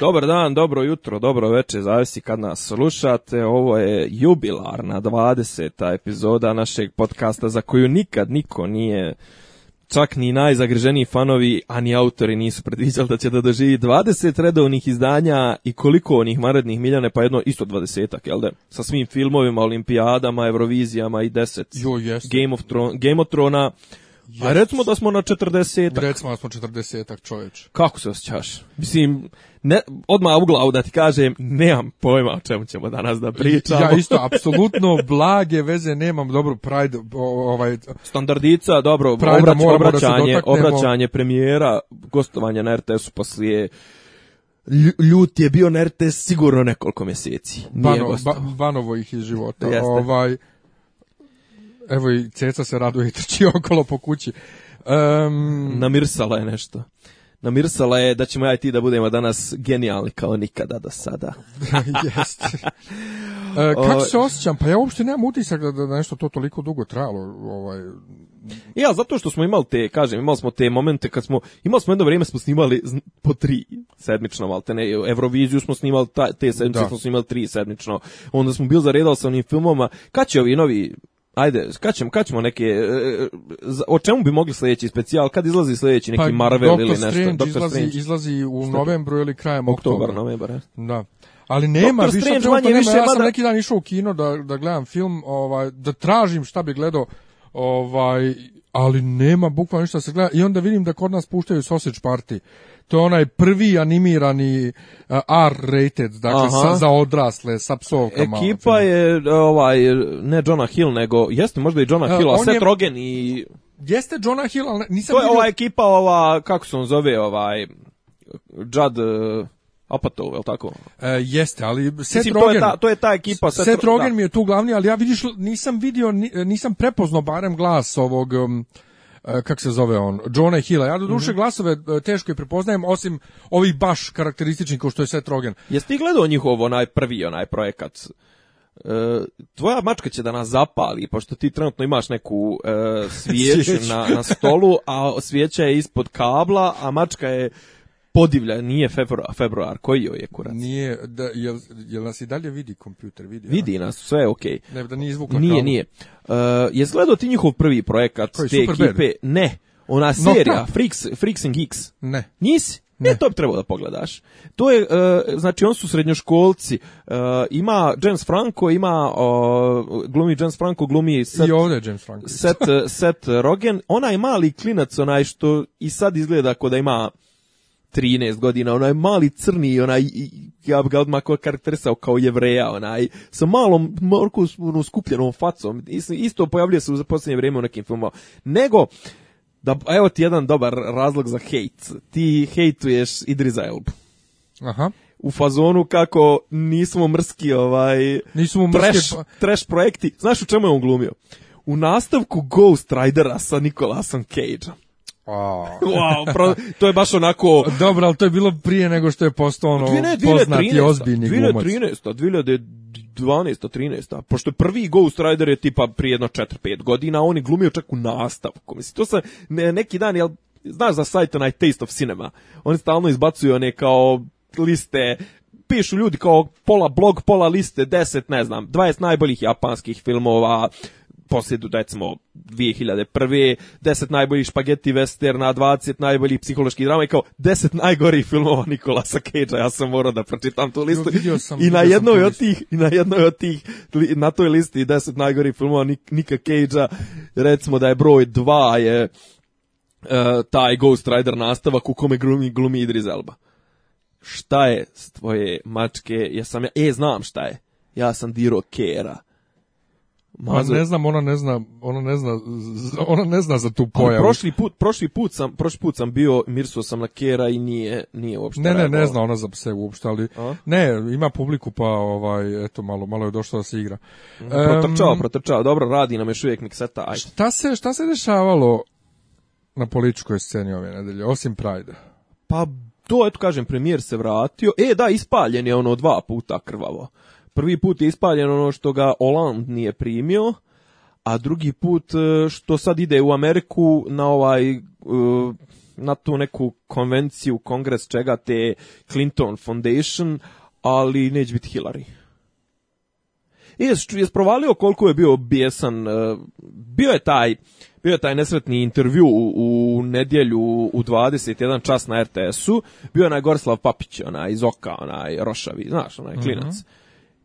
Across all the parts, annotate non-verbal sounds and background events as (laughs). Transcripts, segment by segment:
Dobar dan, dobro jutro, dobro večer, zavisi kad nas slušate. Ovo je jubilarna 20. epizoda našeg podcasta za koju nikad niko nije čak ni najzagriženiji fanovi, a ni autori nisu predviđali da će da doživi 20 redovnih izdanja i koliko onih marednih miljane, pa jedno isto 20 jel da? Sa svim filmovima, olimpijadama, Eurovizijama i 10. Game of, Game of Trona, a recimo da smo na 40 Recimo da smo 40-ak Kako se osjećaš? Mislim, ne, odmah u glavu da ti kažem, nemam pojma o čemu ćemo danas da pričamo. Ja isto, (laughs) apsolutno blage veze nemam, dobro, Pride, ovaj... Standardica, dobro, pride obrać, obraćanje, da obraćanje premijera, gostovanje na RTS-u poslije ljut je bio na RTS sigurno nekoliko mjeseci. Nije Bano, ba, ih iz života. Ovaj, Evo i Ceca se raduje i trči (laughs) okolo po kući. Um... Namirsala je nešto. Namirsala je da ćemo ja i ti da budemo danas genijalni kao nikada do sada. (laughs) Jeste. (laughs) E, kako se osjećam? Pa ja uopšte nemam utisak da, da nešto to toliko dugo trajalo. Ovaj... Ja, zato što smo imali te, kažem, imali smo te momente kad smo, imali smo jedno vrijeme smo snimali po tri sedmično, malte ne, Euroviziju smo snimali, ta, te sedmice da. smo snimali tri sedmično, onda smo bili zaredali sa onim filmoma, kad će ovi novi Ajde, kad ćemo, neke, e, e, o čemu bi mogli sljedeći specijal, kad izlazi sljedeći neki pa, Marvel ili nešto? Strange izlazi, Strange izlazi u novembru ili krajem oktobra. Oktobar, novembar, ja. Da. Ali nema, Doctor više, ja sam neki dan išao u kino da, da gledam film, ovaj, da tražim šta bi gledao, ovaj, ali nema bukvalno ništa da se gleda i onda vidim da kod nas puštaju Sausage Party to je onaj prvi animirani uh, e, R-rated, dakle sa, za odrasle, sa psovkama. Ekipa je, ovaj, ne Jonah Hill, nego, jeste možda i Jonah e, Hill, a Seth je... Rogen i... Jeste Jonah Hill, ali nisam... To je ova ekipa, ova, kako se on zove, ovaj, Judd... Uh... E, Apatov, je tako? jeste, ali Seth Rogen... To je, ta, to je ta ekipa. Seth, Seth Rogen mi je tu glavni, ali ja vidiš, nisam vidio, nisam prepoznao barem glas ovog... Um, E, kak se zove on, Johna Hilla. Ja do duše mhm. glasove e, teško je prepoznajem, osim ovih baš karakterističnih kao što je Seth Rogen. Jesi ti gledao njihov onaj prvi onaj projekat? E, tvoja mačka će da nas zapali, pošto ti trenutno imaš neku e, (laughs) svijeću na, na stolu, a svijeća je ispod kabla, a mačka je podivlja, nije februar, februar koji joj je kurac? Nije, da, jel, jel nas i dalje vidi kompjuter? Vidi, vidi nas, sve je okej. Okay. Ne, da nije izvukla Nije, nije. Uh, je gledao ti njihov prvi projekat koji, te ekipe? Ne, ona serija, no, Freaks, Freaks and Geeks. Ne. Nisi? Ne, ne to bi trebalo da pogledaš. To je, uh, znači on su srednjoškolci, uh, ima James Franco, ima, uh, glumi James Franco, glumi Seth, I ovdje James Franco. Rogen, onaj mali klinac, onaj što i sad izgleda kao da ima 13 godina, onaj mali crni, onaj, ja bi ga odmah karakterisao kao jevreja, onaj, sa malom morku ono, skupljenom facom, isto pojavljuje se u posljednje vrijeme u nekim filmama. Nego, da, evo ti jedan dobar razlog za hejt. Ti hejtuješ Idriza Elb. Aha u fazonu kako nismo mrski ovaj nismo mrski trash, pa- trash projekti. Znaš u čemu je on glumio? U nastavku Ghost Ridera sa Nicolasom Cageom. Wow. wow, to je baš onako... Dobro, ali to je bilo prije nego što je postao ono dvine, poznati ozbiljni 2013, 2013, 2012, 13. Pošto je prvi Ghost Rider je tipa prije jedno 4-5 godina, on je glumio čak u nastavku. Mislim, to sam ne, neki dan, jel, znaš za sajt onaj Taste of Cinema, oni stalno izbacuju one kao liste pišu ljudi kao pola blog, pola liste, 10, ne znam, 20 najboljih japanskih filmova, posjedu recimo 2001. 10 najboljih špageti westerna, 20 najboljih psiholoških drama i kao 10 najgorih filmova Nikolasa Cagea. Ja sam morao da pročitam tu listu. Jo, sam, I na jednoj od tih, i na jednoj od tih na toj listi 10 najgorih filmova Nika Cagea, recimo da je broj 2 je uh, taj Ghost Rider nastavak u kome glumi, glumi Idris Elba. Šta je s tvoje mačke? Ja sam ja, e, znam šta je. Ja sam diro Kera ma ne znam, ona ne zna, ona ne zna, ona ne zna za tu pojavu. prošli put, prošli put sam, prošli put sam bio, mirsuo sam na Kera i nije, nije uopšte. Ne, ne, ne zna ona za pse uopšte, ali ne, ima publiku pa ovaj eto malo, malo je došlo da se igra. Mhm, protrčao, protrčao, dobro radi nam još uvijek mikseta. Ajde. Šta se, šta se dešavalo na političkoj sceni ove nedelje osim Pride. Pa to eto kažem premijer se vratio. E da, ispaljen je ono dva puta krvavo prvi put je ispaljeno ono što ga Oland nije primio, a drugi put e, što sad ide u Ameriku na ovaj e, na tu neku konvenciju, kongres čega te Clinton Foundation, ali neće biti Hillary. I jes, koliko je bio bijesan, e, bio je taj, bio je taj nesretni intervju u, u nedjelju u 21 čas na RTS-u, bio je onaj Gorislav Papić, onaj iz Oka, onaj Rošavi, znaš, onaj mhm. klinac.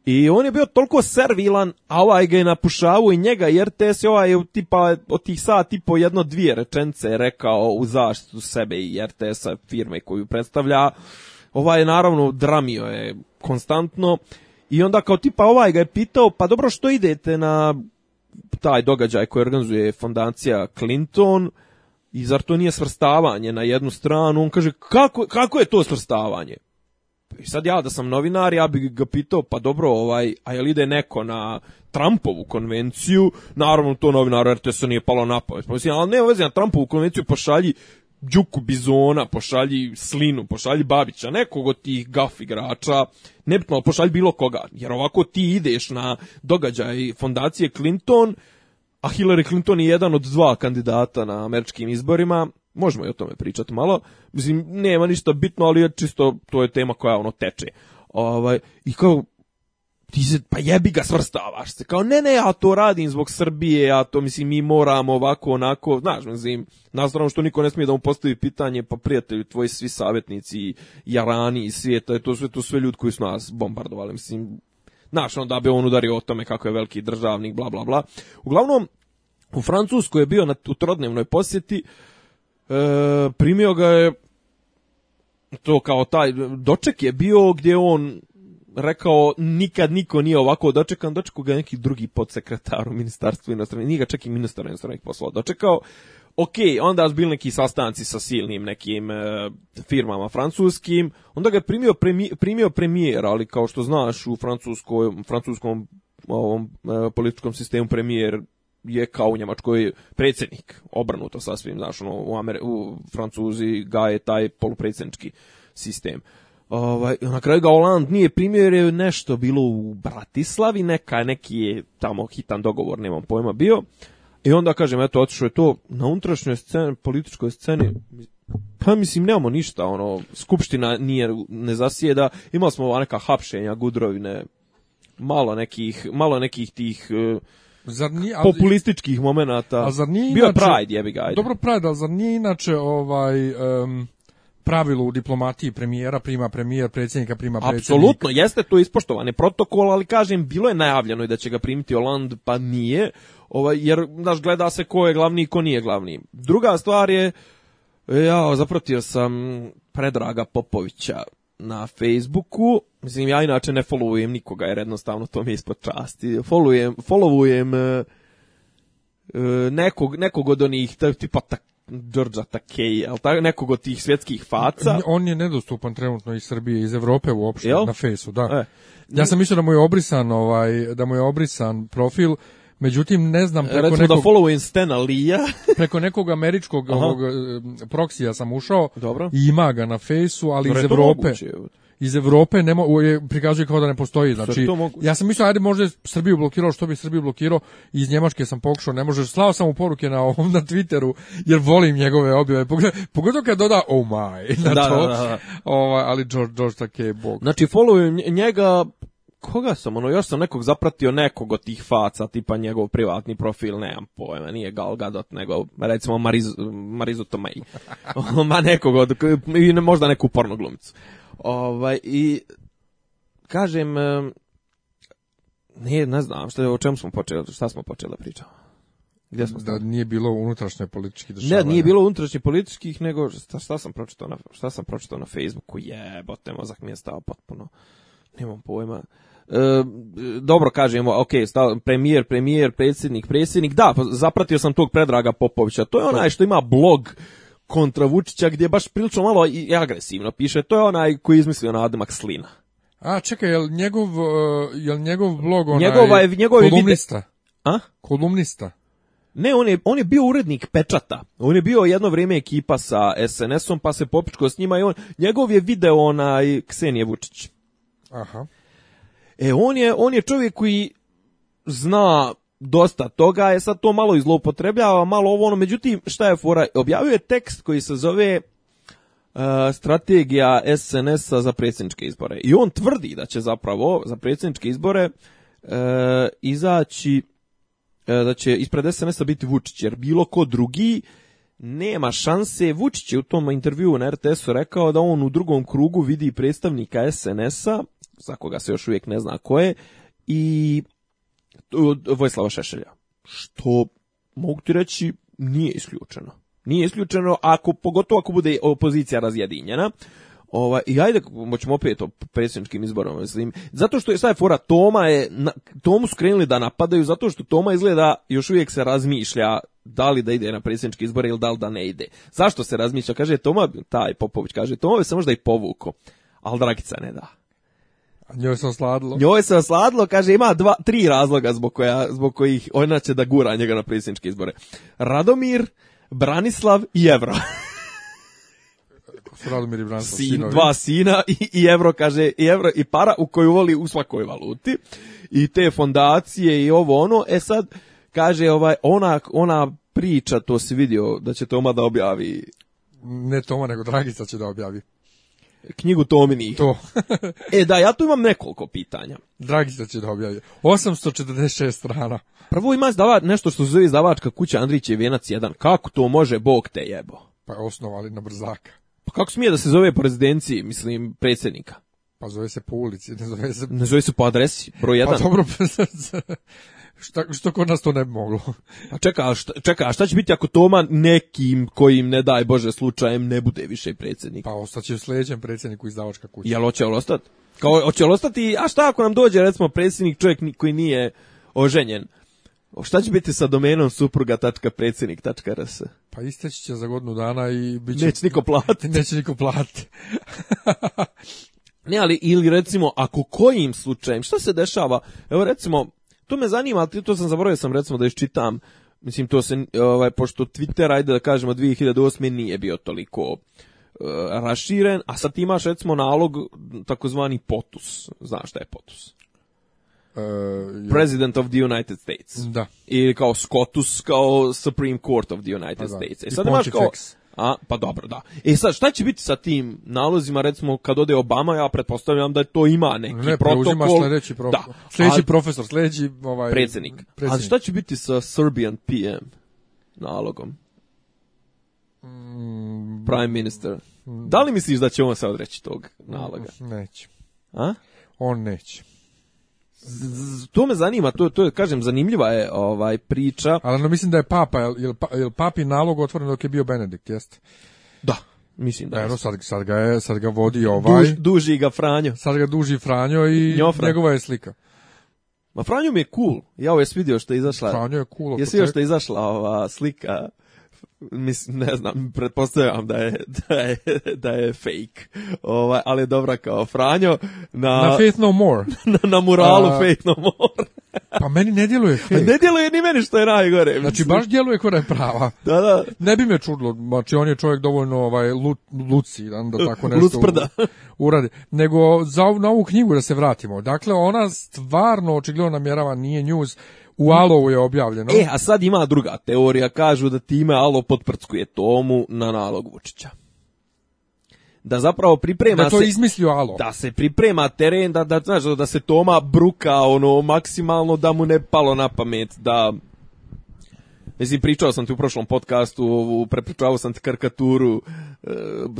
I on je bio toliko servilan, a ovaj ga je napušavao i njega, jer RTS je ovaj tipa, od tih sat i jedno dvije rečence rekao u zaštitu sebe i RTS-a firme koju predstavlja. Ovaj je naravno dramio je konstantno i onda kao tipa ovaj ga je pitao, pa dobro što idete na taj događaj koji organizuje fondacija Clinton i zar to nije svrstavanje na jednu stranu? On kaže, kako, kako je to svrstavanje? I sad ja da sam novinar, ja bih ga pitao, pa dobro, ovaj, a jel ide neko na Trumpovu konvenciju, naravno to novinar to se nije palo na pamet. Pa ali ne veze, na Trumpovu konvenciju pošalji Đuku Bizona, pošalji Slinu, pošalji Babića, nekog od tih gaf igrača, nebitno, pošalji bilo koga. Jer ovako ti ideš na događaj fondacije Clinton, a Hillary Clinton je jedan od dva kandidata na američkim izborima, Možemo i o tome pričati malo. Mislim, nema ništa bitno, ali je čisto, to je tema koja ono teče. Ovaj, I kao, ti se, pa jebi ga svrstavaš se. Kao, ne, ne, ja to radim zbog Srbije, ja to, mislim, mi moramo ovako, onako, znaš, mislim, nastavno što niko ne smije da mu postavi pitanje, pa prijatelju, tvoji svi savjetnici, jarani i svijeta, to sve, to sve ljudi koji su nas bombardovali, mislim, znaš, onda bi on udario o tome kako je veliki državnik, bla, bla, bla. Uglavnom, u Francuskoj je bio na, u trodnevnoj posjeti, E, primio ga je to kao taj doček je bio gdje on rekao nikad niko nije ovako dočekan, dočekao ga neki drugi podsekretar u ministarstvu inostranih, nije ga čak i ministar inostranih poslova dočekao. Ok, onda su bili neki sastanci sa silnim nekim e, firmama francuskim, onda ga je primio, primio premijer, ali kao što znaš u francuskoj, francuskom ovom, e, političkom sistemu premijer je kao u Njemačkoj predsjednik, obrnuto sasvim, znaš, ono, u, Ameri u Francuzi ga je taj polupredsjednički sistem. Ovaj, na kraju ga Oland nije primio jer je nešto bilo u Bratislavi, neka, neki je tamo hitan dogovor, nemam pojma, bio. I onda kažem, eto, otišao je to na unutrašnjoj sceni, političkoj sceni, pa mislim, nemamo ništa, ono, skupština nije, ne zasjeda, imali smo neka hapšenja, gudrovine, malo nekih, malo nekih tih... E, Zar nije, populističkih momenata. zar nije Bio Pride, jebi ga. Dobro Pride, ali zar nije inače ovaj... Um, pravilu u diplomatiji premijera prima premijer, predsjednika prima predsjednik. Apsolutno, jeste to ispoštovani protokol, ali kažem, bilo je najavljeno i da će ga primiti Oland, pa nije, ovaj, jer, znaš, gleda se ko je glavni i ko nije glavni. Druga stvar je, e, ja, zaprotio sam Predraga Popovića, na Facebooku, mislim ja inače ne followujem nikoga jer jednostavno to mi je ispod časti, followujem, e, e, nekog, nekog od onih tipa tak, Đorđa ali nekog od tih svjetskih faca. On je nedostupan trenutno iz Srbije, iz Europe uopšte, na Facebooku. da. E. Ja sam mislio da mu je obrisan ovaj, da mu je obrisan profil, Međutim, ne znam... Preko Recimo nekog, da Stena Lija. (laughs) preko nekog američkog ovog, eh, proksija sam ušao. Dobro. I ima ga na fejsu, ali iz Evrope. iz Evrope ne prikazuje kao da ne postoji. Znači, ja sam mislio, ajde možda Srbiju blokirao, što bi Srbiju blokirao, iz Njemačke sam pokušao, ne možeš, slao sam mu poruke na ovom, na Twitteru, jer volim njegove objave, pogotovo kad doda, oh my, (laughs) na ovaj, ali George, George je bog. Znači, followujem njega koga sam, ono, još sam nekog zapratio nekog od tih faca, tipa njegov privatni profil, nemam pojma, nije Gal Gadot, nego recimo Mariz, Marizu Tomei. (laughs) Ono, ma nekog od, i možda neku porno glumicu. Ovaj, I, kažem, nije, ne znam, šta, o čemu smo počeli, šta smo počeli pričati? Gdje smo da nije bilo unutrašnje političkih dešavanja. Ne, nije bilo unutrašnje političkih, nego šta, šta sam pročitao na šta sam pročitao na Facebooku, jebote, mozak mi je stao potpuno. Nemam pojma dobro kažemo, ok, stav, premijer, premijer, predsjednik, predsjednik, da, pa zapratio sam tog Predraga Popovića, to je onaj što ima blog kontra Vučića gdje baš prilično malo i agresivno piše, to je onaj koji je izmislio nadimak Slina. A, čekaj, jel njegov, uh, jel njegov blog onaj Njegova je, njegov kolumnista? A? Kolumnista. Ne, on je, on je bio urednik pečata. On je bio jedno vrijeme ekipa sa SNS-om, pa se popičko s njima i on, njegov je video onaj Ksenije Vučić. Aha. E, on je, on je čovjek koji zna dosta toga, je sad to malo izlopotrebljava, malo ovo ono, međutim, šta je fora? Objavio je tekst koji se zove e, strategija SNS-a za predsjedničke izbore. I on tvrdi da će zapravo za predsjedničke izbore uh, izaći, e, da će ispred SNS-a biti Vučić, jer bilo ko drugi nema šanse. Vučić je u tom intervjuu na RTS-u rekao da on u drugom krugu vidi predstavnika SNS-a za koga se još uvijek ne zna ko je, i Vojislava Šešelja. Što, mogu ti reći, nije isključeno. Nije isključeno, ako, pogotovo ako bude opozicija razjedinjena, Ova, I ajde, ćemo opet o predsjedničkim izborom, mislim. Zato što je, sada fora, Toma je, Tomu su krenuli da napadaju, zato što Toma izgleda, još uvijek se razmišlja da li da ide na predsjedničke izbore ili da li da ne ide. Zašto se razmišlja? Kaže Toma, taj Popović, kaže Toma bi se možda i povuko, ali Dragica ne da. Njoj se osladilo. Njoj se osladilo, kaže, ima dva, tri razloga zbog, zbog kojih ona će da gura njega na predsjedničke izbore. Radomir, Branislav i Evro. (laughs) Sin, Dva sina i, i Evro, kaže, i Evro i para u koju voli u svakoj valuti. I te fondacije i ovo ono. E sad, kaže, ovaj, ona, ona priča, to si vidio da će Toma da objavi. Ne Toma, nego Dragica će da objavi knjigu Tomini. To. (laughs) e da, ja tu imam nekoliko pitanja. Dragica će da četrdeset 846 strana. Prvo ima izdava, nešto što se zove izdavačka kuća Andrić je Venac 1. Kako to može, Bog te jebo? Pa je osnovali na brzaka. Pa kako smije da se zove po rezidenciji, mislim, predsjednika? Pa zove se po ulici, ne zove se... Ne zove se po adresi, broj 1. Pa dobro, pa što kod nas to ne bi moglo? A čeka, šta, čeka, šta će biti ako Toma nekim kojim, ne daj Bože, slučajem ne bude više predsjednik? Pa ostaće sljedećem predsjedniku izdavačka kuća. Jel oće li ostati? Kao, hoće li ostati, a šta ako nam dođe, recimo, predsjednik čovjek koji nije oženjen? Šta će biti sa domenom supruga.predsjednik.rs? Pa isteći će za godinu dana i Neće niko platiti. (laughs) Neće niko platiti. (laughs) ne, ali, ili recimo, ako kojim slučajem, što se dešava? Evo recimo, to me zanima, ali to sam zaboravio sam recimo da iščitam. Mislim, to se, ovaj, pošto Twitter, ajde da kažemo, 2008. nije bio toliko e, raširen, a sad imaš recimo nalog takozvani POTUS. Znaš šta je POTUS? Uh, President of the United States. Da. Ili kao SCOTUS, kao Supreme Court of the pa United States. E, sad imaš kao... A, pa dobro, da. E sad, šta će biti sa tim nalozima, recimo, kad ode Obama, ja pretpostavljam da to ima neki protokol. sljedeći, da. profesor, sljedeći ovaj, predsjednik. A šta će biti sa Serbian PM nalogom? Mm. Prime minister. da li misliš da će on se odreći tog naloga? Neće. A? On neće to me zanima, to, to je, kažem, zanimljiva je ovaj priča. Ali no, mislim da je papa, jel, jel pa, papi nalog otvoren dok je bio Benedikt, jeste? Da. Mislim da. E, je. sad, sad, ga je, vodi ovaj. duži ga Franjo. Sad ga duži Franjo i Njofran. njegova je slika. Ma Franjo mi je cool. Ja ovo vidio što je izašla. Franjo je cool. Jesi što izašla ova slika mislim, ne znam, pretpostavljam da je, da je, da je fake, ovaj, ali je dobra kao Franjo. Na, na Faith No More. (laughs) Na, muralu A... Faith No More. (laughs) pa meni ne djeluje fake. Ne djeluje ni meni što je najgore. Znači baš djeluje koja je prava. Da, da. Ne bi me čudilo, znači on je čovjek dovoljno ovaj, lu, onda da tako (laughs) nešto uradi. Nego za, na ovu knjigu da se vratimo. Dakle, ona stvarno očigledno namjerava, nije news, u Alovu je objavljeno. E, a sad ima druga teorija. Kažu da time Alo potprckuje Tomu na nalog Vučića. Da zapravo priprema da to se, izmislio Alo. Da se priprema teren, da, da, znaš, da se Toma bruka ono maksimalno da mu ne palo na pamet da Mislim, pričao sam ti u prošlom podcastu, prepričavao sam ti karkaturu, e,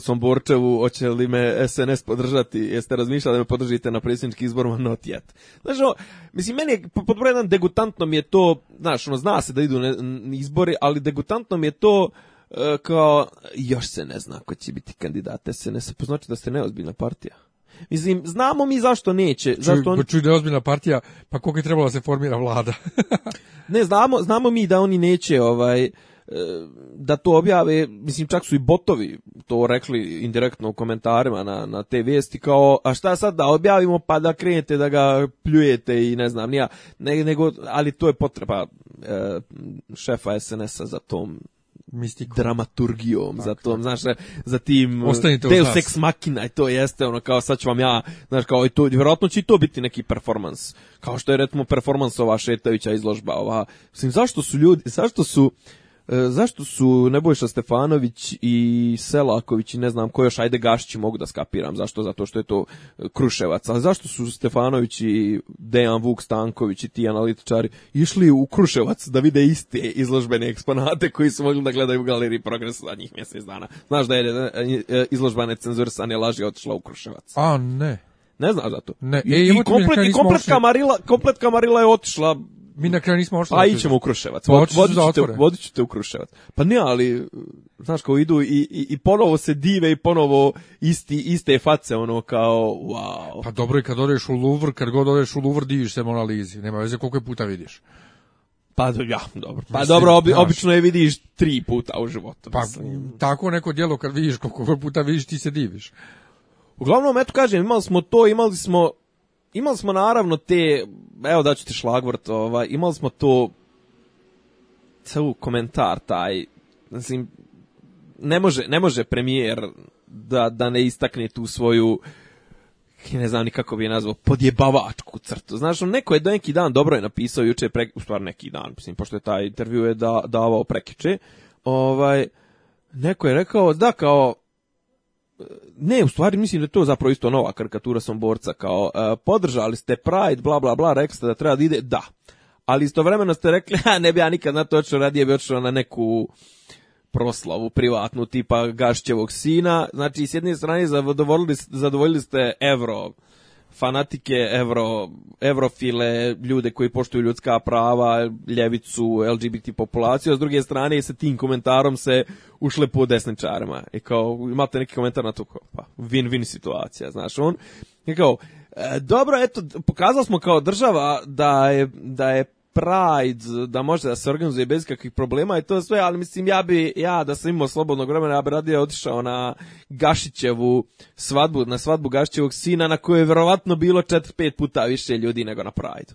Somborčevu, hoće li me SNS podržati, jeste razmišljali da me podržite na predsjednički izborima, not yet. Znaš, ono, mislim, meni je pod degutantno mi je to, znaš, ono, zna se da idu ne, izbori, ali degutantno mi je to e, kao, još se ne zna ko će biti kandidat SNS, poznači pa da ste neozbiljna partija. Mislim, znamo mi zašto neće. Čuj, zašto pa on... čuj da je ozbiljna partija, pa koliko je trebalo da se formira vlada? (laughs) ne, znamo, znamo mi da oni neće ovaj e, da to objave, mislim čak su i botovi to rekli indirektno u komentarima na, na te vijesti kao a šta sad da objavimo pa da krenete da ga pljujete i ne znam nija, ne, nego, ali to je potreba e, šefa SNS-a za tom Mistikom. dramaturgijom, zato za tom, znaš, za tim uh, Ostanite Deus Ex i to jeste, ono, kao sad ću vam ja, znaš, kao, i to, vjerojatno će i to biti neki performans, kao što je, recimo, performans ova Šetovića izložba, ova, mislim, zašto su ljudi, zašto su, E, zašto su Nebojša Stefanović i Selaković i ne znam ko još, ajde Gašići mogu da skapiram, zašto? Zato što je to e, Kruševac, a zašto su Stefanović i Dejan Vuk Stanković i ti analitičari išli u Kruševac da vide iste izložbene eksponate koji su mogli da gledaju u galeriji Progres za njih mjesec dana. Znaš da je e, izložba ne laži otišla u Kruševac. A ne. Ne znaš za to. Ne. I, kompletka i, komplet, komplet, je otišla mi na kraju nismo ošli. Pa ićemo u Kruševac. Vodit ću te u Kruševac. Pa ne, ali, znaš, kao idu i, i, i ponovo se dive i ponovo isti, iste face, ono, kao, wow. Pa dobro, i kad odeš u Louvre, kad god odeš u Louvre, diviš se Mona lizi Nema veze koliko je puta vidiš. Pa ja, dobro. Pa dobro, obično je vidiš tri puta u životu. Pa mislim. tako neko djelo kad vidiš koliko puta vidiš ti se diviš. Uglavnom, eto kažem, imali smo to, imali smo imali smo naravno te, evo ću ti šlagvort, ovaj, imali smo to celu komentar taj, ne može, ne može premijer da, da ne istakne tu svoju ne znam ni kako bi je nazvao, podjebavačku crtu. Znaš, neko je do neki dan dobro je napisao juče, pre, u stvar neki dan, mislim, pošto je taj intervju je da, davao prekiče, ovaj, neko je rekao, da, kao, ne, u stvari mislim da je to zapravo isto nova karikatura borca kao e, podržali ste Pride, bla, bla, bla, rekli ste da treba da ide, da. Ali istovremeno ste rekli, (laughs) a ne bi ja nikad na to očeo, radije bi očeo na neku proslavu privatnu tipa Gašćevog sina. Znači, s jedne strane zadovoljili, zadovoljili ste Evro fanatike evro, evrofile, ljude koji poštuju ljudska prava, ljevicu, LGBT populaciju, a s druge strane i sa tim komentarom se ušle po desničarima. I kao, imate neki komentar na to, kao, pa, win-win situacija, znaš, on kao, e, dobro, eto, pokazali smo kao država da je, da je Pride, da može da se organizuje bez kakvih problema i to sve, ali mislim ja bi, ja da sam imao slobodnog vremena, ja bi radije otišao na Gašićevu svadbu, na svadbu Gašićevog sina na kojoj je vjerovatno bilo 4-5 puta više ljudi nego na Pride.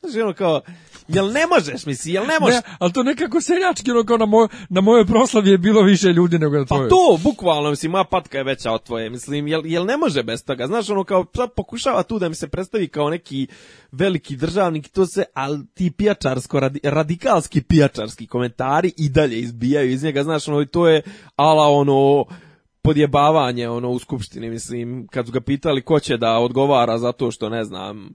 Znači ono kao, Jel ne možeš, misli, jel ne možeš? Ne, ali to nekako seljački, ono kao na, moj, na moje proslavi je bilo više ljudi nego na pa tvoje. Pa to, bukvalno, mislim, moja patka je veća od tvoje, mislim, jel, jel ne može bez toga? Znaš, ono kao, sad pokušava tu da mi se predstavi kao neki veliki državnik, to se, ali ti pijačarsko, radikalski pijačarski komentari i dalje izbijaju iz njega, znaš, ono, to je ala ono podjebavanje ono u skupštini mislim kad su ga pitali ko će da odgovara za to što ne znam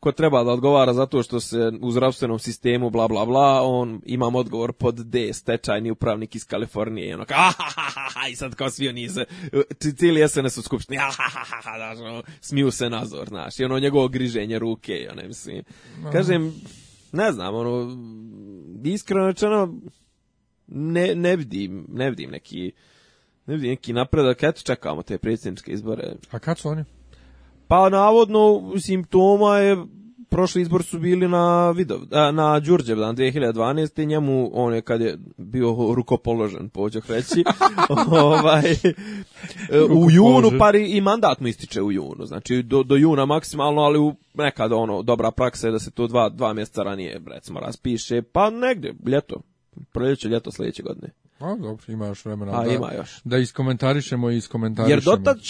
ko treba da odgovara zato što se u zdravstvenom sistemu bla bla bla, on imam odgovor pod D, stečajni upravnik iz Kalifornije i ono kao, ahahaha, i sad kao svi oni se, cijeli SNS u skupštini, ahahaha, znaš, ono, smiju se nazor, znaš, i ono njegovo griženje ruke, ja ne mislim. Kažem, ne znam, ono, iskreno rečeno, ne, ne vidim, ne vidim neki, ne vidim neki napredak, eto čekamo te predsjedničke izbore. A kad su oni? Pa navodno simptoma je prošli izbor su bili na Vidov, na Đurđevdan 2012. njemu on je kad je bio rukopoložen, pođe reći, (laughs) ovaj, e, u junu par i mandat mu ističe u junu, znači do, do juna maksimalno, ali u ono, dobra praksa je da se to dva, dva mjeseca ranije, recimo, raspiše, pa negdje, ljeto, proljeće, ljeto sljedeće godine. A, pa, dobro, ima još vremena. Pa, da, ima još. Da iskomentarišemo i iskomentarišemo.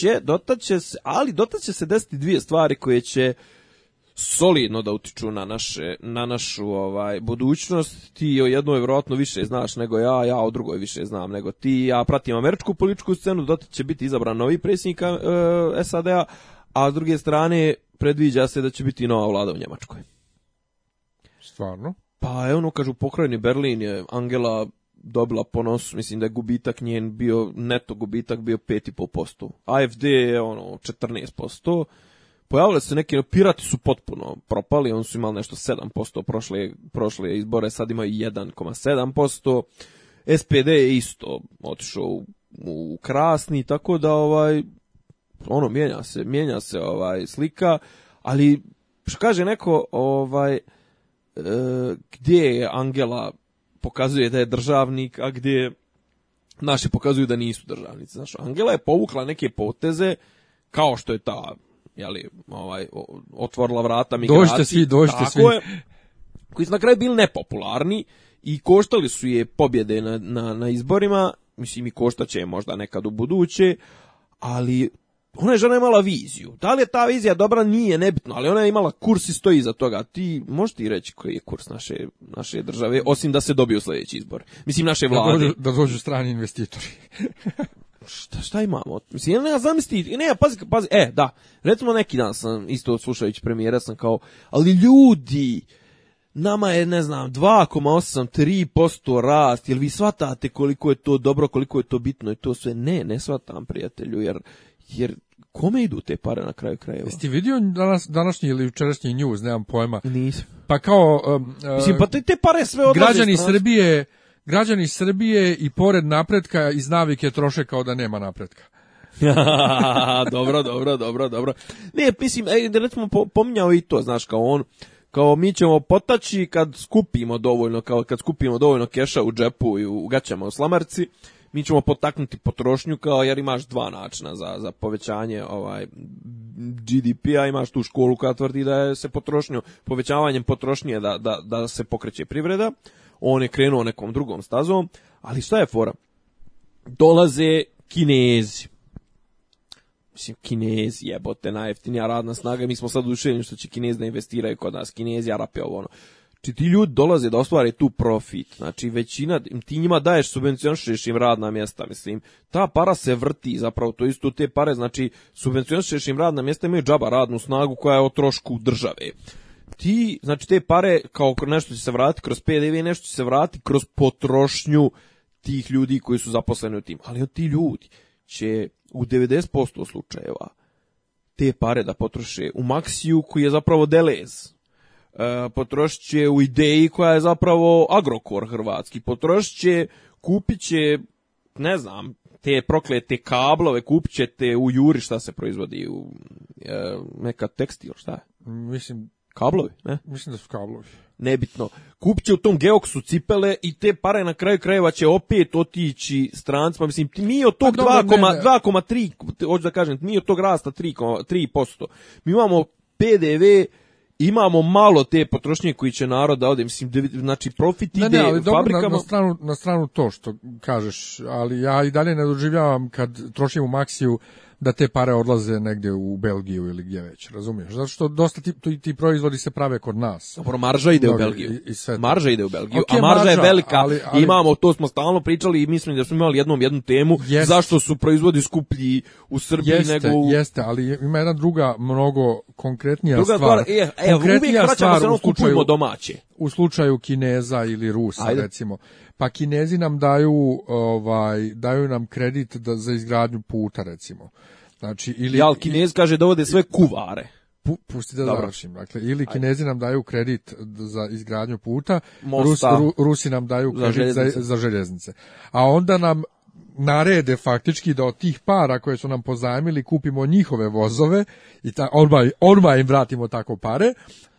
Jer dotad će, će se, ali dotad će se desiti dvije stvari koje će solidno da utiču na naše na našu ovaj budućnost ti o jednoj vjerojatno više znaš nego ja ja o drugoj više znam nego ti ja pratim američku političku scenu dotad će biti izabran novi predsjednik eh, SAD-a a s druge strane predviđa se da će biti nova vlada u Njemačkoj stvarno pa evo ono, kažu pokrajni Berlin je Angela dobila po mislim da je gubitak njen bio, neto gubitak bio 5,5%. AFD je ono 14%. Pojavile se neki, pirati su potpuno propali, oni su imali nešto 7% prošle, prošle izbore, sad imaju 1,7%. SPD je isto otišao u, krasni, tako da ovaj ono mijenja se, mijenja se ovaj slika, ali što kaže neko ovaj e, gdje je Angela pokazuje da je državnik, a gdje naši pokazuju da nisu državnici. Znaš, Angela je povukla neke poteze kao što je ta jeli, ovaj, otvorila vrata migraciji. Dođite svi, dođite svi. koji su na kraju bili nepopularni i koštali su je pobjede na, na, na izborima, mislim i koštaće će možda nekad u buduće, ali ona je žena imala viziju. Da li je ta vizija dobra, nije nebitno, ali ona je imala kurs i stoji iza toga. Ti možeš ti reći koji je kurs naše, naše države, osim da se dobiju sljedeći izbor. Mislim, naše vlade. Da, dođu, strani investitori. (laughs) šta, šta imamo? Mislim, ja ne zamisli, ne, pazi, pazi, e, da, recimo neki dan sam, isto slušajući premijera, sam kao, ali ljudi, nama je, ne znam, 2,8, 3% rast, jel vi shvatate koliko je to dobro, koliko je to bitno i to sve? Ne, ne shvatam, prijatelju, jer jer kome idu te pare na kraju krajeva? Jeste vidio danas, današnji ili jučerašnji news, nemam pojma. Nisam. Pa kao... Um, uh, mislim, pa te, pare sve odlaze. Građani Srbije... Građani Srbije i pored napretka iz navike troše kao da nema napretka. (laughs) dobro, dobro, dobro, dobro. Ne, mislim, ej, recimo pominjao i to, znaš, kao on, kao mi ćemo potaći kad skupimo dovoljno, kao kad skupimo dovoljno keša u džepu i u gaćama u slamarci, mi ćemo potaknuti potrošnju kao jer imaš dva načina za, za povećanje ovaj GDP-a, imaš tu školu koja tvrdi da je se potrošnju, povećavanjem potrošnje da, da, da se pokreće privreda, on je krenuo nekom drugom stazom, ali šta je fora? Dolaze Kinezi, mislim, Kinezi jebote, najjeftinija radna snaga, mi smo sad ušeljeni što će Kinezi da investiraju kod nas, Kinezi, Arapi, ovo ono. Znači ti ljudi dolaze da ostvare tu profit, znači većina, ti njima daješ, subvencionišeš im radna mjesta, mislim, ta para se vrti zapravo, to isto te pare, znači subvencionišeš im radna mjesta, imaju džaba radnu snagu koja je o trošku države. Ti, znači te pare, kao nešto će se vratiti kroz PDV, nešto će se vratiti kroz potrošnju tih ljudi koji su zaposleni u tim, ali ti ljudi će u 90% slučajeva te pare da potroše u maksiju koji je zapravo delez E, potrošit će u ideji koja je zapravo Agrokor hrvatski, potrošit će, kupit će, ne znam, te proklete kablove, kupit će te u juri šta se proizvodi, u, e, neka tekstil, šta je? Mislim, Kablovi, ne? Mislim da su kablovi. Nebitno. Kupit će u tom Geoksu cipele i te pare na kraju krajeva će opet otići strancima. Mislim, mi od tog 2,3, pa hoću da kažem, mi od tog rasta 3%, Mi imamo PDV imamo malo te potrošnje koji će narod da ode, mislim, znači profit ide ne, ne, Na, na, stranu, na stranu to što kažeš, ali ja i dalje ne doživljavam kad trošim u da te pare odlaze negdje u Belgiju ili gdje već, razumiješ? Zato što dosta ti, ti proizvodi se prave kod nas. Dobro, marža ide u Belgiju. marža ide u Belgiju, a marža, je velika. Ali, Imamo, to smo stalno pričali i mislim da smo imali jednom jednu temu, zašto su proizvodi skuplji u Srbiji nego u... Jeste, ali ima jedna druga mnogo konkretnija druga stvar. E, uvijek se ono kupujemo domaće. U slučaju Kineza ili Rusa, recimo pa Kinezi nam daju ovaj daju nam kredit da, za izgradnju puta recimo. Znači ili Kinez kaže dovode sve kuvare. Pu, pusti da završim. Dakle, ili Kinezi nam daju kredit za izgradnju puta, Rusi nam daju kredit za željeznice. A onda nam narede faktički da od tih para koje su nam pozajmili kupimo njihove vozove i ta, odmah, odmah im vratimo tako pare,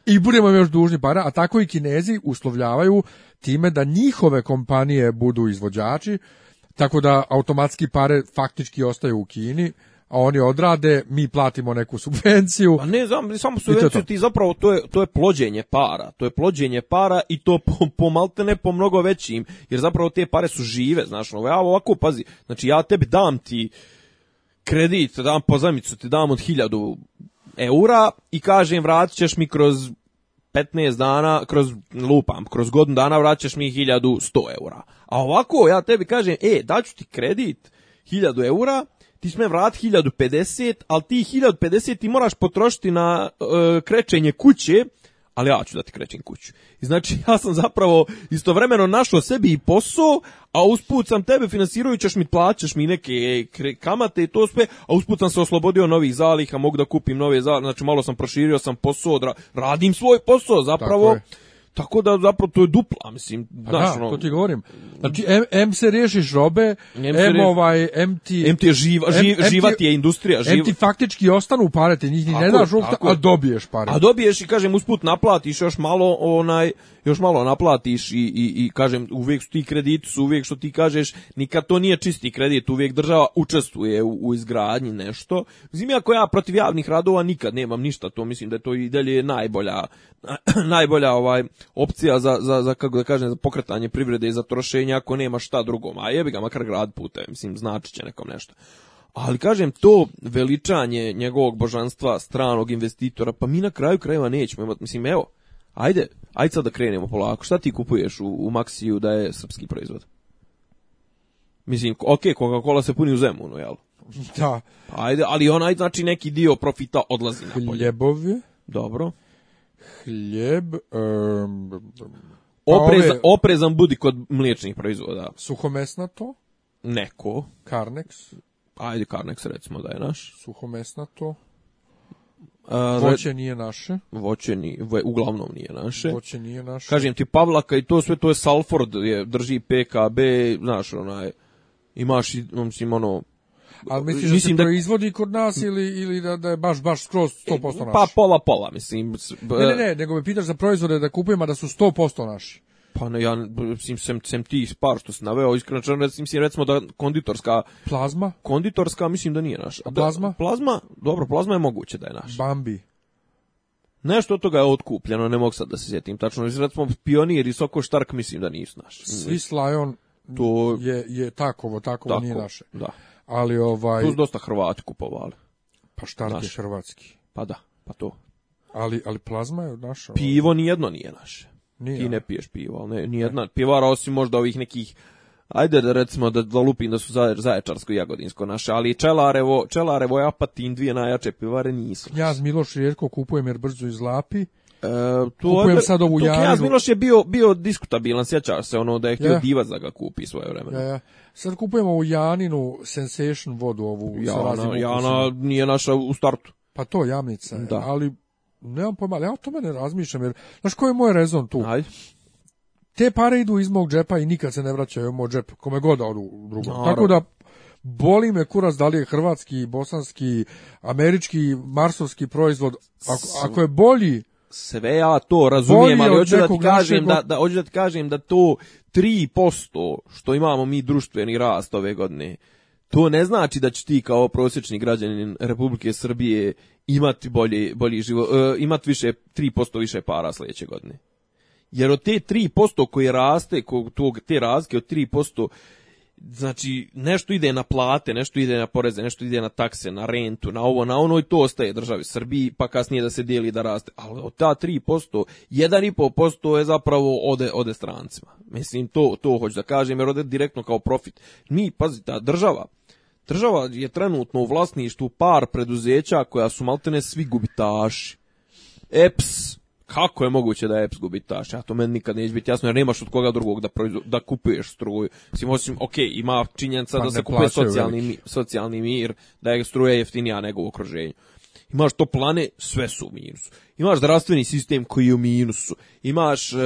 i budemo još dužni para, a tako i Kinezi uslovljavaju time da njihove kompanije budu izvođači, tako da automatski pare faktički ostaju u Kini, a oni odrade, mi platimo neku subvenciju. A ne, znam, samo subvenciju, ti zapravo to je, to je plođenje para, to je plođenje para i to po, po malte ne po mnogo većim, jer zapravo te pare su žive, znaš, ovo, ono, ja ovako, pazi, znači ja tebi dam ti kredit, dam pozamicu, ti dam od hiljadu eura i kažem vratit ćeš mi kroz 15 dana, kroz lupam, kroz godinu dana vraćaš mi 1100 eura. A ovako ja tebi kažem, e, daću ti kredit 1000 eura, ti sme vrat 1050, ali ti 1050 ti moraš potrošiti na e, krećenje kuće ali ja ću da ti krećem kuću. I znači, ja sam zapravo istovremeno našao sebi i posao, a usput sam tebe finansirao mi plaćaš mi neke kamate i to sve, a usput sam se oslobodio novih zaliha, mogu da kupim nove zaliha, znači malo sam proširio sam posao, radim svoj posao zapravo. Tako da zapravo to je dupla, mislim, pa znaš, da, ono, ti govorim. Znači M, se riješiš robe, M, M, ovaj ti, je živa, živa ti je industrija, živ M ti faktički ostanu pare, ti njih ni ne daš, a dobiješ pare. A dobiješ i kažem usput naplatiš još malo onaj još malo naplatiš i, i, i kažem, uvijek su ti krediti, su uvijek što ti kažeš, nikad to nije čisti kredit, uvijek država učestvuje u, izgradnji nešto. Mislim, ako ja protiv javnih radova nikad nemam ništa, to mislim da je to i dalje najbolja, (clears throat) najbolja ovaj opcija za, za, za, kako da kažem, za pokretanje privrede i za trošenje ako nema šta drugom. A jebi ga makar grad pute, mislim, znači će nekom nešto. Ali kažem, to veličanje njegovog božanstva stranog investitora, pa mi na kraju krajeva nećemo imati. Mislim, evo, Ajde, ajde sad da krenemo polako. Šta ti kupuješ u, u Maxiju da je srpski proizvod? Mislim, ok, Coca-Cola se puni u Zemunu, jel? (laughs) Da. Pa ajde, ali onaj, znači, neki dio profita odlazi na polje. Dobro. Hljeb. Um, Opreza, Oprezan budi kod mliječnih proizvoda. Suhomesnato. Neko. Karneks. Ajde, karneks recimo da je naš. Suhomesnato voće nije naše. Voće nije, uglavnom nije naše. Voće nije naše. Kažem ti, Pavlaka i to sve, to je Salford, je, drži PKB, znaš, onaj, imaš, mislim, ono, a misliš mislim da izvodi proizvodi kod nas ili, ili da, da je baš, baš skroz 100% e, pa naš? Pa pola, pola, mislim. Ne, ne, ne, nego me pitaš za proizvode da a da su 100% naši. Pa ne, ja, sim, sem, sem ti par što si naveo, iskreno mislim, recimo da konditorska... Plazma? Konditorska, mislim da nije naša. A plazma? plazma, dobro, plazma je moguće da je naša. Bambi. Nešto od toga je otkupljeno, ne mogu sad da se sjetim tačno. Recimo, pionir i Soko Štark mislim da nisu naši. Swiss Lion to... je, je takovo, takovo tako, nije naše. Da. Ali ovaj... Tu dosta Hrvati kupovali. Pa Štark naš je hrvatski. Pa da, pa to. Ali, ali plazma je naša. Ovaj- Pivo nijedno nije naše. Nije. Ti ne piješ pivo, ali ne, nijedna pivara osim možda ovih nekih Ajde da recimo da, da lupim da su zaječarsko i jagodinsko naše, ali Čelarevo, Čelarevo i Apatin dvije najjače pivare nisu. Ja z Miloš Jerko kupujem jer brzo izlapi. E, tu kupujem sad ovu to jaru. Ja Miloš je bio, bio diskutabilan, sjećaš se ono da je htio da ga kupi svoje vremena. Ja, ja. Sad kupujemo u Janinu Sensation vodu ovu. Jana, Jana nije naša u startu. Pa to, Jamnica, da. ali nemam pojma, ali ja o tome ne razmišljam, jer, znaš, koji je moj rezon tu? Ajde. Te pare idu iz mog džepa i nikad se ne vraćaju u moj džep, kome god da odu Tako da, boli me kurac da li je hrvatski, bosanski, američki, marsovski proizvod, ako, ako je bolji, sve ja to razumijem, ali hoću da kažem da, da, hoću da ti kažem da to 3% što imamo mi društveni rast ove godine, to ne znači da će ti kao prosječni građanin Republike Srbije imati bolji, bolji život, e, imati više 3% više para sljedeće godine. Jer od te 3% koje raste, tog, te razlike od 3%, znači nešto ide na plate, nešto ide na poreze, nešto ide na takse, na rentu, na ovo, na ono i to ostaje državi Srbiji, pa kasnije da se dijeli da raste. Ali od ta 3%, 1,5% je zapravo ode, ode strancima. Mislim, to, to hoću da kažem, jer ode direktno kao profit. Mi, pazite, ta država, Država je trenutno u vlasništvu par preduzeća koja su maltene svi gubitaši. EPS, kako je moguće da je EPS gubitaš? A to meni nikad neće biti jasno, jer nemaš od koga drugog da, da kupuješ struju. Mislim, osim, ok, ima činjenica pa da se kupuje socijalni, socijalni mir, da je struja jeftinija nego u okruženju imaš toplane, sve su u minusu. Imaš zdravstveni sistem koji je u minusu. Imaš e,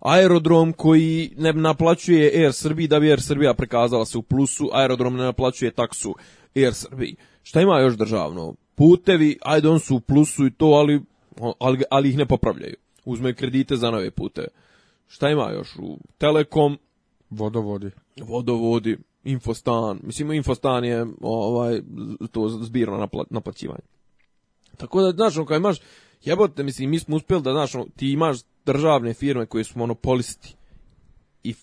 aerodrom koji ne naplaćuje Air Srbiji da bi Air Srbija prekazala se u plusu, aerodrom ne naplaćuje taksu Air Srbiji. Šta ima još državno? Putevi, ajde on su u plusu i to, ali, ali, ali ih ne popravljaju. Uzme kredite za nove puteve. Šta ima još? U Telekom, Vodovodi. Vodovodi, infostan. Mislim, infostan je ovaj, to zbirno naplaćivanje. Tako da, znaš, ono, kada imaš, jebote, mislim, mi smo uspjeli da, znaš, ono, ti imaš državne firme koje su monopolisti i,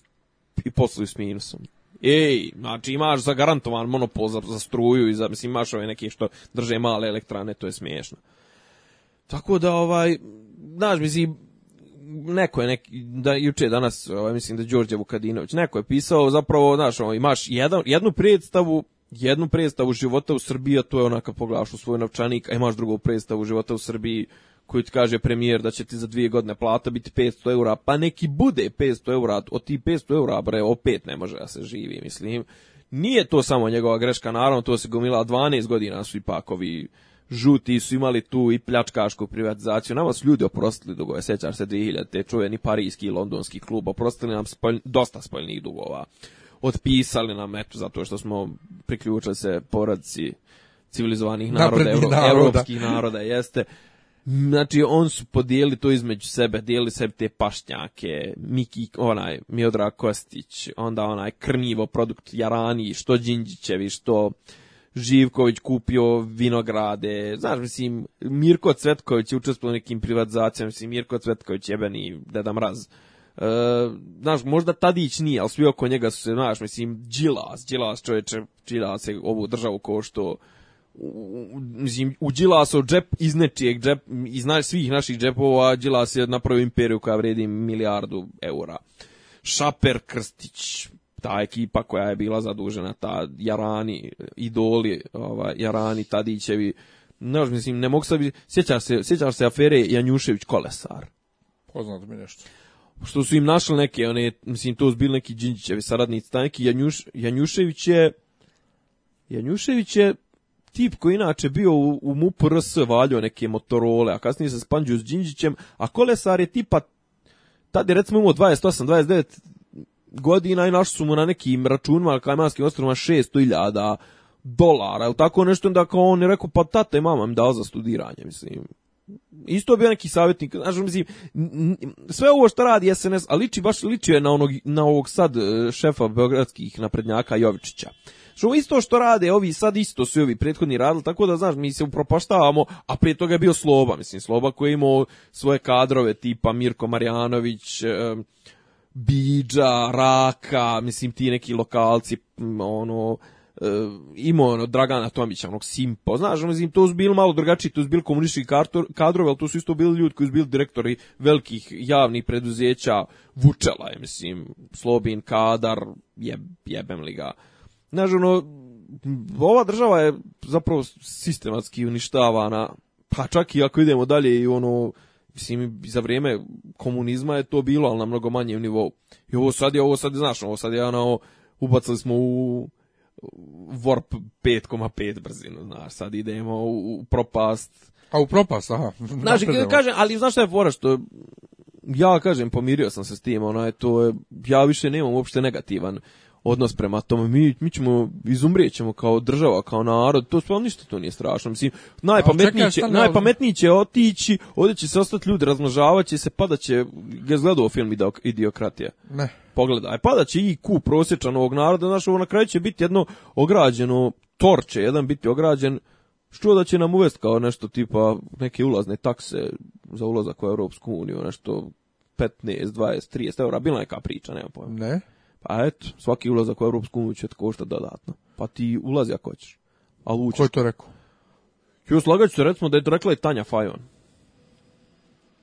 i posluju s minusom. Ej, znači imaš zagarantovan monopol za, za struju i za, mislim, imaš ove neke što drže male elektrane, to je smiješno. Tako da, ovaj, znaš, mislim, neko je neki, da, juče danas, ovaj, mislim da Đorđe Vukadinović, neko je pisao zapravo, znaš, ono, imaš jedan, jednu predstavu jednu predstavu života u Srbiji, a to je onaka poglašu svoj novčanik, a imaš drugu predstavu života u Srbiji koju ti kaže premijer da će ti za dvije godine plata biti 500 eura, pa neki bude 500 eura, od ti 500 eura, bre, opet ne može da se živi, mislim. Nije to samo njegova greška, naravno, to se gomila 12 godina su ipak ovi žuti su imali tu i pljačkašku privatizaciju. Nama su ljudi oprostili dugove, sećaš se 2000, te čuveni parijski i londonski klub, oprostili nam spolj, dosta spoljnih dugova otpisali nam eto zato što smo priključili se poradci civilizovanih naroda, evro, naroda. evropskih naroda jeste Znači, on su podijeli to između sebe, dijeli sebi te pašnjake, Miki, onaj, Miodra Kostić, onda onaj krnjivo produkt Jarani, što Đinđićevi, što Živković kupio vinograde, znaš, mislim, Mirko Cvetković je učestvovao nekim privatizacijama, mislim, Mirko Cvetković jebeni Deda Mraz, E, znaš, možda Tadić nije, ali svi oko njega su se, znaš, mislim, džilas, džilas čovječe, džilas je ovu državu ko što u, mislim, u džep iz nečijeg džep, iz svih naših džepova, Džilas je napravio imperiju koja vredi milijardu eura. Šaper Krstić, ta ekipa koja je bila zadužena, ta Jarani, idoli, ovaj, Jarani, Tadićevi, znaš, mislim, ne mogu sebi sjećaš se, sjećaš se afere Janjušević Kolesar. Poznat mi nešto što su im našli neke, one, mislim, to bili neki Đinđićevi saradnici, taj neki Janjuš, Janjušević je, Janjušević je tip koji inače bio u, u MUP RS valjao neke motorole, a kasnije se spanđio s Đinđićem, a Kolesar je tipa, tad je recimo imao 28, 29 godina i našli su mu na nekim računima na Kajmanskim ostrovima 600.000 dolara, ili tako nešto, onda kao on je rekao, pa tata i mama mi dao za studiranje, mislim, Isto bio neki savjetnik, znaš, mislim, sve ovo što radi SNS, a liči, baš ličio je na, onog, na ovog sad e, šefa beogradskih naprednjaka Jovičića. Što isto što rade ovi, sad isto su ovi prethodni radili, tako da, znaš, mi se upropaštavamo, a prije toga je bio Sloba, mislim, Sloba koji je imao svoje kadrove tipa Mirko Marjanović, e, Biđa, Raka, mislim, ti neki lokalci, ono, E, imao ono Dragana Tomića, onog Simpo, znaš, ono, to su bili malo drugačiji, to su bili komunistički kadrovi, ali to su isto bili ljudi koji su bili direktori velikih javnih preduzeća, Vučela je, mislim, Slobin, Kadar, je, jebem li ga. Znaš, ono, ova država je zapravo sistematski uništavana, pa čak i ako idemo dalje i ono, mislim, za vrijeme komunizma je to bilo, ali na mnogo manjem nivou. I ovo sad je, ovo sad znaš, ovo sad je, ono, ubacili smo u warp 5,5 brzinu, znaš, sad idemo u, u propast. A u propast, aha. (laughs) Znaš, kažem, ali znaš šta je fora što ja kažem, pomirio sam se s tim, onaj, to je, ja više nemam uopšte negativan odnos prema tome. Mi, mi ćemo, izumrijećemo kao država, kao narod, to sve, ništa to nije strašno. Mislim, najpametniji, će, najpametniji će otići, ovdje će se ostati ljudi, razmnožavat će se, padat će, gledaju gledao film Idiokratija. Ne. Pogledaj, padat će IQ prosječan ovog naroda, znaš, ovo na kraju će biti jedno ograđeno torče, jedan biti ograđen, što da će nam uvest kao nešto tipa neke ulazne takse za ulazak u Europsku uniju, nešto 15, 20, 30 eura, bila neka priča, nema pojma. Ne. Pa eto, svaki ulazak u Europsku uniju će te koštati dodatno. Pa ti ulazi ako hoćeš. Ali u Ko je to rekao? Jo, slagaću se recimo da je to rekla i Tanja Fajon.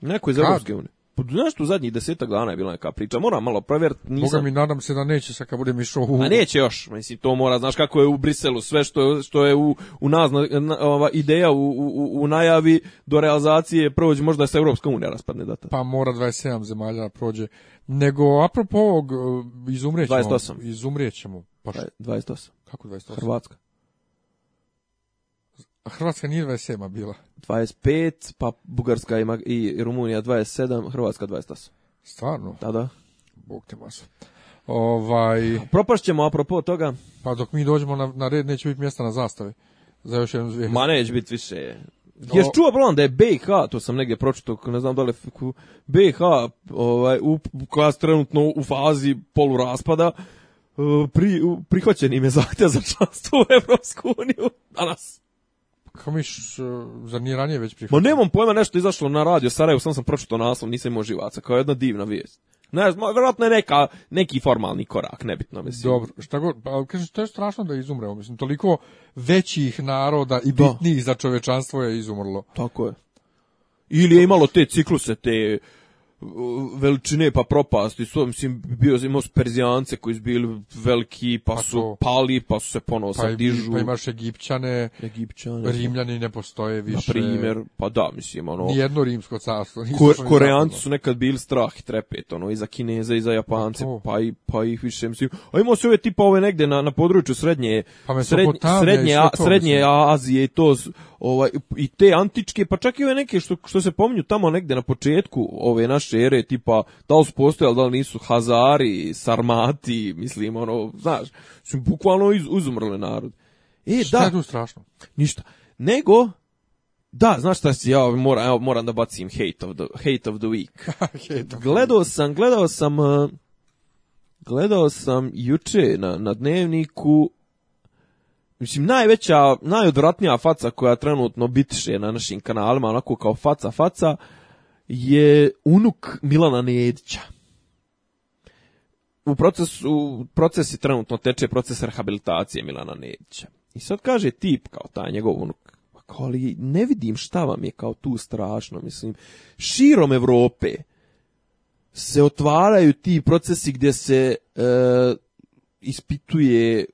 Neko iz Europske unije. Pa znaš tu zadnjih desetak dana je bila neka priča, moram malo provjeriti, nisam... Boga mi nadam se da neće sad kad budem išao u... A neće još, mislim, to mora, znaš kako je u Briselu, sve što je, što je u, u nazna, ova ideja u, u, u najavi do realizacije prođe, možda se Europska unija raspadne data. Pa mora 27 zemalja prođe. Nego, apropo ovog, izumrijećemo. 28. Izumrijećemo. Pa 28. Kako 28? Hrvatska. Hrvatska nije 27 bila. 25, pa Bugarska ima i Rumunija 27, Hrvatska 28. Stvarno? Da, da. Bog te maso. Ovaj... Propašćemo apropo toga. Pa dok mi dođemo na, na red neće biti mjesta na zastavi. Za još jednu zvijest. Ma neće biti više Ješ čuo Blan da je BiH, to sam negdje pročitao, ne znam da li je BiH ovaj, u, koja je trenutno u fazi poluraspada, e, pri, prihvaćen im je zahtjev za članstvo u Evropsku uniju danas. Kako mi e, zar nije ranije već prihvaćen? Ma nemam pojma, nešto izašlo na radio Sarajevo, sam sam pročitao naslov, nisam imao živaca, kao jedna divna vijest. Ne znam, vjerojatno je neka, neki formalni korak, nebitno mislim. Dobro, šta god, pa kažeš, to je strašno da izumremo, mislim, toliko većih naroda i bitnijih da. za čovečanstvo je izumrlo. Tako je. Ili je imalo te cikluse, te veličine pa propasti su, mislim, bio imao Perzijance koji su bili veliki, pa, pa su pali, pa su se ponovo pa, sad dižu. Pa imaš Egipćane, Egipćane Rimljani ne postoje više. Na primjer, pa da, mislim, ono... jedno rimsko carstvo. Ko, koreanci su nekad bili strah i trepet, ono, i za Kineze, i za Japance, pa, pa, i, pa ih više, mislim. A imao se ove tipa ove negde na, na području srednje, pa srednje, srednje, Azije i to, ovaj, i te antičke, pa čak i ove neke što, što se pominju tamo negde na početku ove naše Šere, tipa, da li su postojali, da li nisu Hazari, Sarmati, mislim, ono, znaš, su bukvalno iz, narod. E, šta da, je strašno? Ništa. Nego, da, znaš šta si, ja moram, evo, moram da bacim hate of the, hate of the week. (laughs) gledao sam, gledao sam, eh, gledao sam juče na, na dnevniku, Mislim, najveća, najodvratnija faca koja trenutno bitiše na našim kanalima, onako kao faca, faca, je unuk Milana Nedića. U procesu, procesi trenutno teče proces rehabilitacije Milana Nedića. I sad kaže tip, kao taj njegov unuk, kao, ali ne vidim šta vam je kao tu strašno, mislim, širom Evrope se otvaraju ti procesi gdje se e, ispituje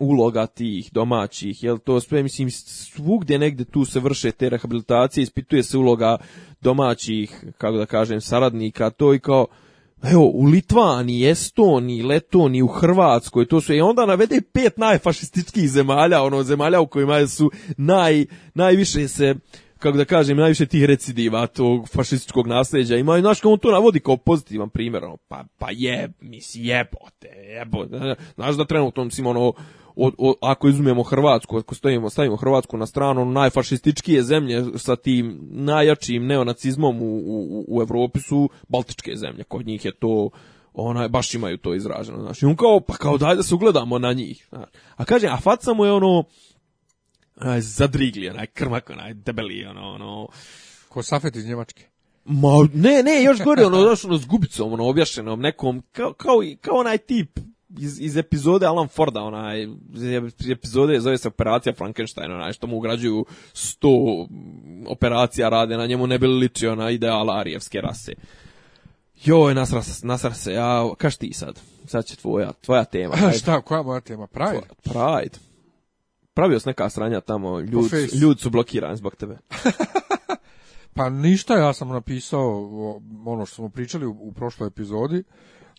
uloga tih domaćih, jel to sve, mislim, svugdje negdje tu se vrše te rehabilitacije, ispituje se uloga domaćih, kako da kažem, saradnika, to i kao, evo, u Litvani, Estoniji, Letoni, u Hrvatskoj, to su, i onda navede pet najfašističkih zemalja, ono, zemalja u kojima su naj, najviše se kako da kažem, najviše tih recidiva tog fašističkog nasljeđa imaju, znaš, kao on to navodi kao pozitivan primjer, ono, pa, pa jeb, mislim, jebote, jebote, znaš da trenutno, mislim, ono, ako izumijemo Hrvatsku, ako stavimo, stavimo Hrvatsku na stranu ono, najfašističkije zemlje sa tim najjačim neonacizmom u, u, u Evropi su baltičke zemlje, kod njih je to onaj baš imaju to izraženo znači on kao pa kao daj da se ugledamo na njih a kaže a faca mu je ono zadrigli, onaj krmak, onaj debeli, ono, ono... Ko Safet iz Njemačke. Ma, ne, ne, još gore, ono, znaš, ono, s gubicom, ono, objašenom, nekom, kao, kao, kao onaj tip iz, iz epizode Alan Forda, onaj, iz epizode zove se Operacija Frankenstein, onaj, što mu ugrađuju sto operacija rade na njemu, ne bi ličio na ideala arijevske rase. Joj, nasra, nasra se, ja, kaš ti sad? Sad će tvoja, tvoja tema. Ajde. Šta, koja moja tema? Pride? pride. Pravio se neka sranja tamo, ljud, ljud su blokirani zbog tebe. (laughs) pa ništa, ja sam napisao ono što smo pričali u, u prošloj epizodi.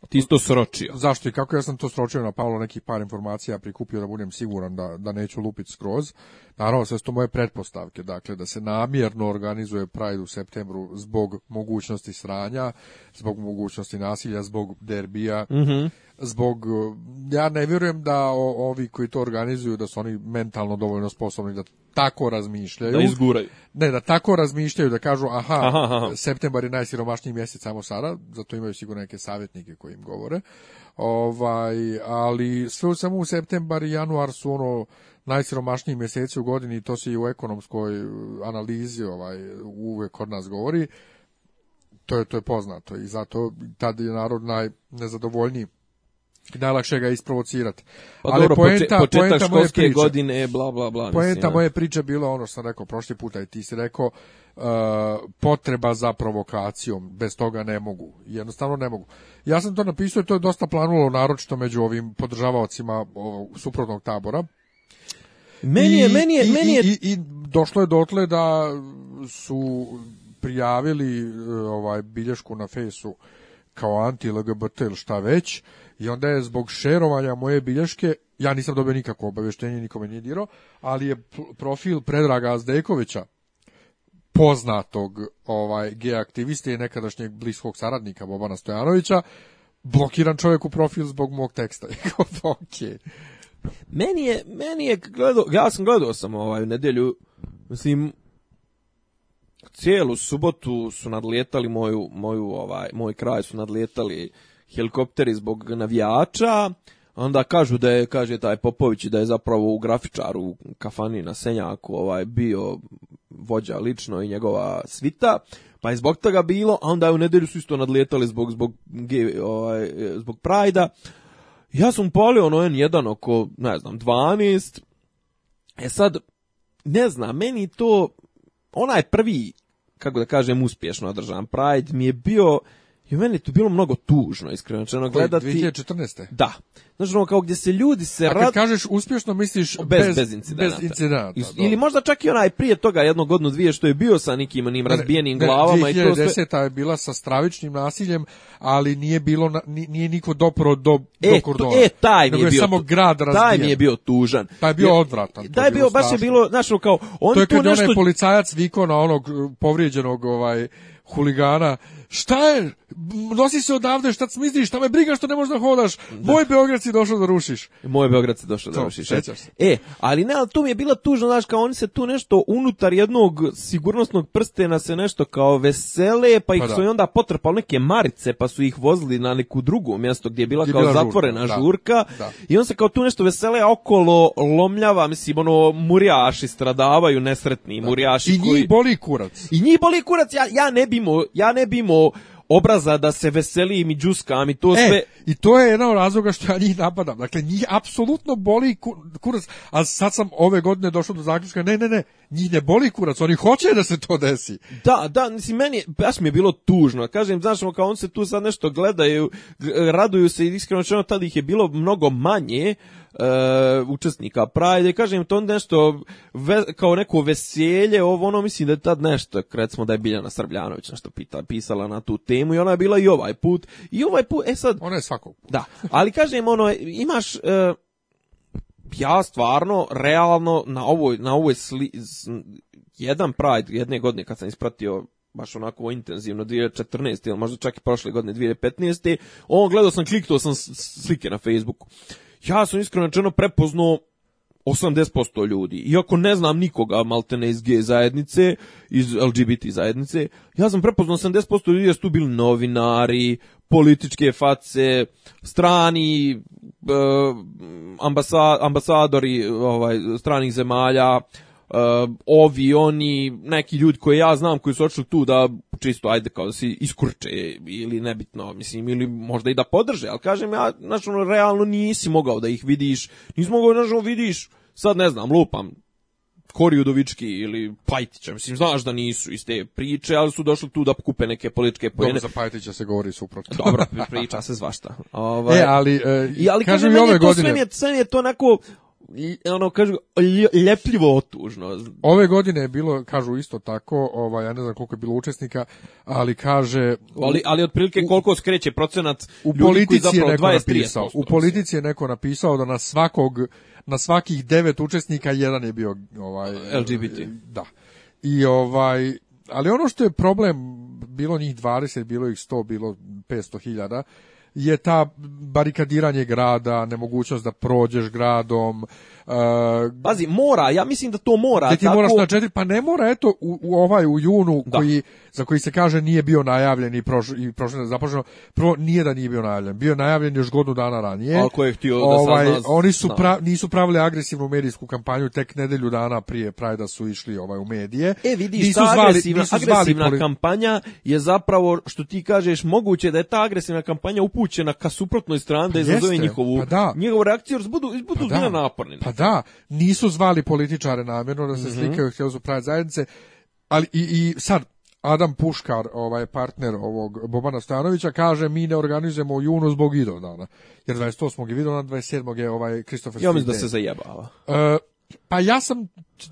Ti si to sročio. Zašto i kako ja sam to sročio na Pavlo nekih par informacija prikupio da budem siguran da, da neću lupiti skroz. Naravno, sve su to moje pretpostavke, dakle, da se namjerno organizuje Pride u septembru zbog mogućnosti sranja, zbog mogućnosti nasilja, zbog derbija, mhm. zbog... Ja ne vjerujem da o, ovi koji to organizuju, da su oni mentalno dovoljno sposobni da tako razmišljaju. Da Ne, da tako razmišljaju, da kažu aha, aha, septembar je najsiromašniji mjesec samo sada, zato imaju sigurno neke savjetnike koji im govore. Ovaj, ali sve samo u septembar i januar su ono najsiromašniji mjeseci u godini to se i u ekonomskoj eh, analizi ovaj, uvek kod nas govori. To je, to je poznato i zato tad je narod najnezadovoljniji najlakše ga isprovocirati. Pa Ali dobro, početak školske priče, godine, bla, bla, bla. Poenta moje priče bilo ono što sam rekao prošli puta i ti si rekao uh, potreba za provokacijom. Bez toga ne mogu. Jednostavno ne mogu. Ja sam to napisao i to je dosta planulo naročito među ovim podržavaocima suprotnog tabora. Meni je, I, meni je, i, meni je... I, I, došlo je dotle da su prijavili uh, ovaj bilješku na fesu kao anti-LGBT ili šta već i onda je zbog šerovanja moje bilješke, ja nisam dobio nikakvo obavještenje, nikome nije dirao, ali je profil Predraga Azdejkovića, poznatog ovaj, gej aktiviste i nekadašnjeg bliskog saradnika Bobana Stojanovića, blokiran čovjek u profil zbog mog teksta. (laughs) Pa, okay. Meni je, meni je ja sam gledao sam ovaj nedjelju, mislim, cijelu subotu su nadlijetali moju, moju, ovaj, moj kraj su nadlijetali helikopteri zbog navijača, onda kažu da je, kaže taj Popović, da je zapravo u grafičaru u kafani na Senjaku ovaj, bio vođa lično i njegova svita, pa je zbog toga bilo, a onda je u nedelju su isto nadlijetali zbog, zbog, ovaj, zbog Prajda. Ja sam palio ono N1 oko, ne znam, 12. E sad, ne znam, meni to, onaj prvi, kako da kažem, uspješno održan Pride mi je bio i meni je to bilo mnogo tužno, iskreno. Znači, ono, gledati... 2014. Da. Znači ono, kao gdje se ljudi se... A kad kažeš uspješno, misliš bez, bez, bez incidenata. Bez Ili možda čak i onaj prije toga jedno godinu, dvije, što je bio sa nikim onim razbijenim ne, glavama. Ne, 2010. I to sve... je bila sa stravičnim nasiljem, ali nije bilo na, nije niko dopro do, e, do e, kordona. E, taj mi je, je bio... samo grad razbijen. Taj mi je bio tužan. Taj je bio odvratan. Taj je bio, baš je bilo, znači, kao... On to je kad tu nešto... onaj policajac vikao na onog e, povrijeđenog ovaj, huligana šta je, nosi se odavde, šta smisliš, šta me briga što ne možda hodaš, da. moj Beograd si došao da rušiš. Moj Beograd si došao da rušiš. E. e, ali ne, ali tu mi je bila tužno, znaš, kao oni se tu nešto unutar jednog sigurnosnog prstena se nešto kao vesele, pa ih pa su onda potrpali neke marice, pa su ih vozili na neku drugu mjesto gdje je bila gdje kao zatvorena žurka, i on se kao tu nešto vesele, okolo lomljava, mislim, ono, murjaši stradavaju, nesretni da. murjaši. I koji... njih boli kurac. I njih boli kurac, ja, ja ne bimo, ja ne bimo obraza da se veseli i džuskam i to e, sve. I to je jedan od razloga što ja njih napadam. Dakle, njih apsolutno boli kurac, a sad sam ove godine došao do zaključka, ne, ne, ne, njih ne boli kurac, oni hoće da se to desi. Da, da, mislim, meni, baš mi je bilo tužno. Kažem, znaš, ono, kao on se tu sad nešto gledaju, raduju se i iskreno čeno, tada ih je bilo mnogo manje, e, učesnika Pride i kažem to nešto kao neko veselje, ovo ono mislim da je tad nešto, recimo da je Biljana Srbljanović nešto pita, pisala na tu temu i ona je bila i ovaj put. I ovaj put, e sad... Ona je svakog Da, ali kažem ono, imaš... E, ja stvarno realno na ovoj na jedan Pride jedne godine kad sam ispratio baš onako intenzivno 2014. ili možda čak i prošle godine 2015. On gledao sam, kliktao sam slike na Facebooku ja sam iskreno rečeno prepoznao 80% ljudi. Iako ne znam nikoga maltene iz G zajednice, iz LGBT zajednice, ja sam prepoznao 80% ljudi jer su tu bili novinari, političke face, strani e, ambasadori ovaj stranih zemalja, Uh, ovi, oni, neki ljudi koje ja znam koji su očeli tu da čisto ajde kao da se iskurče ili nebitno, mislim, ili možda i da podrže, ali kažem ja, znači ono, realno nisi mogao da ih vidiš, nisi mogao, znači ono, vidiš, sad ne znam, lupam, Udovički ili Pajtića, mislim, znaš da nisu iz te priče, ali su došli tu da kupe neke političke pojene. Dobro, za Pajtića se govori suprotno. Dobro, priča se zvašta. (laughs) Ovaj, e, ali, e, ali kažem, kažem ove godine. Sve mi je, to onako, ono kažu ljepljivo otužno. Ove godine je bilo kažu isto tako, ovaj ja ne znam koliko je bilo učesnika, ali kaže ali ali otprilike koliko skreće procenat u politici je neko 20, napisao, 30%. u politici je neko napisao da na svakog na svakih devet učesnika jedan je bio ovaj LGBT. Da. I ovaj ali ono što je problem bilo njih 20, bilo ih 100, bilo 500 hiljada, je ta barikadiranje grada, nemogućnost da prođeš gradom. Bazi, e, mora, ja mislim da to mora. Da ti moraš četiri, pa ne mora, eto, u, u ovaj, u junu, koji, za koji se kaže nije bio najavljen i i prvo nije da nije bio najavljen, bio najavljen još godinu dana ranije. je htio ovaj, Oni su nisu pravili agresivnu medijsku kampanju, tek nedelju dana prije Prajda su išli ovaj, u medije. E vidiš, ta agresivna, kampanja je zapravo, što ti kažeš, moguće da je ta agresivna kampanja upućena upućena ka suprotnoj strani da izazove njihovu pa da. njegovu reakciju, jer budu, budu pa da. naporni. Pa da, nisu zvali političare namjerno da se mm -hmm. slikaju, htjeli su prave zajednice, ali i, i sad, Adam Puškar, ovaj partner ovog Bobana stanovića kaže mi ne organizujemo u junu zbog Idovdana. Jer 28. je Idovdana, 27. je ovaj Kristofer Ja mislim da se zajebava. E, pa ja sam,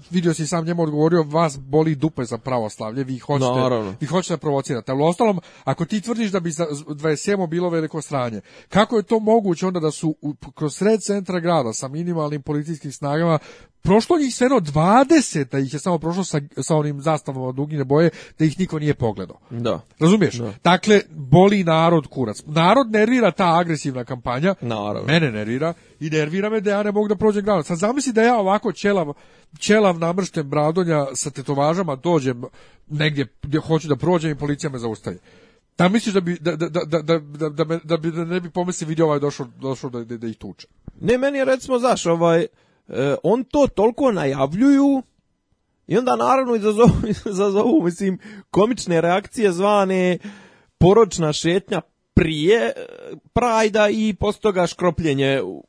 vidio si sam njemu odgovorio, vas boli dupe za pravoslavlje, vi hoćete, vi hoćete da provocirate. Ali ostalom, ako ti tvrdiš da bi za 27 bilo veliko stranje, kako je to moguće onda da su kroz sred centra grada sa minimalnim policijskim snagama prošlo njih sve 20, da ih je samo prošlo sa, sa onim zastavama dugine boje, da ih niko nije pogledao. Da. Razumiješ? Da. Dakle, boli narod kurac. Narod nervira ta agresivna kampanja, Naravno. mene nervira i nervira me da ja ne mogu da prođem grad. Sad zamisli da ja ovako Čelav ćelav namršten bradonja sa tetovažama dođem negdje gdje hoću da prođem i policija me zaustavi. Da misliš da bi da, da, da, da, da, da, da da ne bi pomisli vidio ovaj došao, da, da, da ih tuče. Ne, meni je recimo, znaš, ovaj, e, on to toliko najavljuju i onda naravno izazovu, (laughs) izazovu mislim, komične reakcije zvane poročna šetnja prije e, prajda i postoga toga škropljenje u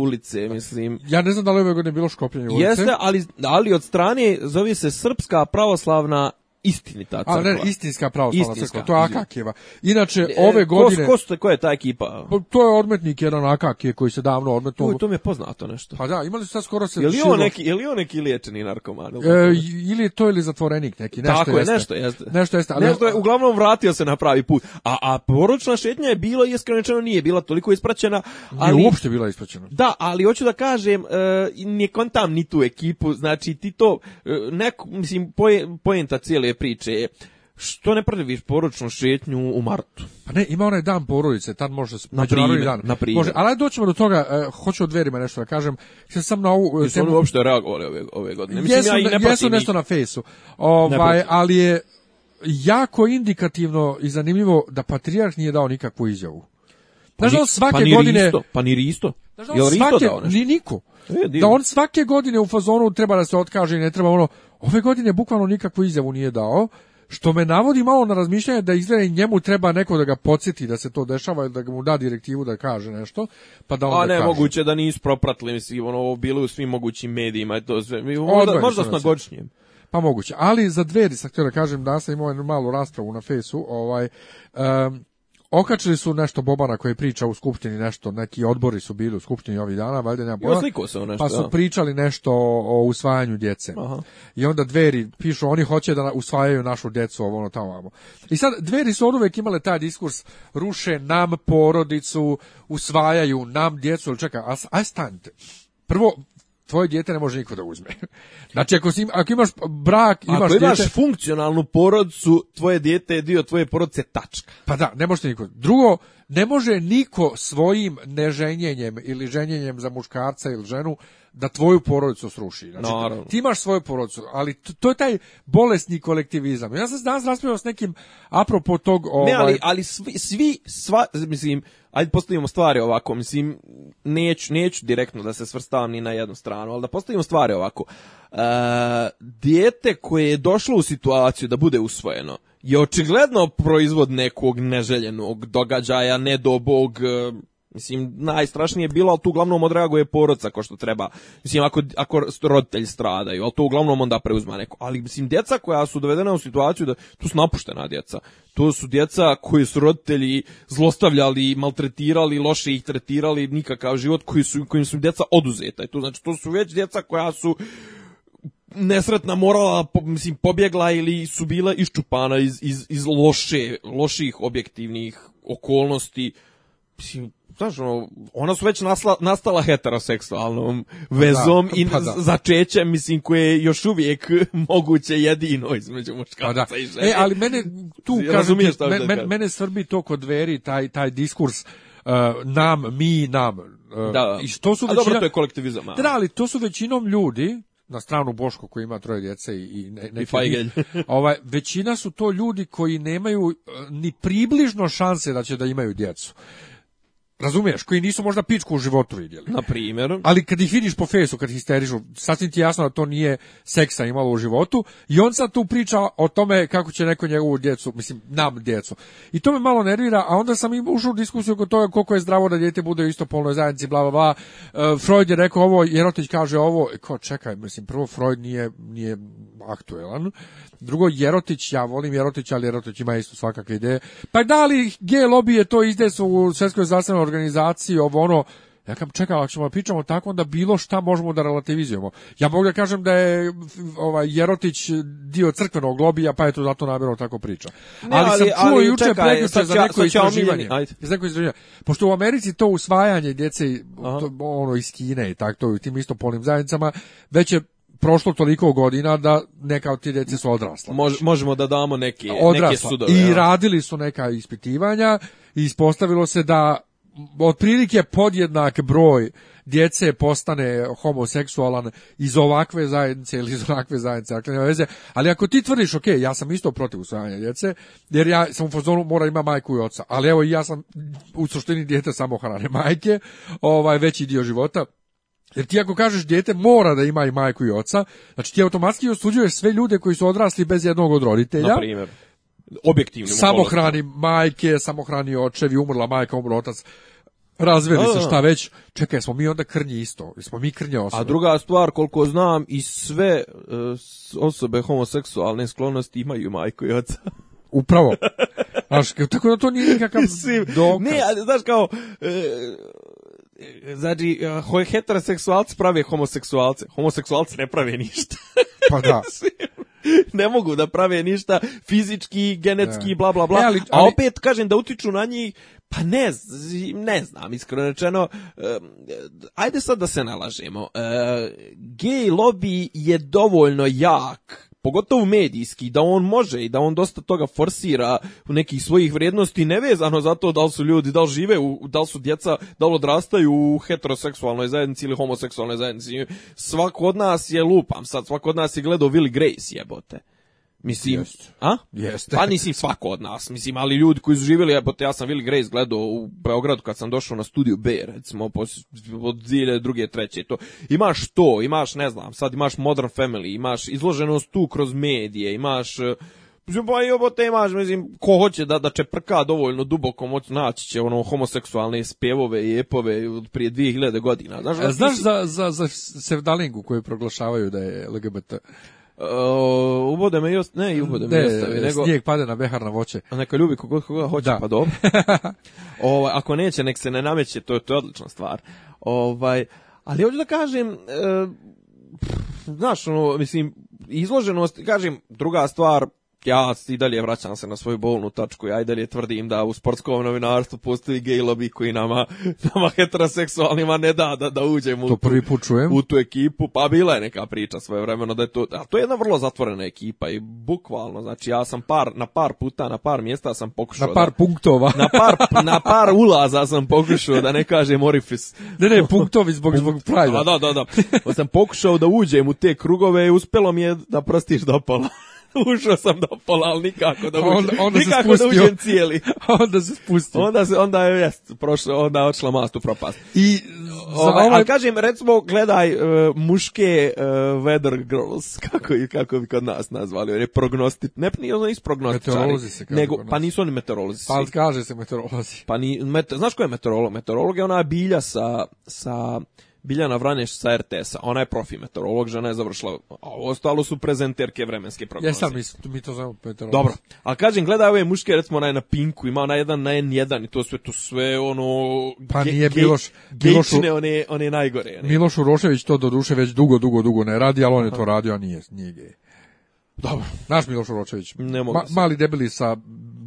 ulice, mislim. Ja ne znam da li ove godine bilo škropljenje ulice. Jeste, ali, ali od strane zove se Srpska pravoslavna istinita crkva. A ne, istinska pravoslavna crkva, to je Akakijeva. Inače, e, ove godine... Ko, ko, ko je ta ekipa? Pa, to je odmetnik jedan Akakije koji se davno odmetno... to mi je poznato nešto. Pa da, imali su sad skoro se... Je li on neki, je neki liječeni narkoman? E, ili je to ili zatvorenik neki, nešto Tako jeste. je, nešto jeste. Nešto jeste, ali... Nešto je, uglavnom vratio se na pravi put. A, a poručna šetnja je bila i iskreno nije bila toliko ispraćena. Ali, nije uopšte bila ispraćena. Da, ali hoću da kažem, e, kontam ni tu ekipu, znači ti to, e, neko, mislim, poje, cijele priče, što ne prljaviš poručnu šetnju u martu? Pa ne, ima onaj dan porodice, tad može na dan. Na Može, ali doćemo do toga, e, hoću od dverima nešto da kažem. Što sam na ovu e, Jesu temu... uopšte reagovali ove ove godine. Mislim jesu, i ne jesu nešto na fejsu. Ovaj, ali je jako indikativno i zanimljivo da patrijarh nije dao nikakvu izjavu. Znaš da on svake pa ni godine... pa ni Risto. da on svake... ni niko. E, da on svake godine u fazonu treba da se otkaže i ne treba ono... Ove godine bukvalno nikakvu izjavu nije dao, što me navodi malo na razmišljanje da izgleda njemu treba neko da ga podsjeti da se to dešava ili da mu da direktivu da kaže nešto, pa da A ne, moguće da nisu propratili, mislim, ono, bilo u svim mogućim medijima i to sve. Možda, možda Pa moguće, ali za dveri, htio da kažem, da sam imao jednu malu raspravu na fesu, ovaj, Okačili su nešto Bobana koji priča u skupštini nešto, neki odbori su bili u skupštini ovih dana, valjda nema Pa su pričali nešto o, usvajanju djece. Aha. I onda dveri pišu, oni hoće da usvajaju našu djecu, ovo ono tamo. I sad dveri su uvijek imale taj diskurs, ruše nam porodicu, usvajaju nam djecu, ali čeka, a, Prvo, tvoje dijete ne može niko da uzme. (laughs) Znači, ako, ako imaš brak, imaš Ako imaš funkcionalnu porodcu, tvoje dijete je dio tvoje porodce tačka. Pa da, ne može niko. Drugo, ne može niko svojim neženjenjem ili ženjenjem za muškarca ili ženu da tvoju porodicu sruši. Znači, ti imaš svoju porodicu, ali to, je taj bolesni kolektivizam. Ja sam danas raspravljao s nekim apropo tog... Ovaj... Ne, ali, ovaj- ali svi, svi sva, mislim, ajde postavimo stvari ovako, mislim, neću, neću direktno da se svrstavam ni na jednu stranu, ali da postavimo stvari ovako. E, dijete koje je došlo u situaciju da bude usvojeno, je očigledno proizvod nekog neželjenog događaja, nedobog, e, Mislim, najstrašnije je bilo, ali tu uglavnom je porodca ko što treba. Mislim, ako, ako roditelji stradaju, ali to uglavnom onda preuzma neko. Ali, mislim, djeca koja su dovedena u situaciju da, tu su napuštena djeca. To su djeca koje su roditelji zlostavljali, maltretirali, loše ih tretirali, nikakav život koji su, kojim su djeca oduzeta. I to znači, to su već djeca koja su, nesretna morala, mislim, pobjegla ili su bila iščupana iz, iz, iz loše, loših objektivnih okolnosti. Mislim, znaš, ono, ona su već nasla, nastala heteroseksualnom vezom pa da, i pa začećem, mislim, koje je još uvijek (laughs) moguće jedino između muškarca pa i žene. E, ali mene, tu, (laughs) kažem, mene Srbi to kod veri taj, taj diskurs, e, nam, mi, nam. Uh, I što su većina, dobro, to je kolektivizam. Da, ali to su većinom ljudi, na stranu Boško koji ima troje djece i ne, ne I ovaj većina su to ljudi koji nemaju e, ni približno šanse da će da imaju djecu. Razumiješ, koji nisu možda pičku u životu vidjeli. Na primjer. Ali kad ih vidiš po fesu, kad histerišu, sasvim ti jasno da to nije seksa imalo u životu i on sad tu priča o tome kako će neko njegovu djecu, mislim, nam djecu. I to me malo nervira, a onda sam i ušao u diskusiju oko toga koliko je zdravo da djete bude u polnoj zajednici, bla, bla, bla. E, Freud je rekao ovo, Jerotić kaže ovo. E, ko, čekaj, mislim, prvo Freud nije, nije aktuelan. Drugo, Jerotić, ja volim Jerotić, ali Jerotić ima isto svakakve ideje. Pa da li G lobby je to su u svjetskoj zdravstvenoj organizaciji, ovo ono, ja kam čekam, ako ćemo pričamo tako, onda bilo šta možemo da relativizujemo. Ja mogu da kažem da je ovaj, Jerotić dio crkvenog lobija, pa je to zato namjerno tako priča. ali, ali, sam čuo ali, juče za neko istraživanje. Pošto u Americi to usvajanje djece ono, iz Kine i tako, to, u tim isto polim zajednicama, već je prošlo toliko godina da neka od ti djece su odrasla. Mož, znači, možemo da damo neke, neke sudove. I radili su neka ispitivanja i ispostavilo se da otprilike podjednak broj djece postane homoseksualan iz ovakve zajednice ili iz ovakve zajednice, dakle Ali ako ti tvrdiš, ok, ja sam isto protiv usvajanja djece, jer ja sam u fazonu mora ima majku i oca, ali evo i ja sam u suštini djete samo hrane majke, ovaj veći dio života, jer ti ako kažeš dijete mora da ima i majku i oca, znači ti automatski osuđuješ sve ljude koji su odrasli bez jednog od roditelja. Na primjer Samohrani majke, samohrani očevi, umrla majka, umro otac. Razveli se šta već. Čekaj, smo mi onda krnji isto. Smo mi krnje A druga stvar, koliko znam, i sve e, osobe homoseksualne sklonosti imaju majku i oca. (laughs) Upravo. Znaš, tako da to nije nikakav Ne, ali znaš kao, e, E, znači, e, heteroseksualci prave homoseksualce. Homoseksualci ne prave ništa. Pa da. (laughs) ne mogu da prave ništa fizički, genetski, bla, bla, bla. E, A opet, kažem, da utiču na njih, pa ne, ne znam, iskreno rečeno, ajde sad da se nalažemo. gej lobby je dovoljno jak pogotovo medijski, da on može i da on dosta toga forsira u nekih svojih vrijednosti nevezano za to da li su ljudi, da li žive, da li su djeca, da li odrastaju u heteroseksualnoj zajednici ili homoseksualnoj zajednici. Svako od nas je lupam sad, svako od nas je gledao Willy Grace jebote. Mislim, Jest. a? Jeste. Pa nisi svako od nas, mislim, ali ljudi koji su živjeli, ja sam Will Grace gledao u Beogradu kad sam došao na studiju B, recimo, od 2002. treće, to. Imaš to, imaš, ne znam, sad imaš Modern Family, imaš izloženost tu kroz medije, imaš... E, mislim, pa te imaš, mislim, ko hoće da, da čeprka dovoljno duboko moć naći će ono homoseksualne spjevove i epove od prije 2000 godina. Znaš, a, e, ono, znaš za, za, za Sevdalingu koju proglašavaju da je LGBT? Uvode uh, ubode me i ne, i ubode me Nego, snijeg pada na behar na voće. A neka ljubi kogod koga hoće, da. pa dobro. (laughs) ako neće, nek se ne nameće, to je, to odlična stvar. Ovaj, ali hoću da kažem, e, ono, mislim, izloženost, kažem, druga stvar, ja i dalje vraćam se na svoju bolnu tačku, ja i dalje tvrdim da u sportskom novinarstvu postoji gej lobby koji nama, (laughs) nama heteroseksualnima ne da da, uđemo to prvi put u tu ekipu, pa bila je neka priča svoje vremeno da je to, ali to je jedna vrlo zatvorena ekipa i bukvalno, znači ja sam par, na par puta, na par mjesta sam pokušao na par da, punktova, na par, na par ulaza sam pokušao, da ne kažem orifis. Ne, ne, punktovi zbog, zbog prajda. (laughs) Da, da, da, sam pokušao da uđem u te krugove i uspelo mi je da prostiš dopala. (laughs) (laughs) ušao sam do pola, ali nikako da uđem. Onda, onda nikako se da uđem cijeli. (laughs) onda se spustio. Onda, se, onda je, jest, prošlo, onda je otišla mast u propast. I, ovaj, ovaj... Ali kažem, recimo, gledaj uh, muške uh, weather girls, (laughs) kako, kako bi kod nas nazvali, jer je prognostit, ne, nije ono iz se nego, Pa nisu oni meteorolozi. Pa kaže se meteorolozi. Pa ni, znaš ko je meteorolog? Meteorolog je ona bilja sa, sa Biljana Vranješ sa RTS-a. Ona je profi meteorolog, žena je završila, a ostalo su prezenterke vremenske prognoze. Ja sam mislim, mi to znamo meteorolog. Dobro, ali kažem, gledaj ove muške, recimo ona je na Pinku, ima onaj jedan na n i to sve to sve ono... Pa nije bilo Miloš... oni one, one najgore. Miloš Urošević to do duše već dugo, dugo, dugo ne radi, ali on je to radio, a nije, nije gej. Dobro. Naš Miloš Urošević, Ne mali debeli sa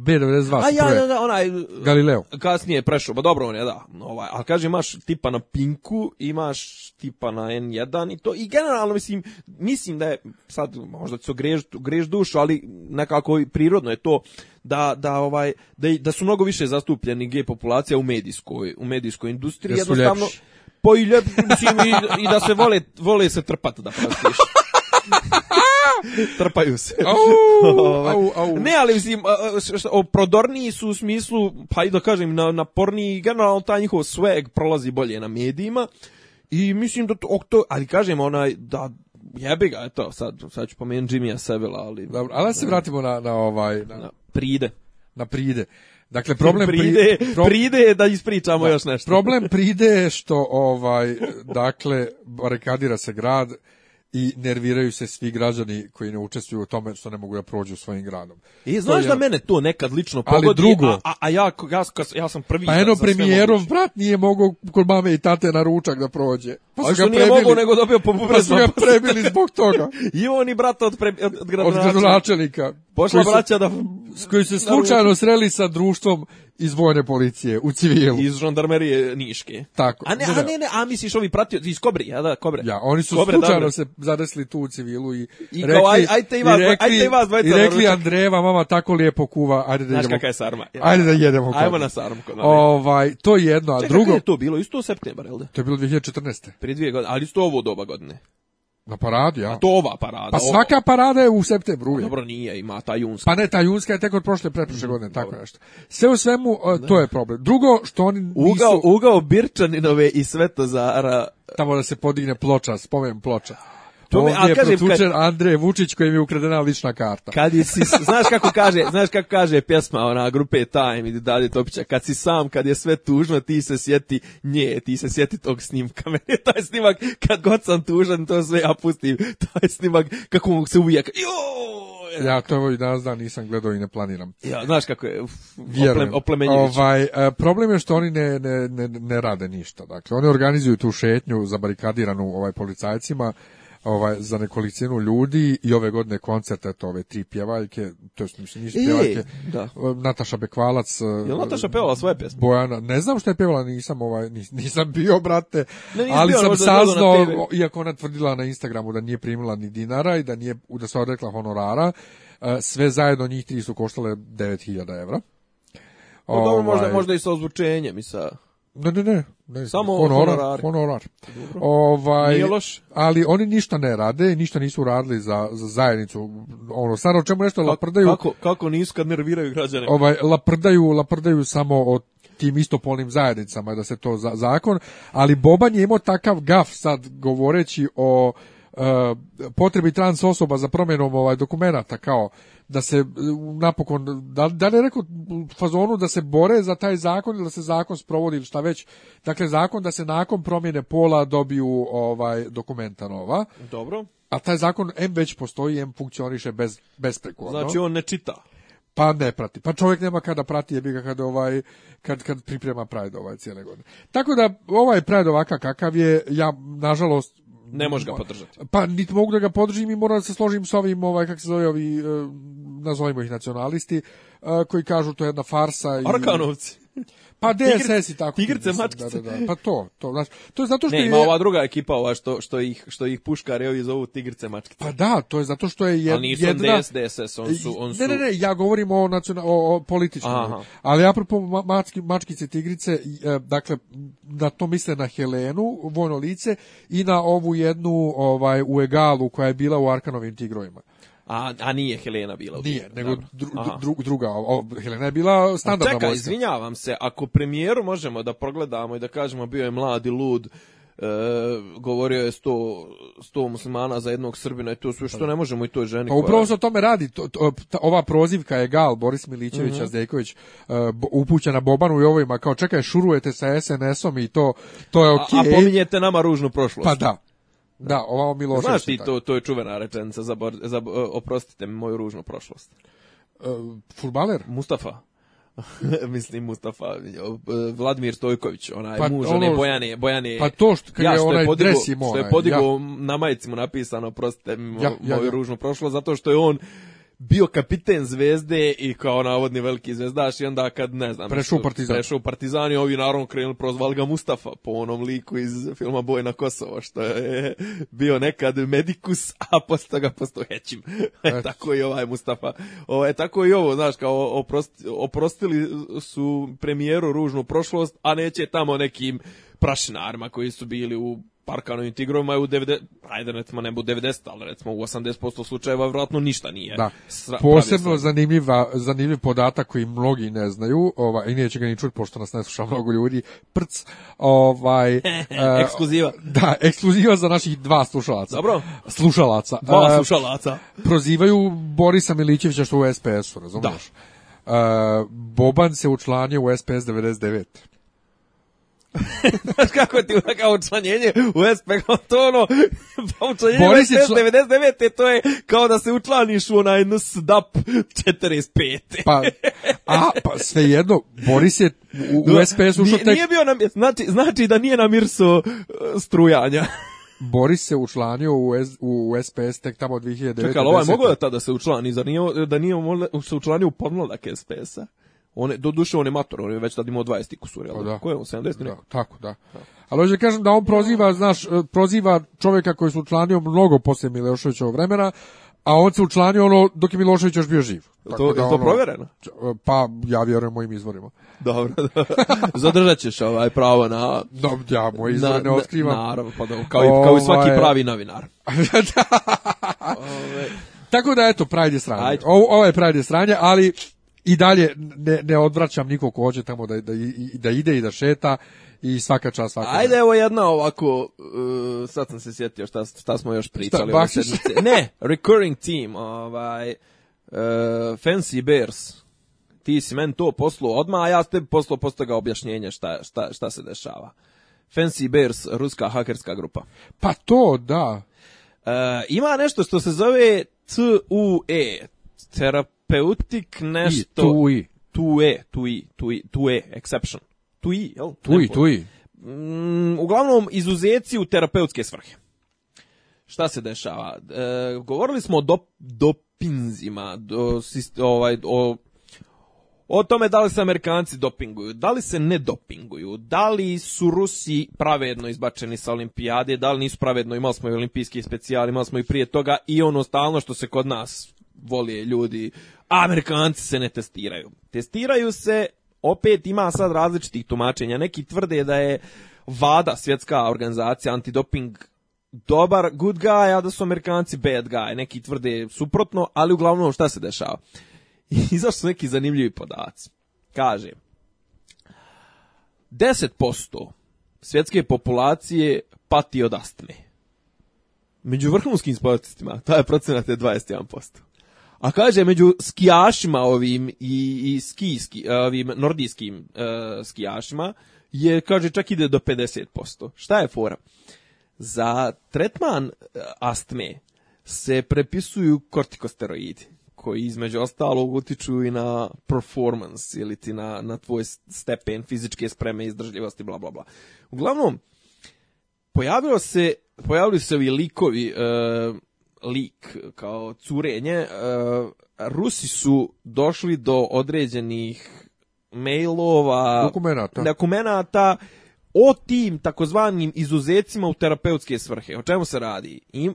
B92. A ja, onaj... Galileo. Kasnije je prešao, ba dobro on je, da. Ovaj, ali kaže, imaš tipa na Pinku, imaš tipa na N1 i to. I generalno, mislim, mislim da je, sad možda se greš, greš dušu, ali nekako prirodno je to da, da ovaj da, da su mnogo više zastupljeni g populacija u medijskoj u medijskoj industriji da jednostavno ljepši. Pa i da se vole vole se trpati da (laughs) (laughs) Trpaju se. (laughs) Ovaj. Au, au, Ne, ali mislim, prodorniji su u smislu, pa i da kažem, naporniji, generalno taj njihov swag prolazi bolje na medijima. I mislim da to, ali kažem, onaj, da, jebi ga, eto, sad, sad ću pomenuti Jimmya Sevela, ali... Dobro, ali se vratimo na, na ovaj... Na, pride. Na pride. Dakle problem pride, Pride pro, da ispričamo da, još nešto. Problem pride je što ovaj dakle barikadira se grad i nerviraju se svi građani koji ne učestvuju u tome što ne mogu da prođu svojim gradom. I znaš da mene to nekad lično pogodi, drugo, a, a, ja, ja, sam prvi... Pa eno premijerov brat nije mogao kod mame i tate na ručak da prođe. Pa što nije mogao nego dobio po pa su ga prebili (laughs) zbog toga. I on i brata od, pre, od, gradonačelnika. da... S koji se slučajno sreli sa društvom iz vojne policije, u civilu. Iz žandarmerije Niške. Tako. A ne, a ne, ne, a misliš ovi pratio, iz Kobre, ja da, Kobre. Ja, oni su Kobre, slučajno se zadesli tu u civilu i, I rekli, aj, ajte i vas, i rekli, ajte i vas I rekli, Andreva, mama tako lijepo kuva, ajde da jedemo je sarma? Ajde da jedemo. Ajmo na sarmu. Kod ovaj, to je jedno, a Čekaj, drugo... je to bilo? Isto u septembar, jel da? To je bilo 2014. Prije dvije godine, ali isto ovo doba godine. Na paradi, ja. A to ova parada. Pa svaka parada je u septembru. Dobro, nije, ima ta junska. Pa ne, ta junska je tek od prošle, pretprošle mhm, godine, tako nešto. Sve u svemu, e, to je problem. Drugo, što oni Ugao, ugao Birčaninove i Svetozara Tamo da se podigne ploča, spomen ploča. To mi, a kažem kad Andrej Vučić koji mi je ukradena lična karta. Kad si znaš kako kaže, znaš kako kaže pjesma ona grupe Time ili dalje Topića, kad si sam, kad je sve tužno, ti se sjeti nje, ti se sjeti tog snimka. (laughs) Meni taj snimak kad god sam tužan, to sve ja pustim. Taj snimak kako mu se uvijek. Jo! ja to ovaj danas dan nisam gledao i ne planiram. Ja, znaš kako je, uf, ople, Ovaj, e, problem je što oni ne, ne, ne, ne, rade ništa. Dakle, oni organizuju tu šetnju za barikadiranu ovaj, policajcima ovaj, za nekolicinu ljudi i ove godine koncert, to ove tri pjevaljke, to jest mislim, nisu pjevaljke, Nataša Bekvalac. E, jel Nataša pevala svoje pjesme? Bojana, ne znam što je pjevala, nisam, ovaj, nisam bio, brate, ali sam saznao, iako ona tvrdila na Instagramu da nije primila ni dinara i da, nije, da se odrekla honorara, e, sve zajedno njih tri su koštale 9000 evra. No, pa možda, ovaj, možda i sa ozvučenjem i sa... Ne, ne, ne, ne znam, Samo honorar, honorar. Ovaj, ali oni ništa ne rade, ništa nisu radili za, za zajednicu. Ono, sad o čemu nešto kako, laprdaju... Kako, kako nisu kad nerviraju građane? Ovaj, laprdaju, laprdaju samo o tim istopolnim zajednicama, da se to za, zakon, ali Boban je imao takav gaf sad govoreći o eh, potrebi trans osoba za promjenom ovaj, dokumenta kao da se napokon, da, da ne rekao fazonu da se bore za taj zakon ili da se zakon sprovodi ili šta već. Dakle, zakon da se nakon promjene pola dobiju ovaj dokumenta nova. Dobro. A taj zakon M već postoji, M funkcioniše bez, besprekorno. Znači on ne čita. Pa ne prati. Pa čovjek nema kada prati jebi ga kad ovaj kad kad priprema Pride ovaj cijele godine. Tako da ovaj Pride ovakav kakav je ja nažalost ne možeš ga podržati. Pa niti mogu da ga podržim i moram da se složim s ovim, ovaj, kak se zove ovi, e, nazovimo ih nacionalisti, e, koji kažu to je jedna farsa. Arkanovci. (laughs) Pa DSS i tako. Tigrice, mačkice. Pa to, to, znači, to je zato što ne, ima ova druga ekipa ova što, što ih, što ih puškare ovi zovu Tigrice, mačkice. Pa da, to je zato što je jed, Ali nisu jedna... DS, DSS, on su, on su... Ne, ne, ne, ja govorim o, nacional, o, o političkom. Aha. Ali apropo mački, mačkice, tigrice, e, dakle, da to misle na Helenu, vojno lice, i na ovu jednu ovaj, u Egalu koja je bila u Arkanovim tigrovima. A, a nije Helena bila Nije, nego dru, druga. O, Helena je bila standardna vojska. Čekaj, izvinjavam se, ako premijeru možemo da progledamo i da kažemo bio je mladi lud, e, govorio je sto muslimana za jednog Srbina i to su što pa ne možemo i toj ženi. Pa upravo se o tome radi, to, ova prozivka je gal, Boris Milićević, mm upućena Bobanu i ovima, kao čekaj, šurujete sa SNS-om i to, to je okej. Okay. a pominjete nama ružnu prošlost. Pa da, da, ovamo Milošević. Znaš ti, to, to je čuvena rečenica, za, za, oprostite mi moju ružnu prošlost. E, Fulbaler? Mustafa. (laughs) mislim Mustafa e, Vladimir Stojković onaj pa, muž ono Bojane Bojane pa to što ja, je onaj podigo, što je podigo ja. na majicimu mu napisano oprostite ja, moju ja, ružnu prošlost zato što je on bio kapiten zvezde i kao navodni veliki zvezdaš i onda kad ne znam prešao Partizan prešao Partizan i ovi naravno krenuli prozvali ga Mustafa po onom liku iz filma Boj na Kosovo što je bio nekad Medikus a posle ga postao Hećim (laughs) e, tako i ovaj Mustafa o, ovaj, tako i ovo znaš kao oprosti, oprostili su premijeru ružnu prošlost a neće tamo nekim prašinarima koji su bili u parkanovim tigrovima je u 90, ajde recimo ne u 90, ali recimo u 80% slučajeva vjerojatno ništa nije. Da. Posebno zanimljiva, zanimljiv podatak koji mnogi ne znaju, ovaj, i neće ga ni čuti pošto nas ne sluša mnogo ljudi, prc, ovaj... (laughs) E, ekskluziva. da, ekskluziva za naših dva slušalaca. Dobro. Slušalaca. Dva e, slušalaca. prozivaju Borisa Milićevića što u SPS-u, razumiješ? Da. E, Boban se učlanio u SPS 99. (laughs) Znaš kako ti kao učlanjenje u SPK, to ono, (laughs) pa učlanjenje Boris u SPK 99. to je kao da se učlaniš u onaj NSDAP 45. pa, a, pa svejedno, Boris je u, u SPS ušao tek... Nije bio nam, znači, znači da nije na mirso e, strujanja. (laughs) Boris se učlanio u, S, u SPS tek tamo 2009. Čekaj, ali ovaj mogo da tada se učlani, zar nije, da nije se učlanio u pomladak SPS-a? On je, doduše on je mator, on je već tad imao 20 kusur, jel? Pa Ko je on, 70? Da, tako, da. al Ali hoće kažem da on proziva, znaš, e, proziva čovjeka koji su učlanio mnogo poslije Miloševićevog vremena, a on se učlanio ono dok je Milošević još bio živ. Tako to, da, je to ono, provjereno? Pa, ja vjerujem mojim izvorima. Dobro, da. (laughs) zadržat ćeš ovaj pravo na... Da, ja moj izvor ne otkrivam. Naravno, pa da, kao, i, kao i svaki ovaj- pravi novinar. da. (laughs) Ove. Ovaj- tako da, eto, Pride je sranje. Ovo, ovo je je sranje, ali i dalje ne, ne odvraćam niko ko hoće tamo da, da, da ide i da šeta i svaka čast svaka Ajde evo jedna ovako uh, sad sam se sjetio šta, šta smo još pričali šta, ne recurring team ovaj uh, Fancy Bears ti si meni to poslu odmah a ja te poslu posto objašnjenje šta, šta, šta se dešava Fancy Bears ruska hakerska grupa pa to da uh, ima nešto što se zove TUE, terap, Peutik nešto... tu i. Tu e, tu i, tu i, tu e, exception. Tu i, jel? Tu i, tu i. Mm, uglavnom, izuzeci u terapeutske svrhe. Šta se dešava? E, govorili smo o dopinzima, do, ovaj, o o tome da li se Amerikanci dopinguju, da li se ne dopinguju, da li su Rusi pravedno izbačeni sa olimpijade, da li nisu pravedno, imali smo i olimpijski specijal, imali smo i prije toga i ono stalno što se kod nas volije ljudi Amerikanci se ne testiraju. Testiraju se, opet ima sad različitih tumačenja. Neki tvrde da je VADA, svjetska organizacija antidoping, dobar good guy, a da su Amerikanci bad guy. Neki tvrde suprotno, ali uglavnom šta se dešava? (laughs) I zašto su neki zanimljivi podaci? Kaže, 10% svjetske populacije pati od astme. Među vrhunskim sportistima taj procenat je 21%. A kaže, među skijašima ovim i, i ovim nordijskim uh, skijašima je, kaže, čak ide do 50%. Šta je fora? Za tretman e, astme se prepisuju kortikosteroidi koji između ostalog utiču i na performance ili ti na, na tvoj stepen fizičke spreme, izdržljivosti, bla, bla, bla. Uglavnom, pojavilo se, pojavili se ovi likovi, e, lik, kao curenje, e, Rusi su došli do određenih mailova, dokumenata, o tim takozvanim izuzecima u terapeutske svrhe. O čemu se radi? E,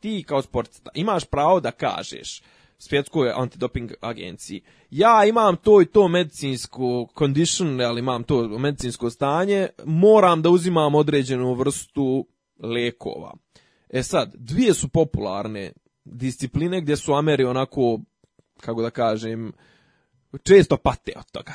ti kao sportista imaš pravo da kažeš svjetskoj antidoping agenciji ja imam to i to medicinsko condition, ali imam to medicinsko stanje, moram da uzimam određenu vrstu lekova. E sad, dvije su popularne discipline gdje su Ameri onako, kako da kažem, često pate od toga.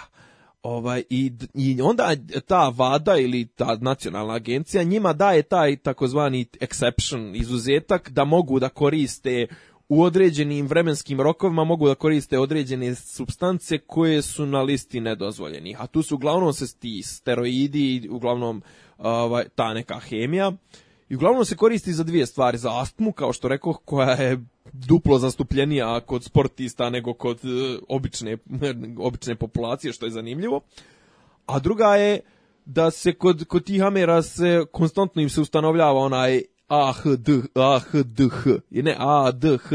Ovaj, i, onda ta vada ili ta nacionalna agencija njima daje taj takozvani exception, izuzetak, da mogu da koriste u određenim vremenskim rokovima mogu da koriste određene substance koje su na listi nedozvoljenih. A tu su uglavnom se ti steroidi, uglavnom ovaj, ta neka hemija. I uglavnom se koristi za dvije stvari, za astmu, kao što rekao, koja je duplo zastupljenija kod sportista nego kod e, obične, (laughs) obične populacije, što je zanimljivo. A druga je da se kod, kod tih Amera se konstantno im se ustanovljava onaj AHD, i ne ADHD,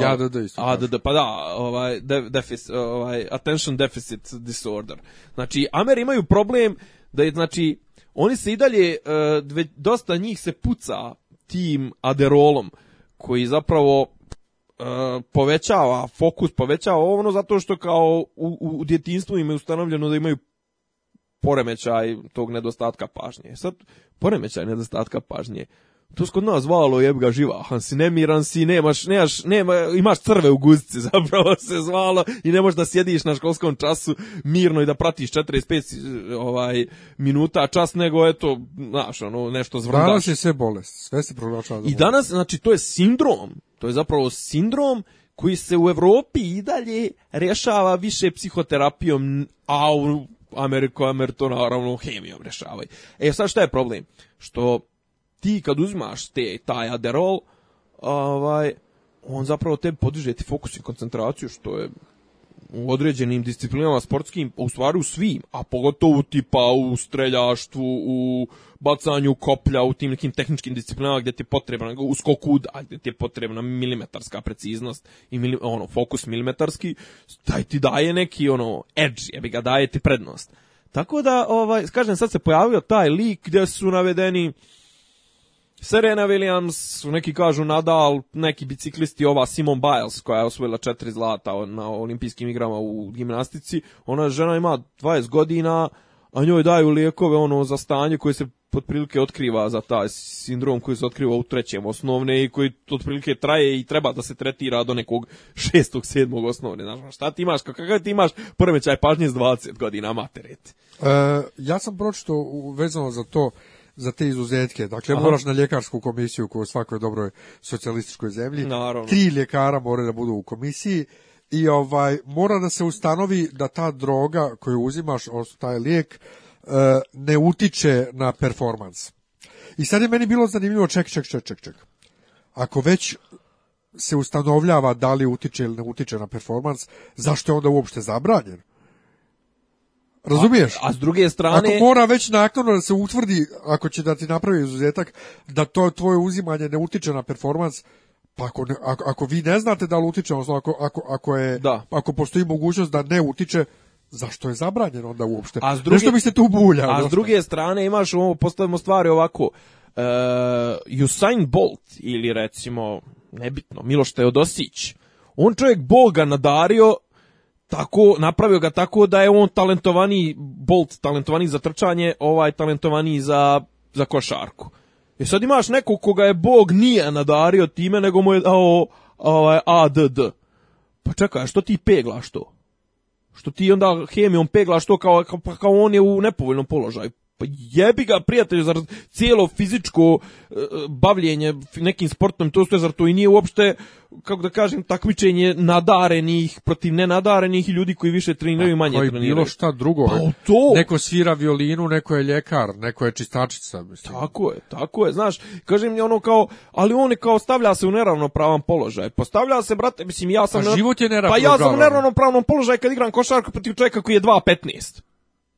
Ja, ADHD. da, isto. da, pa da, ovaj, deficit, ovaj, attention deficit disorder. Znači, Ameri imaju problem da je, znači, oni se i dalje, e, dosta njih se puca tim aderolom, koji zapravo e, povećava fokus, povećava ono zato što kao u, u djetinstvu im je ustanovljeno da imaju poremećaj tog nedostatka pažnje. E sad, poremećaj nedostatka pažnje to se kod nas zvalo jeb ga živahan si, nemiran si, nemaš, nemaš, nema, imaš crve u guzici (laughs) zapravo se zvalo i ne možeš da sjediš na školskom času mirno i da pratiš 45 ovaj, minuta čas, nego eto, znaš, ono, nešto zvrndaš. Danas je sve bolest, sve se proglašava. I danas, znači, to je sindrom, to je zapravo sindrom koji se u Evropi i dalje rješava više psihoterapijom, a u Ameriku, Ameriku naravno hemijom rješavaju. E sad šta je problem? Što ti kad uzmaš te, taj Adderall, ovaj, on zapravo tebi podiže ti fokus i koncentraciju, što je u određenim disciplinama sportskim, u stvari u svim, a pogotovo tipa u streljaštvu, u bacanju koplja, u tim nekim tehničkim disciplinama gdje ti je potrebna, u skoku a gdje ti je potrebna milimetarska preciznost i ono, fokus milimetarski, taj ti daje neki ono edge, jebi ga daje ti prednost. Tako da, ovaj, kažem, sad se pojavio taj lik gdje su navedeni Serena Williams, neki kažu Nadal, neki biciklisti, ova Simon Biles koja je osvojila četiri zlata na olimpijskim igrama u gimnastici, ona žena ima 20 godina, a njoj daju lijekove ono za stanje koje se otprilike otkriva za taj sindrom koji se otkriva u trećem osnovne i koji otprilike traje i treba da se tretira do nekog šestog, sedmog osnovne. šta ti imaš, kakav ti imaš poremećaj pažnje s 20 godina, materet? E, ja sam pročito vezano za to za te izuzetke. Dakle, moraš na ljekarsku komisiju koju u svakoj dobroj socijalističkoj zemlji. Naravno. Tri ljekara moraju da budu u komisiji i ovaj mora da se ustanovi da ta droga koju uzimaš, odnosno taj lijek, e, ne utiče na performans. I sad je meni bilo zanimljivo, ček, ček, ček, ček, ček. Ako već se ustanovljava da li utiče ili ne utiče na performans, zašto je onda uopšte zabranjen? Razumiješ? A, s druge strane... Ako mora već naknadno da se utvrdi, ako će da ti napravi izuzetak, da to tvoje uzimanje ne utiče na performans, pa ako, ako, vi ne znate da li utiče, ako, ako, je, da. ako postoji mogućnost da ne utiče, zašto je zabranjeno onda uopšte? A s druge, Nešto bi se tu bulja. A s druge strane imaš, postavimo stvari ovako, uh, Usain Bolt ili recimo, nebitno, Miloš Teodosić, on čovjek Boga nadario tako napravio ga tako da je on talentovani Bolt talentovani za trčanje, ovaj talentovani za za košarku. I e sad imaš nekog koga je Bog nije nadario time, nego mu je dao ovaj ADD. Pa čekaj, što ti peglaš to? Što ti onda hemijom peglaš to kao, kao, pa kao on je u nepovoljnom položaju? Pa jebi ga, prijatelju, zar cijelo fizičko e, bavljenje nekim sportom, to je, zar to i nije uopšte, kako da kažem, takmičenje nadarenih protiv nenadarenih i ljudi koji više treniraju i pa manje koji bilo šta drugo. Pa to! Neko svira violinu, neko je ljekar, neko je čistačica. Mislim. Tako je, tako je, znaš, kažem mi ono kao, ali on je kao stavlja se u neravnopravan položaj. Postavlja se, brate, mislim, ja sam... Pa život je neravnopravan. Pa ja sam u neravnopravnom položaju kad igram košarku protiv čovjeka koji je 2.15.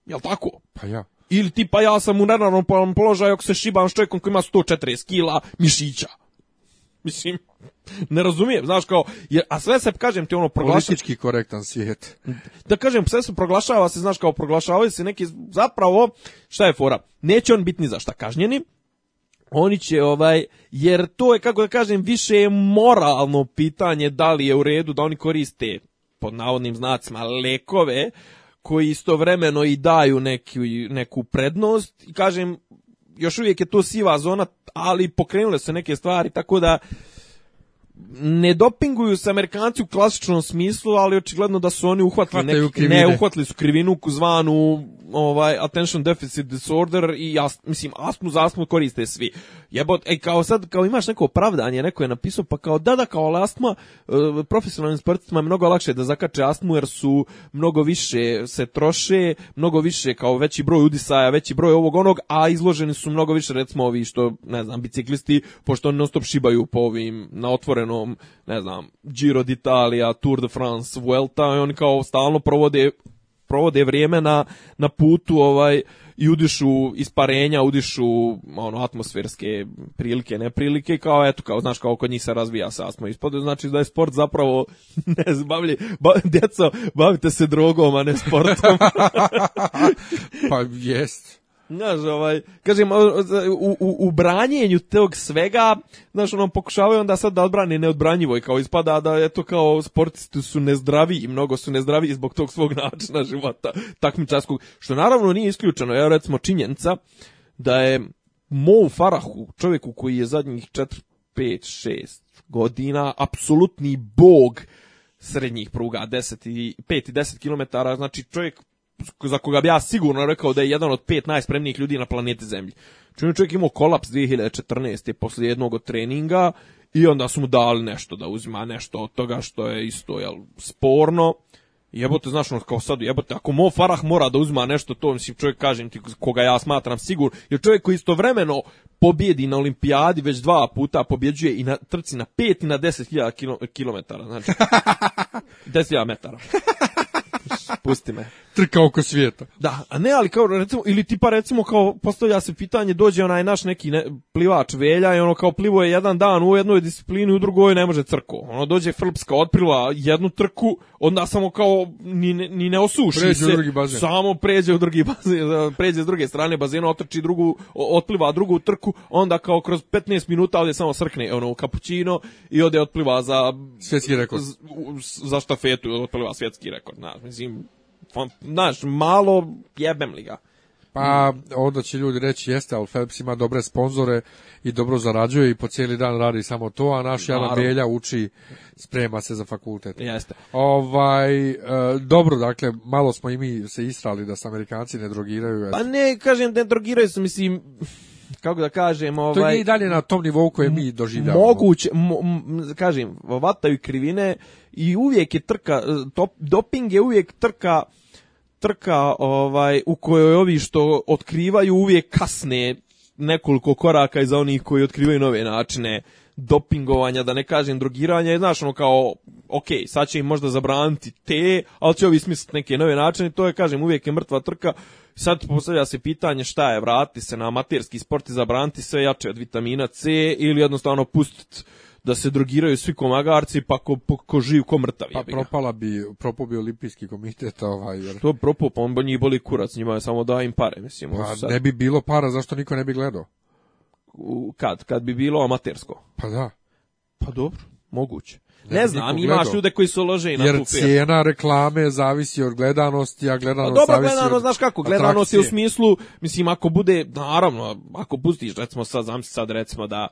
Jel tako? Pa ja. Ili tipa ja sam u neravnopravnom položaju ako se šibam s čovjekom koji ima 140 kila mišića. Mislim, ne razumijem, znaš kao, jer, a sve se, kažem ti ono, proglašava... Politički korektan svijet. Da kažem, sve se proglašava se, znaš kao, proglašavaju se neki, zapravo, šta je fora? Neće on biti ni za šta kažnjeni, oni će ovaj jer to je kako da kažem više moralno pitanje da li je u redu da oni koriste pod navodnim znacima lekove koji istovremeno i daju neku, neku prednost i kažem, još uvijek je to siva zona, ali pokrenule se neke stvari, tako da ne dopinguju se Amerikanci u klasičnom smislu, ali očigledno da su oni uhvatili ne, uhvatili su krivinu zvanu ovaj attention deficit disorder i ja mislim astmu za astmu koriste svi. Jebot, ej kao sad kao imaš neko opravdanje, neko je napisao pa kao da da kao astma e, profesionalnim sportistima je mnogo lakše da zakače astmu jer su mnogo više se troše, mnogo više kao veći broj udisaja, veći broj ovog onog, a izloženi su mnogo više recimo ovi što ne znam biciklisti pošto oni non stop šibaju po ovim na otvorenom, ne znam, Giro d'Italia, Tour de France, Vuelta i oni kao stalno provode provode vrijeme na, na putu ovaj i udišu isparenja, udišu ono atmosferske prilike, neprilike, kao eto, kao znaš kao kod njih se razvija sasmo ispod, znači da je sport zapravo (laughs) ne zbavlje, ba, djeco, bavite se drogom, a ne sportom. (laughs) pa jest. Znaš, ovaj, kažem, u, u, u branjenju tog svega, znaš, ono, pokušavaju onda sad da odbrane neodbranjivo i kao ispada da, eto, kao sportisti su nezdravi i mnogo su nezdravi zbog tog svog (laughs) načina života takmičarskog, što naravno nije isključeno, ja recimo činjenica da je Mo Farahu, čovjeku koji je zadnjih 4, 5, 6 godina, apsolutni bog srednjih pruga, 10 i, 5 i 10 km, znači čovjek za koga bi ja sigurno rekao da je jedan od pet najspremnijih ljudi na planeti Zemlji. Čujem čovjek imao kolaps 2014. poslije jednog treninga i onda su mu dali nešto da uzima nešto od toga što je isto jel, sporno. Jebote, znaš, ono, kao sad, jebote, ako Mo Farah mora da uzima nešto, to mislim, čovjek kažem ti, koga ja smatram sigur, jer čovjek koji istovremeno pobjedi na olimpijadi, već dva puta pobjeđuje i na trci na pet i na deset hiljada kilometara, znači, (laughs) deset hiljada metara. (laughs) Pusti me trka oko svijeta. Da, a ne, ali kao, recimo, ili tipa recimo kao postavlja se pitanje, dođe onaj naš neki ne, plivač velja i ono kao plivo je jedan dan u jednoj disciplini, u drugoj ne može crko. Ono dođe Frlpska, otprila jednu trku, onda samo kao ni, ne osuši pređe se. U drugi bazen. Samo pređe u drugi (laughs) bazen, e, pređe s druge strane bazena, otrči drugu, otpliva drugu trku, onda kao kroz 15 minuta ovdje samo srkne ono u kapućino i ode otpliva za svjetski rekord. za štafetu otpliva svjetski rekord, na, mislim pa, znaš, malo jebem li ga. Pa onda će ljudi reći jeste, ali Phelps ima dobre sponzore i dobro zarađuje i po cijeli dan radi samo to, a naš Jana Bijelja uči, sprema se za fakultet. Jeste. Ovaj, e, dobro, dakle, malo smo i mi se istrali da se Amerikanci ne drogiraju. Jeste. Pa ne, kažem, ne drogiraju se, mislim, kako da kažem, ovaj To je i dalje na tom nivou koje mi doživljavamo. Moguće, mo, kažem, vataju krivine i uvijek je trka, e, doping je uvijek trka trka ovaj u kojoj ovi što otkrivaju uvijek kasne nekoliko koraka iza onih koji otkrivaju nove načine dopingovanja, da ne kažem drugiranja. je znaš ono kao, ok, sad će im možda zabraniti te, ali će ovi smisliti neke nove načine, to je, kažem, uvijek je mrtva trka, sad postavlja se pitanje šta je, vrati se na amaterski sport i zabraniti sve jače od vitamina C ili jednostavno pustiti da se drogiraju svi komagarci pa ko, po, ko živ ko mrtav pa propala bi propao bi olimpijski komitet ovaj jer to propao pa on bi njih boli kurac njima je samo da im pare mislim pa ono ne bi bilo para zašto niko ne bi gledao kad kad bi bilo amatersko pa da pa dobro moguće ne, znam, imaš ljude koji su lože i na Jer cijena reklame zavisi od gledanosti, a gledanost pa Dobro, zavisi gledanost, znaš kako, gledanost je u smislu, mislim, ako bude, naravno, ako pustiš, recimo sad, zamisli sad, recimo da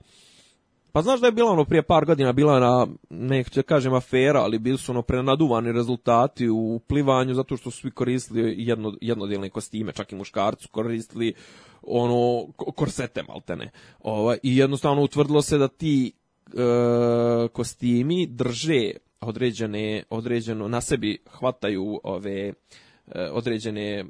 pa znaš da je bila ono prije par godina bila na neću da kažem afera, ali bili su ono prenaduvani rezultati u plivanju zato što su svi koristili jedno jednodjelne kostime, čak i muškarci koristili ono korsete maltene. Ovaj i jednostavno utvrdilo se da ti e, kostimi drže određene određeno na sebi hvataju ove e, određene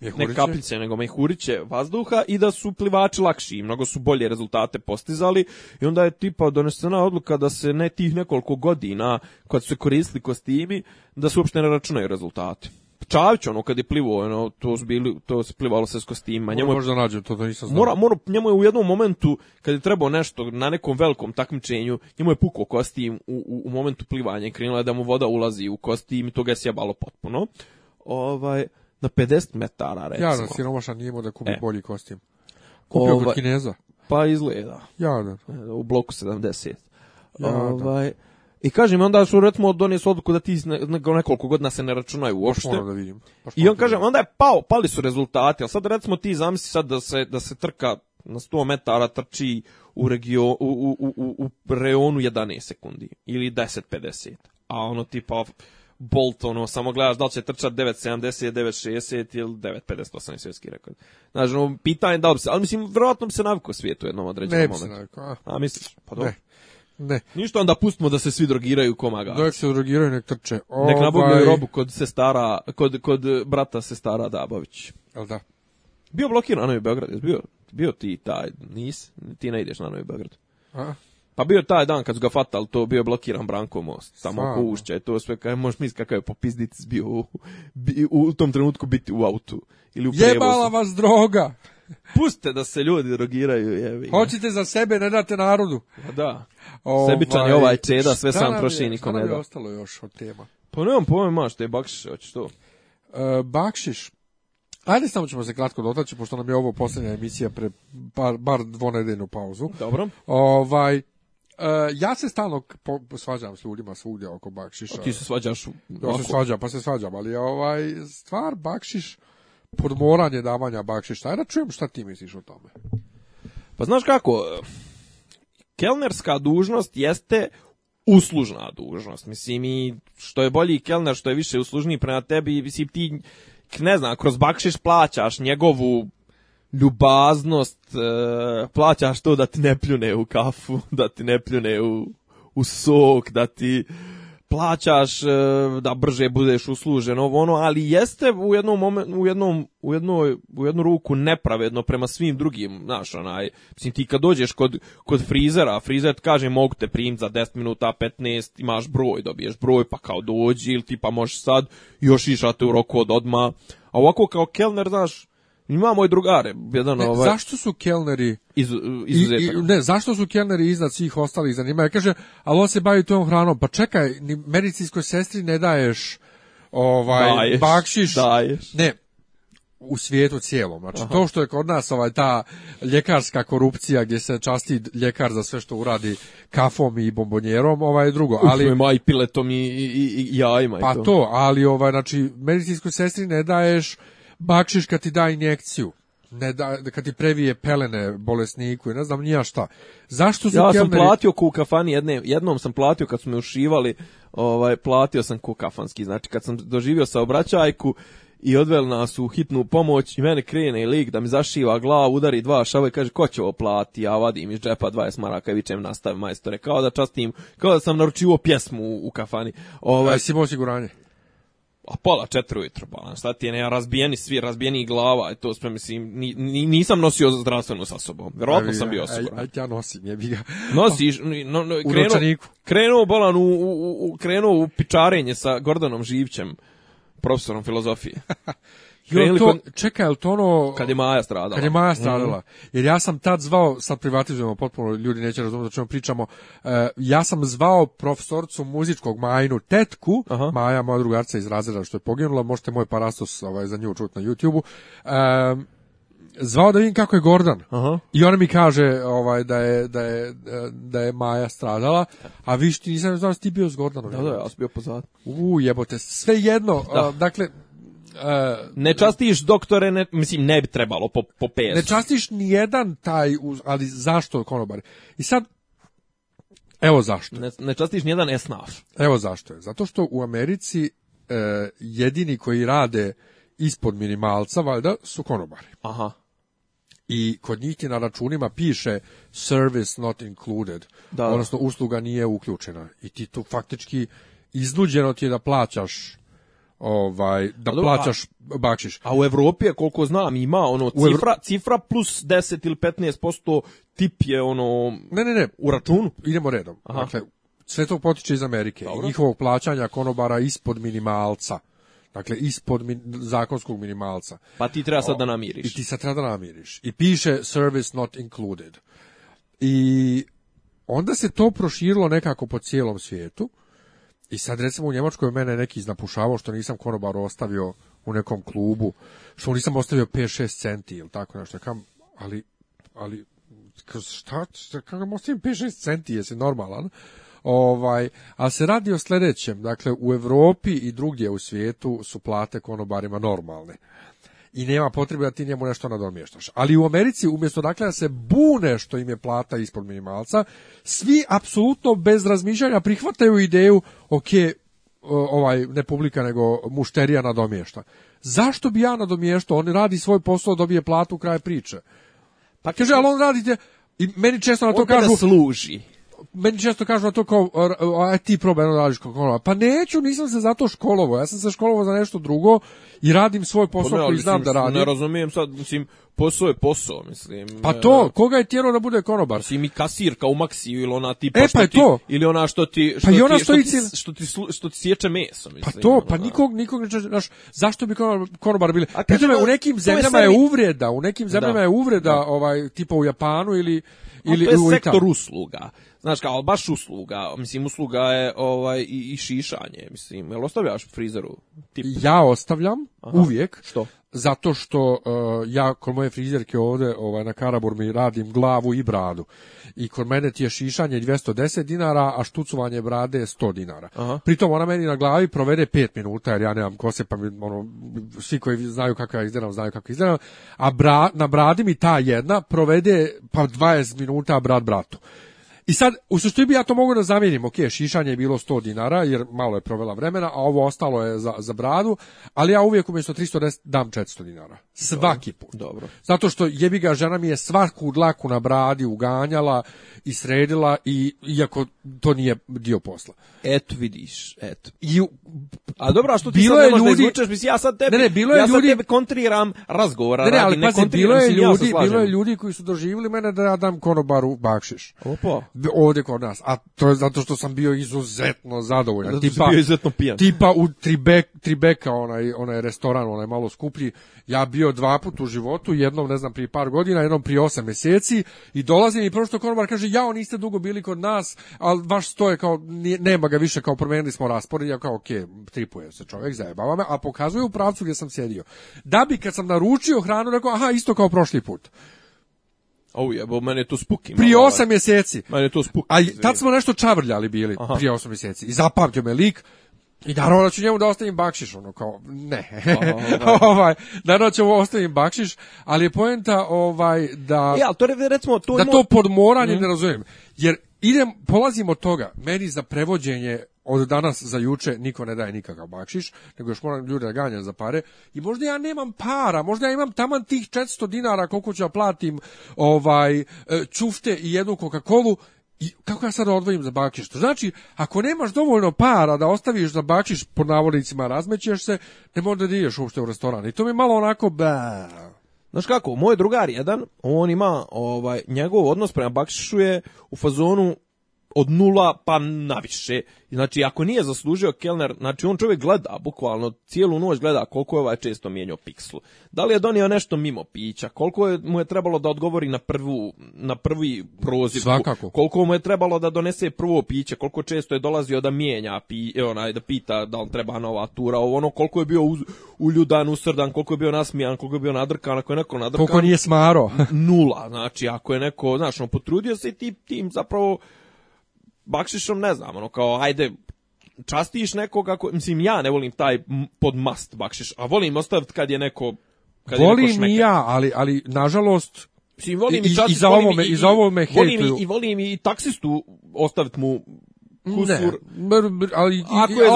Mehuriće? ne kapljice, nego mehuriće vazduha i da su plivači lakši i mnogo su bolje rezultate postizali i onda je tipa donesena odluka da se ne tih nekoliko godina kad su se koristili kostimi, da se uopšte ne računaju rezultate. Čavić, ono, kad je plivo, ono, to, bili, to se plivalo se s kostima. Njemu je, možda nađem, to da nisam znao. Mora, mora, njemu je u jednom momentu, kad je trebao nešto na nekom velikom takmičenju, njemu je pukao kostim u, u, u momentu plivanja i krenula je da mu voda ulazi u kostim i to ga je sjabalo potpuno. Ovaj, na 50 metara, recimo. Jadan siromašan nije imao da kupi e. bolji kostim. Kupio Ova, kod ovaj, Kineza. Pa izgleda. Jadan. U bloku 70. Ovaj, I kažem, onda su recimo donijeli odluku da ti nekoliko godina se ne računaju pa uopšte. Moram da vidim. Pa I on kaže, onda je pao, pali su rezultati, ali sad recimo ti zamisli sad da se, da se trka na 100 metara trči u, regio, u, u, u, u reonu 11 sekundi ili 10-50. A ono tipa Bolt, ono, samo gledaš da li će trčati 9.70, 9.60 ili 9.58 i svjetski rekord. Znači, ono, pitanje da li se, ali mislim, vjerojatno bi se navikao svijetu u jednom određenom momentu. Ne bi se navikao, a? a? misliš? Pa dobro. Ne. ne. Ništa onda pustimo da se svi drogiraju komaga Da se drogiraju nek trče. Ovaj... Nek nabavljaju robu kod stara, kod, kod brata se stara Dabović. Jel da? Bio blokiran na Novi Beograd, bio, bio ti taj, nis, ti ne ideš na Novi Beograd. A? Pa bio taj dan kad su ga fatali, to bio blokiran Branko most. Tamo pušća i to sve, kaj možeš misliti kakav je popiznic bio u, tom trenutku biti u autu. Ili u Jebala vas droga! Puste da se ljudi drogiraju, jevi. Hoćete za sebe, ne date narodu. Pa da. Ovaj, Sebičan je ovaj čeda, sve sam troši, niko ne da. ostalo još od tema? Pa nemam pojma, što je bakšiš, hoćeš to? E, bakšiš. Ajde samo ćemo se kratko dotaći, pošto nam je ovo posljednja emisija pre bar, bar dvonedeljnu pauzu. Dobro. Ovaj, Eh, ja se stalno po, svađam s ljudima svugdje oko bakšiša. A ti se svađaš? Ja se svađam, pa se svađam, ali ovaj, stvar bakšiš, podmoranje davanja bakšiša. Ajde čujem šta ti misliš o tome. Pa znaš kako, kelnerska dužnost jeste uslužna dužnost. Mislim, i što je bolji kelner, što je više uslužniji prema tebi, mislim, ti, ne znam, kroz bakšiš plaćaš njegovu ljubaznost, e, plaćaš to da ti ne pljune u kafu, (laughs) da ti ne pljune u, sok, da ti plaćaš e, da brže budeš uslužen ono, ali jeste u jednom moment, u jednom u jednoj u jednu ruku nepravedno prema svim drugim, znaš, onaj, mislim ti kad dođeš kod kod frizera, frizer ti kaže mogu te primiti za 10 minuta, 15, imaš broj, dobiješ broj, pa kao dođi ili ti pa možeš sad još išate u roku od odma. A ovako kao kelner, znaš, ima moj drugare. jedan ovaj... Zašto su kelneri... Iz, uh, ne, zašto su kelneri iznad svih ostalih zanimanja? Kaže, ali on se bavi tom hranom. Pa čekaj, ni medicinskoj sestri ne daješ ovaj, daješ, bakšiš. Daješ. Ne, u svijetu cijelom. Znači to što je kod nas ovaj ta ljekarska korupcija gdje se časti ljekar za sve što uradi kafom i bombonjerom, ovaj drugo, ali Uf, i piletom i, i, i jajima Pa to. to, ali ovaj znači medicinskoj sestri ne daješ bakšiš kad ti da injekciju, ne da, kad ti previje pelene bolesniku i ne znam ja šta. Zašto su Ja sam platio platio kukafani, jedne, jednom sam platio kad su me ušivali, ovaj, platio sam kukafanski, znači kad sam doživio obraćajku i odveli nas u hitnu pomoć i mene krene lik da mi zašiva glavu, udari dva šava i kaže ko će ovo platiti, ja vadim iz džepa 20 maraka i vičem nastavi majstore, kao da častim, kao da sam naručio pjesmu u, kafani. Ovaj, A, osiguranje? a pola četiri ujutro, balan, ono, šta ti je, ne, razbijeni svi, razbijeni glava, e, to sve, mislim, nisam nosio zdravstvenu sa sobom, vjerojatno sam bio osiguran. ja nosim, Nosiš, krenuo, krenuo, balan, u, u, u, krenuo u pičarenje sa Gordonom Živćem, profesorom filozofije. (laughs) Jo, to, čekaj, je to ono... Kad je Maja stradala. Kad je Maja mhm. stradala. Jer ja sam tad zvao, sad privatizujemo potpuno, ljudi neće razumjeti o čemu pričamo, e, ja sam zvao profesorcu muzičkog Majinu tetku, Maja, moja drugarca iz razreda što je poginula, možete moj parastos ovaj, za nju čuti na YouTube-u, e, zvao da vidim kako je Gordon. I ona mi kaže ovaj da je da je da je Maja stradala, a vi što nisam znao da ti bio s Gordanom. Da, da, ja sam bio pozad. U jebote, sve jedno. E, dakle Uh, ne častiš doktore, mislim, ne bi trebalo po, po PS. Ne častiš ni jedan taj, ali zašto konobar? I sad, evo zašto. Ne, častiš ni jedan esnaf. Evo zašto je. Zato što u Americi e, jedini koji rade ispod minimalca, valjda, su konobari. Aha. I kod njih na računima piše service not included, da. odnosno usluga nije uključena. I ti tu faktički iznuđeno ti je da plaćaš ovaj da plaćaš a, bakšiš. A u Evropi je koliko znam ima ono cifra cifra plus 10 ili 15% tip je ono Ne, ne, ne, u računu idemo redom. Dakle sve to potiče iz Amerike Dobro. i njihovog plaćanja konobara ispod minimalca. Dakle, ispod zakonskog minimalca. Pa ti treba sad da namiriš. I ti sad treba da namiriš. I piše service not included. I onda se to proširilo nekako po cijelom svijetu i sad recimo u Njemačkoj mene neki iznapušavao što nisam konobar ostavio u nekom klubu, što nisam ostavio 5-6 centi ili tako nešto. Kam, ali, ali šta, šta kako ostavim 5-6 centi, jesi normalan? Ovaj, a se radi o sljedećem, dakle u Europi i drugdje u svijetu su plate konobarima normalne i nema potrebe da ti njemu nešto nadomještaš. Ali u Americi umjesto dakle da se bune što im je plata ispod minimalca, svi apsolutno bez razmišljanja prihvataju ideju ok, e, ovaj ne publika nego mušterija nadomješta. Zašto bi ja nadomještao? On radi svoj posao, dobije platu kraj priče. Pa, pa kaže, ali on radite i meni često na to on kažu služi meni često kažu na to kao, a e, ti probaj jedno radiš Pa neću, nisam se zato školovo, ja sam se školovo za nešto drugo i radim svoj posao pa ne, koji znam da radim. Ne razumijem sad, mislim, posao je posao, mislim. Pa e, to, koga je tjerao da bude konobar? Mislim i kasirka u Maksiju ili ona tipa e, što ti, to. ili ona što ti, pa što, pa ti, ona što, ti, što, sječe meso, pa mislim. Ono, pa to, pa nikog, nikog znaš, zašto bi konobar bili? A u nekim zemljama je, uvreda, u nekim zemljama je uvreda, ovaj, tipa u Japanu ili, ili sektor usluga. Znaš kao, baš usluga, mislim usluga je ovaj i, šišanje, mislim, jel ostavljaš frizeru? Tip? Ja ostavljam, uvijek. Što? Zato što e, ja kod moje frizerke ovdje ovaj, na mi radim glavu i bradu. I kod mene ti je šišanje 210 dinara, a štucovanje brade je 100 dinara. Aha. Pritom ona meni na glavi provede 5 minuta, jer ja nemam kose, pa mi, ono, svi koji znaju kako ja izgledam, znaju kako izgledam. A na bradi mi ta jedna provede pa 20 minuta brat bratu. I sad, u suštini bi ja to mogu da zamijenim, ok, šišanje je bilo 100 dinara, jer malo je provela vremena, a ovo ostalo je za, za bradu, ali ja uvijek umjesto 310 dam 400 dinara. Svaki put. Dobro. Zato što jebi ga, žena mi je svaku dlaku na bradi uganjala i sredila, i, iako to nije dio posla. Eto vidiš, eto. I, a dobro, a što ti bilo sad je ljudi, da izvučeš, misli, ja sad tebi, ne, ne, bilo je ja ljudi, sad kontriram razgovora, ne, ne, ali, radi, bilo je ljudi, ja bilo je ljudi koji su doživjeli mene da ja dam konobaru bakšiš. Opa ovdje kod nas. A to je zato što sam bio izuzetno zadovoljan. tipa, bio izuzetno pijan. Tipa u Tribek, Tribeka, onaj, onaj restoran, onaj malo skuplji. Ja bio dva put u životu, jednom, ne znam, prije par godina, jednom prije osam mjeseci i dolazim i prošto konobar kaže, jao, niste dugo bili kod nas, ali vaš stoje kao, nema ga više, kao promijenili smo raspored. Ja kao, okej, okay, tripuje se čovjek, zajebava me, a pokazuje u pravcu gdje sam sjedio. Da bi kad sam naručio hranu, rekao, aha, isto kao prošli put. Oh jebo, mene to spuki. Prije ovaj. osam mjeseci. Mene to spuki. A tad smo nešto čavrljali bili, Aha. prije osam mjeseci. I zapamtio me lik, i naravno da ću njemu da ostavim bakšiš, ono kao, ne. (laughs) ovaj. naravno ću ostavim bakšiš, ali je poenta ovaj, da, e, to, je, recimo, to da to mhm. ne razumijem. Jer idem, polazim od toga, meni za prevođenje od danas za juče niko ne daje nikakav bakšiš, nego još moram ljude da ganja za pare i možda ja nemam para, možda ja imam taman tih 400 dinara koliko ću ja platim ovaj e, čufte i jednu Coca-Colu i kako ja sad odvojim za bakšiš? To znači, ako nemaš dovoljno para da ostaviš za bakšiš po navodnicima razmećeš se, ne možda da ideš uopšte u restoran. I to mi malo onako... Ba. Znaš kako, moj drugar jedan, on ima, ovaj, njegov odnos prema bakšišu je u fazonu od nula pa naviše. Znači, ako nije zaslužio Kellner, znači on čovjek gleda, bukvalno cijelu noć gleda koliko je ovaj često mijenio pikslu. Da li je donio nešto mimo pića? Koliko mu je trebalo da odgovori na, prvu, na prvi proziv? Svakako. Koliko mu je trebalo da donese prvo piće? Koliko često je dolazio da mijenja, pi, e, onaj, da pita da on treba nova tura? Ono, koliko je bio uz, uljudan, usrdan, koliko je bio nasmijan, koliko je bio nadrkan, ako je neko nadrkan... Koliko nije smaro? (laughs) nula, znači, ako je neko, znači, potrudio se i tim zapravo bakšišom ne znam, ono kao ajde častiš nekoga, ko, mislim ja ne volim taj pod mast bakšiš, a volim ostaviti kad je neko kad volim je neko i ja, ali, ali nažalost mislim, volim i, i, i za ovome, i, i, za ovome volim i, i volim i taksistu ostaviti mu kusur. Ne, ali ako je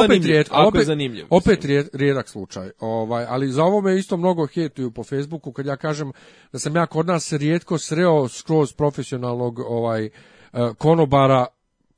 opet zanimljiv, opet, je rijedak slučaj. Ovaj, ali za ovo me isto mnogo hetuju po Facebooku kad ja kažem da sam ja kod nas rijetko sreo skroz profesionalnog ovaj eh, konobara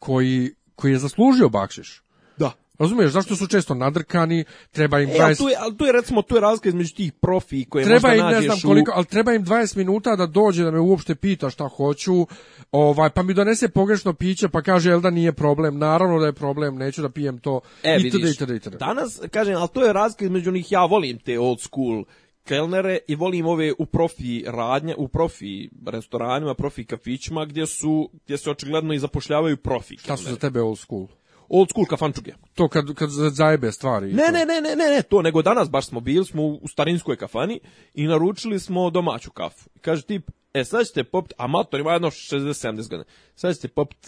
koji, koji je zaslužio bakšiš. Da. Razumiješ, zašto su često nadrkani, treba im 20... E, ali tu je, ali tu je recimo, tu je razlika između tih profi koje treba možda im, nađeš ne znam koliko, ali treba im 20 minuta da dođe da me uopšte pita šta hoću, ovaj, pa mi donese pogrešno piće, pa kaže, jel da nije problem, naravno da je problem, neću da pijem to, e, itd, itd, itd. Danas, kažem, ali to je razlika između njih, ja volim te old school kelnere i volim ove u profi radnje, u profi restoranima, profi kafićima gdje su gdje se očigledno i zapošljavaju profi. Šta su za tebe old school? Old school kafančuge. To kad, kad zajebe stvari. Ne, ne, ne, ne, ne, ne, to nego danas baš smo bili, smo u starinskoj kafani i naručili smo domaću kafu. Kaže tip, e sad ćete popit, amator ima jedno 60-70 godina, sad ćete popit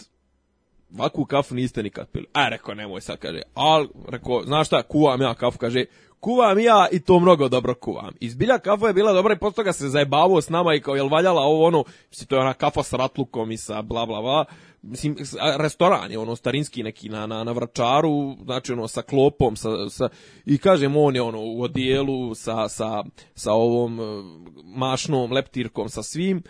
ovakvu kafu niste nikad pili. A, rekao, nemoj sad, kaže, al, rekao, znaš šta, kuvam ja kafu, kaže, kuvam ja i to mnogo dobro kuvam. Izbilja kafa je bila dobra i posto ga se zajebavao s nama i kao jel valjala ovo ono, mislim to je ona kafa s ratlukom i sa bla bla bla. Mislim, restoran je ono starinski neki na, na, na vračaru, znači ono sa klopom, sa, sa, i kažem on je ono u odijelu sa, sa, sa ovom e, mašnom leptirkom, sa svim.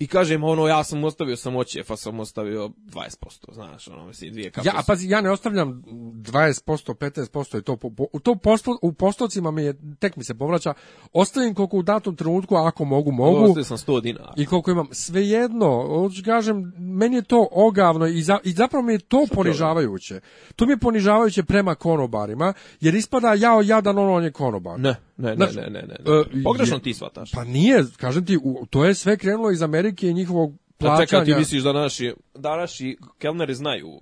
I kažem, ono, ja sam ostavio sam pa sam ostavio 20%, znaš, ono, mislim, dvije Ja, a pazi, ja ne ostavljam 20%, 15%, i to, po, po, to posto, u postocima mi je, tek mi se povraća, ostavim koliko u datom trenutku, ako mogu, mogu. Ostavio sam 100 dinara. I koliko imam, svejedno, ono kažem, meni je to ogavno i, i zapravo mi je to ponižavajuće. To mi je ponižavajuće prema konobarima, jer ispada jao jadan ono on je konobar. Ne. Ne, ne, ne, ne, ne. Pogrešno ti svataš. Pa nije, kažem ti, u, to je sve krenulo iz Amerike i njihovog plaćanja. Da čekaj, ti misliš da naši, da naši kelneri znaju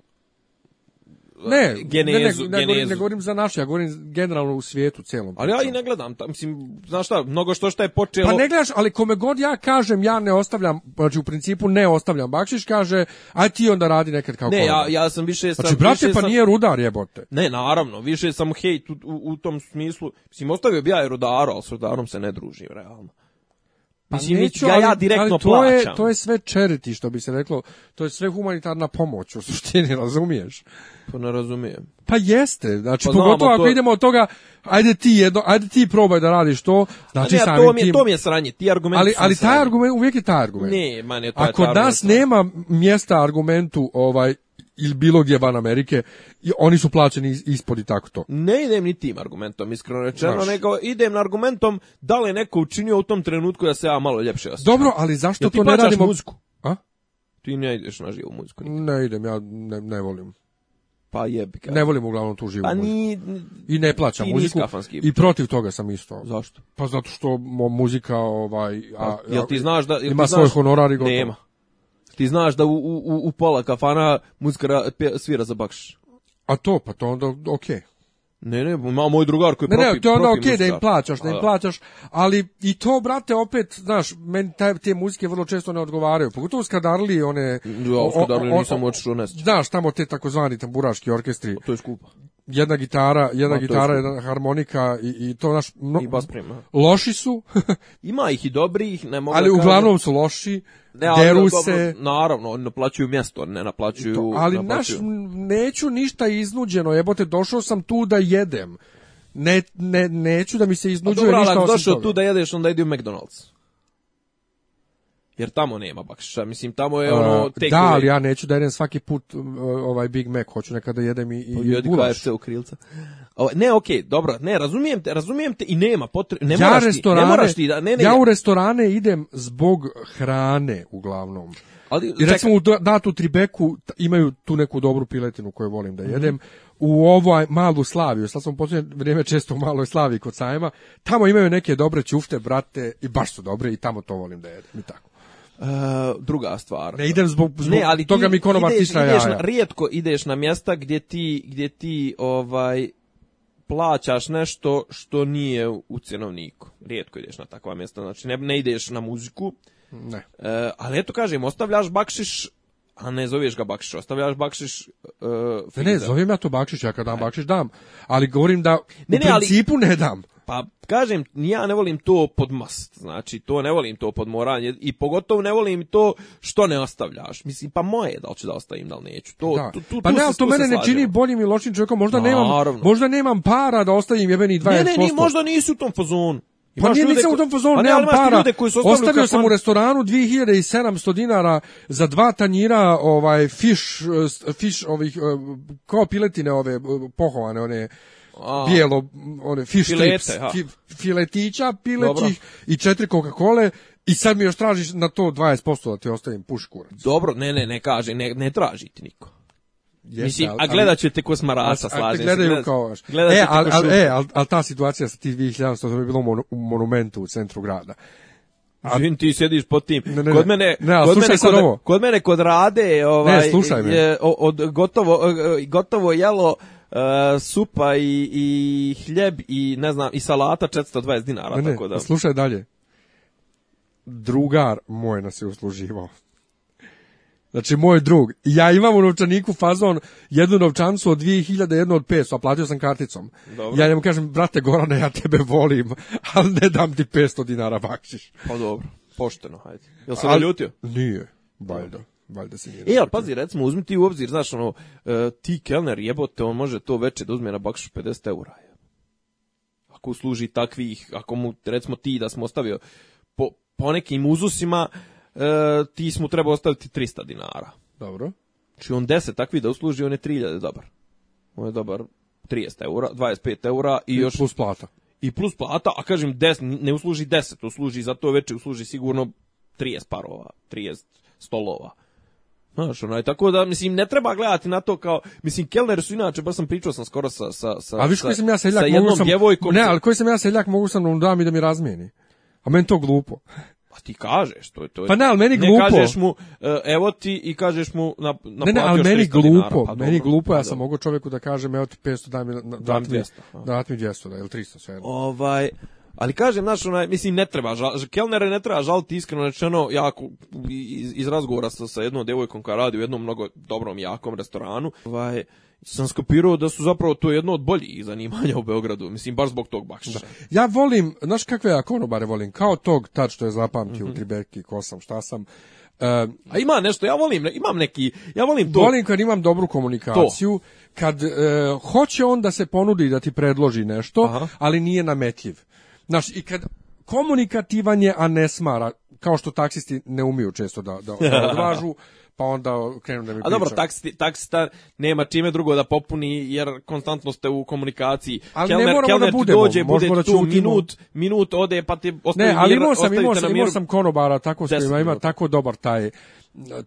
ne, ne, govorim, govorim za naše, ja govorim generalno u svijetu celom. Ali ja i ne gledam, mislim, znaš šta, mnogo što šta je počelo... Pa ne gledaš, ali kome god ja kažem, ja ne ostavljam, znači u principu ne ostavljam bakšiš, kaže, aj ti onda radi nekad kako... Ne, ja, ja sam više... Sam, znači, brate, pa nije rudar jebote. Ne, naravno, više sam hejt u, u, tom smislu, mislim, ostavio bi ja i rudaru, ali s rudarom se ne družim, realno. Pa Mislim, neću, ja, ja direktno ali to plaćam. Je, to je sve charity, što bi se reklo. To je sve humanitarna pomoć, u suštini, (laughs) razumiješ? Pa ne razumijem. Pa jeste, znači, pa pogotovo ako to... idemo od toga, ajde ti, jedno, ajde ti probaj da radiš to, znači ne, samim to mi je, tim... To mi je sranje, ti argumenti Ali, ali taj argument, uvijek je taj argument. Ne, man je taj, Ako taj nas nema mjesta argumentu, ovaj, ili bilo gdje van Amerike, i oni su plaćeni ispod i tako to. Ne idem ni tim argumentom, iskreno rečeno, nego idem na argumentom da li je neko učinio u tom trenutku da se ja malo ljepše osjećam. Dobro, ali zašto to ne radimo? muziku? A? Ti ne ideš na živu muziku Ne idem, ja ne, volim. Pa jebi Ne volim uglavnom tu živu pa muziku. I ne plaćam muziku. I protiv toga sam isto. Zašto? Pa zato što muzika ovaj... A, pa, jel ti znaš da... ima ti svoj honorar i gotovo. Nema ti znaš da u, u, u pola kafana muzika svira za bakš. A to, pa to onda okej. Ne, ne, ma moj drugar koji ne, ne, to je onda okej da im plaćaš, da im plaćaš, ali i to, brate, opet, znaš, meni taj, te muzike vrlo često ne odgovaraju, pogotovo skadarli one... Ja, Skadarliji nisam očeš Znaš, tamo te takozvani tamburaški orkestri. To je skupa jedna gitara, jedna gitara, harmonika i, i to naš no, I Loši su. (laughs) Ima ih i dobrih, ne mogu. Ali uglavnom su loši. Ne, ali deru se. Naravno, naplaćuju mjesto, ne naplaćuju. ali naš neću ništa iznuđeno. Jebote, došao sam tu da jedem. Ne, ne, neću da mi se pa iznuđuje ništa došao tu da jedeš, onda idi u McDonald's jer tamo nema bakšiša, mislim tamo je ono Da, ali ja neću da jedem svaki put ovaj Big Mac, hoću nekada jedem i, i u krilca. Ovaj, ne, okej, dobro, ne, razumijem te, razumijem te i nema potrebe, ne, ja moraš ti, ne moraš ti, ja u restorane idem zbog hrane uglavnom. Ali, I recimo u datu Tribeku imaju tu neku dobru piletinu koju volim da mhm. jedem. U ovoj malu Slaviju, sad sam posljednje vrijeme često u maloj Slaviji kod sajma, tamo imaju neke dobre ćufte, brate, i baš su dobre i tamo to volim da jedem. I tako. Uh, druga stvar. Ne idem zbog, zbog ne, ali toga mi konobar ideš, ideš, Rijetko ideš na mjesta gdje ti, gdje ti ovaj plaćaš nešto što nije u cjenovniku. Rijetko ideš na takva mjesta, znači ne, ne ideš na muziku. Ne. Uh, ali eto kažem, ostavljaš bakšiš a ne zoveš ga bakšiš, ostavljaš Bakšiš uh, Ne, ne, zovem ja to bakšiš, ja kad dam bakšiš, dam, ali govorim da u ne, ne, principu ali, ne dam. Pa kažem, ja ne volim to podmast, znači to ne volim to podmoranje i pogotovo ne volim to što ne ostavljaš. Mislim, pa moje da li ću da ostavim, da li neću. To, da. Tu, tu, pa ne, ali to mene ne čini boljim i lošim čovjekom, možda, nemam, možda nemam para da ostavim jebeni 20%. Ne, ne, ni, možda nisu u tom fazonu. Pa nije, nisam u tom fazonu, pa nemam para. Ostavio kafan... sam u restoranu 2700 dinara za dva tanjira ovaj fish, eh, fish ovih, eh, kao piletine ove, eh, pohovane, one, bijelo one fish strips, filetića, pilećih i četiri Coca-Cole i sad mi još tražiš na to 20% da ti ostavim puš kurac. Dobro, ne, ne, ne kaže, ne, ne traži ti niko. Jeste, Mislim, a gledat ću te ko smarasa, slažem se. Gledaju kao vaš. E, ali al, e, al, al, ta situacija sa tih 2100 to je bilo mon, u monumentu u centru grada. A, Zvim, ti sjediš pod tim. Ne, ne, kod mene, ne, kod, mene kod, kod mene kod rade ovaj, ne, je, od, gotovo, e, gotovo jelo uh, supa i, i hljeb i ne znam i salata 420 dinara ne, tako da. Slušaj dalje. Drugar moj nas je usluživao. Znači moj drug. Ja imam u novčaniku fazon jednu novčancu od 2000, jednu od 500, a platio sam karticom. Ja njemu kažem, brate Gorane, ja tebe volim, (laughs) ali ne dam ti 500 dinara bakšiš. Pa dobro, pošteno, hajde. Jel se ljutio Nije, valjda valjda se nije. E, ali pazi, recimo, uzmi ti u obzir, znaš, ono, e, ti kelner jebote, on može to veće da uzme na bakšu 50 eura. Ako služi takvih, ako mu, recimo ti da smo ostavio po, po nekim uzusima, e, ti smo treba ostaviti 300 dinara. Dobro. Či znači, on 10 takvi da usluži, on je 3000 dobar. On je dobar 30 eura, 25 eura i, I još... Plus plata. I plus plata, a kažem, 10, ne usluži 10, usluži za to veče, usluži sigurno 30 parova, 30 stolova. Znaš, onaj, tako da, mislim, ne treba gledati na to kao, mislim, Kellner su inače, baš sam pričao sam skoro sa, sa, sa, A viš sam ja seljak, sa jednom sam, djevojkom. Ne, ali koji sam ja seljak, mogu sam da mi da mi razmijeni. A meni to glupo. Pa ti kažeš, to je to. pa ne, ali meni glupo. Ne kažeš mu, e, evo ti i kažeš mu na na Ne, ne, ali meni glupo, dinara, pa meni dobro, glupo, ja pa sam mogao čovjeku da kažem evo ti 500 daj mi da, da, da, 200, da, da, da, da, da, da, da, ali kažem, naš onaj, mislim, ne treba, žal, Kelnere ne treba žaliti iskreno, rečeno, jako iz, iz razgovora sa, sa jednom devojkom koja radi u jednom mnogo dobrom, jakom restoranu, ovaj, sam skopirao da su zapravo to jedno od boljih zanimanja u Beogradu, mislim, baš zbog tog bakšiša. Ja volim, znaš kakve ja konobare volim, kao tog tad što je zapamtio mm u Tribeki, ko sam, šta sam, a ima nešto, ja volim, imam neki, ja volim to. Volim kad imam dobru komunikaciju, kad eh, hoće on da se ponudi da ti predloži nešto, ali nije nametljiv. Znaš, i kad komunikativan je, a ne smara, kao što taksisti ne umiju često da, da, (laughs) odvažu, pa onda krenu da mi A dobro, taksi, taksista nema čime drugo da popuni, jer konstantno ste u komunikaciji. Ali Kelner, ne moramo da dođe, bude da tu minut, minut ode, pa ti ostavi Ne, ali imao sam, sam, sam konobara, tako ima, ima tako dobar taj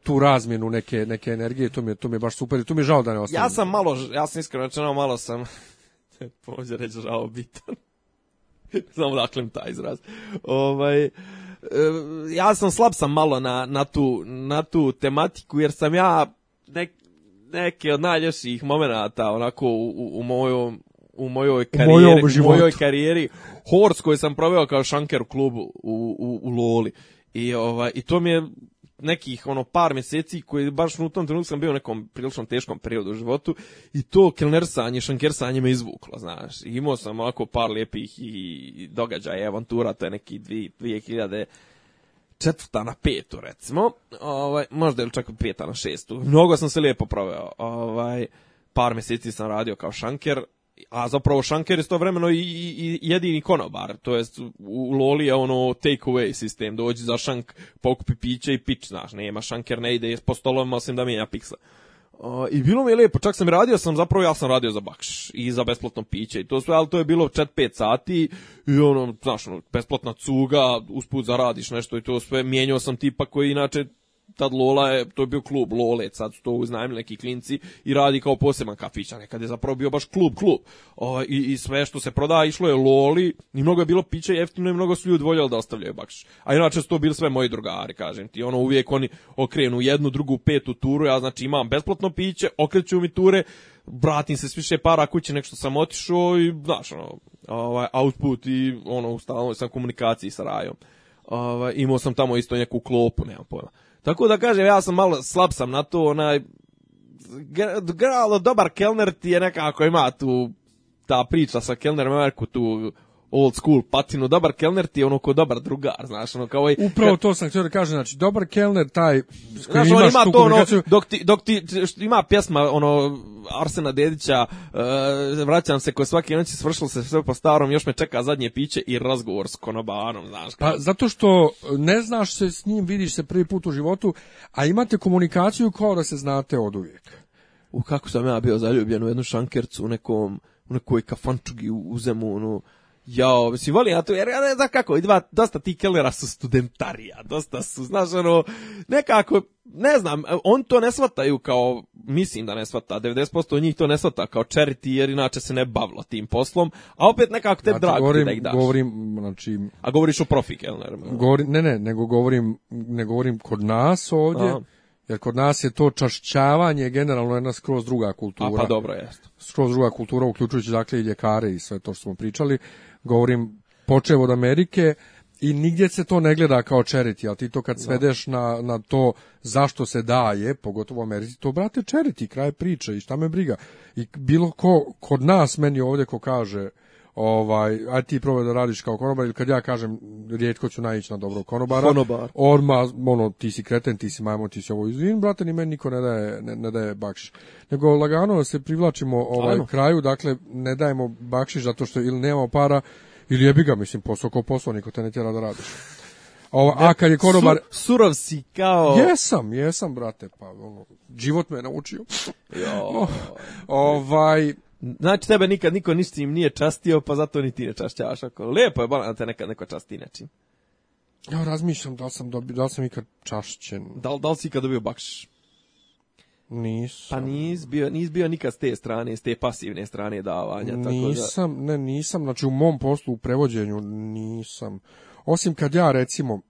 tu razmjenu neke, neke energije, to mi je, to mi baš super i mi je žao da ne ostavim. Ja sam malo, ja sam iskreno rečeno malo sam, pođe (laughs) reći žao bitan. (laughs) Znam odakle taj izraz. Ovaj, e, ja sam slab sam malo na, na, tu, na tu tematiku, jer sam ja nek, neke od najljepših momenata onako u, u, mojom u mojoj karijeri, u mojoj karijeri Horse koji sam proveo kao šanker klub u, u, u Loli. I, ovaj, I to mi je nekih ono par mjeseci koji baš u tom trenutku sam bio u nekom prilično teškom periodu u životu i to kelnersanje, šankersanje me izvuklo, znaš. I imao sam ovako par lijepih i događaja, avantura, to je neki 2000 četvrta na petu recimo, ovaj, možda ili čak i peta na šestu. Mnogo sam se lijepo proveo. Ovaj, par mjeseci sam radio kao šanker, a zapravo Shanker je vremeno i, i, jedini konobar, to jest u Loli je ono take away sistem, dođi za Shank, pokupi piće i pić, znaš, nema Shanker, ne ide po stolovima osim da mijenja piksa. Uh, I bilo mi je lijepo, čak sam radio, sam zapravo ja sam radio za bakš i za besplatno piće i to sve, ali to je bilo 4-5 sati i ono, znaš, ono, besplatna cuga, usput zaradiš nešto i to sve, mijenjao sam tipa koji inače tad Lola je, to je bio klub Lole, sad su to uznajemili neki klinci i radi kao poseban kafić, a nekad je zapravo bio baš klub, klub. O, i, i, sve što se proda išlo je Loli i mnogo je bilo piće jeftino i mnogo su ljudi voljeli da ostavljaju bakš A inače su to bili sve moji drugari, kažem ti, ono uvijek oni okrenu jednu, drugu, petu turu, ja znači imam besplatno piće, okreću mi ture, vratim se s više para kuće nek što sam otišao i, znaš, ono, ovaj, output i ono, u stalnoj sam komunikaciji sa rajom. Ovaj, imao sam tamo isto neku klopu, nemam pojma. Tako da kažem, ja sam malo slab sam na to, onaj, dobar Kelner ti je nekako ima tu ta priča sa Kelnerom tu old school patinu, dobar kelner ti je ono ko dobar drugar, znaš, ono kao ovaj... Upravo to sam htio da kažem, znači, dobar kelner, taj... Znaš, on ima to, ono, dok ti, dok ti, ima pjesma, ono, Arsena Dedića, uh, vraćam se koje svake noći svršilo se sve po starom, još me čeka zadnje piće i razgovor s konobarom, znaš. Pa, zato što ne znaš se s njim, vidiš se prvi put u životu, a imate komunikaciju kao da se znate od uvijek. U kako sam ja bio zaljubljen u jednu šankercu u nekom u nekoj kafančugi u, u zemu, Jo, mislim, volim ja jer ja ne znam kako, i dva, dosta ti kelera su studentarija, dosta su, znaš, ono, nekako, ne znam, on to ne shvataju kao, mislim da ne shvata, 90% njih to ne shvata kao čeriti jer inače se ne bavilo tim poslom, a opet nekako te znači, drago govorim, da ih Govorim, znači... A govoriš o profik, jel? Ono. Govorim, ne, ne, nego govorim, ne govorim kod nas ovdje, Jer kod nas je to čašćavanje generalno jedna skroz druga kultura. A pa dobro, jest. Skroz druga kultura, uključujući dakle i ljekare i sve to što smo pričali govorim počevo od Amerike i nigdje se to ne gleda kao charity, ali ti to kad svedeš na, na to zašto se daje, pogotovo u Americi, to brate charity, kraj priče i šta me briga. I bilo ko kod nas meni ovdje ko kaže ovaj, a ti probaj da radiš kao konobar, ili kad ja kažem, rijetko ću naići na dobro konobara, Konobar. orma, ono, ti si kreten, ti si majmo, ti si ovo izvin, brate, ni meni niko ne daje, ne, ne daje bakšiš. Nego lagano se privlačimo ovaj kraju, dakle, ne dajemo bakšiš zato što ili nemamo para, ili jebi ga, mislim, posao ko posao, niko te ne tjera da radiš. a kad je konobar... Su, surov si kao... Jesam, jesam, brate, pa ono, život me je naučio. (laughs) ovaj, Znači, tebe nikad niko im nije častio, pa zato ni ti ne ako Lijepo je bolno da te nekad neko časti nečim. Ja razmišljam da li sam, dobio, da sam ikad čašćen. Da, li, si ikad dobio bakšiš? Nisam. Pa nis bio, nis bio nikad s te strane, s te pasivne strane davanja. Tako nisam, ne, nisam. Znači, u mom poslu, u prevođenju, nisam. Osim kad ja, recimo,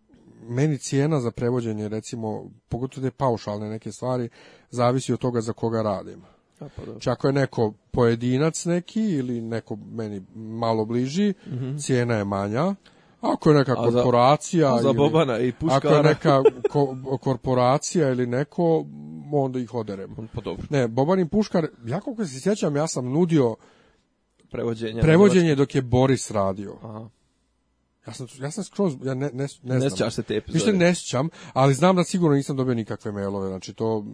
meni cijena za prevođenje, recimo, pogotovo te paušalne neke stvari, zavisi od toga za koga radim. Pa, da. Pa je neko pojedinac neki ili neko meni malo bliži, mhm. cijena je manja. Ako je neka korporacija za, za Bobana ili, i Ako je neka korporacija ili neko, onda ih oderem. Pa dobro. Ne, Boban i Puškar, ja koliko se sjećam, ja sam nudio prevođenje, prevođenje dok je Boris radio. Aha. Ja sam, skroz, ja ne, ne, ne, ne se te epizode. Više ne ali znam da sigurno nisam dobio nikakve mailove, znači to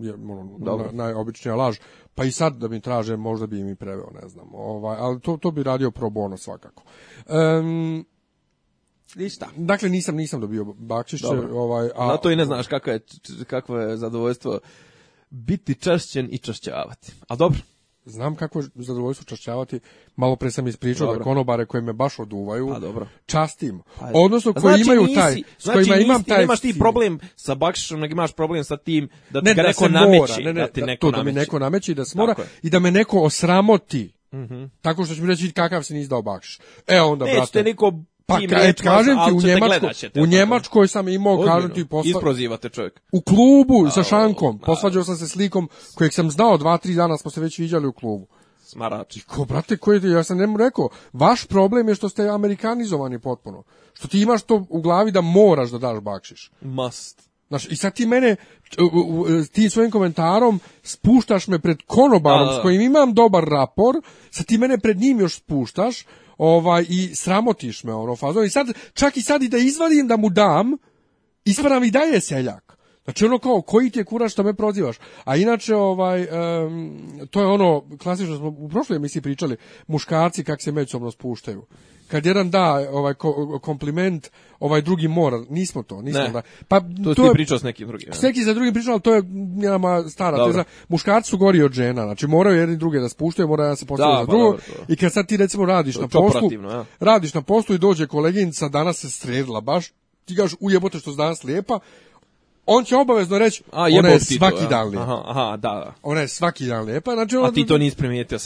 je ono, najobičnija laž. Pa i sad da mi traže, možda bi im i preveo, ne znam. Ovaj, ali to, to bi radio pro bono svakako. Um, Ništa. Dakle, nisam, nisam dobio bakšiće. Ovaj, a, to i ne znaš kakvo je, kakvo je zadovoljstvo biti čašćen i čašćavati. A dobro znam kako je zadovoljstvo čašćavati, malo pre sam ispričao da konobare koje me baš oduvaju, pa, dobro. častim. Pa, Odnosno koji znači imaju taj, s znači, nisi, imam taj... nemaš ti problem sa bakšišom, nego imaš problem sa tim da ti ne, neko nameći. ne, ne, da, neko to, da mi neko nameći i da se mora i da me neko osramoti. Mhm. Tako što će mi reći kakav si nisi dao bakšiš. E onda, Nećete brate... niko pa e, kažem ti, u, u Njemačkoj sam imao, Odmjeno, kažem ti, posla... čovjek. U klubu sa Šankom, posvađao sam se slikom kojeg sam znao dva, tri dana smo se već viđali u klubu. Smarači. Ko, brate, koji ja sam njemu rekao, vaš problem je što ste amerikanizovani potpuno. Što ti imaš to u glavi da moraš da daš bakšiš. Must. Znaš, i sad ti mene ti svojim komentarom spuštaš me pred konobarom s kojim imam dobar rapor, sad ti mene pred njim još spuštaš, ovaj, i sramotiš me, ono, fazo. I sad, čak i sad i da izvadim da mu dam, ispravi i dalje seljak. Znači ono kao koji ti je kurac što me prozivaš. A inače ovaj to je ono klasično smo u prošloj emisiji pričali muškarci kak se međusobno spuštaju. Kad jedan da ovaj kompliment, ovaj drugi mora, nismo to, nismo ne. da. Pa to, to je, pričao s nekim drugim. S za drugim pričao, to je moja stara teza. Muškarci su gori od žena, znači moraju jedni druge da spuštaju, moraju se da, za pa drugo. I kad sad ti recimo radiš na poslu, radiš na poslu i dođe koleginica, danas se sredila baš, ti gaš ujebote što danas lijepa, on će obavezno reći, a, ona je Tito, svaki ja. dan Aha, aha, da, da. Ona je svaki dan lijepa. Znači, ona... A ono ti to nisi primijetio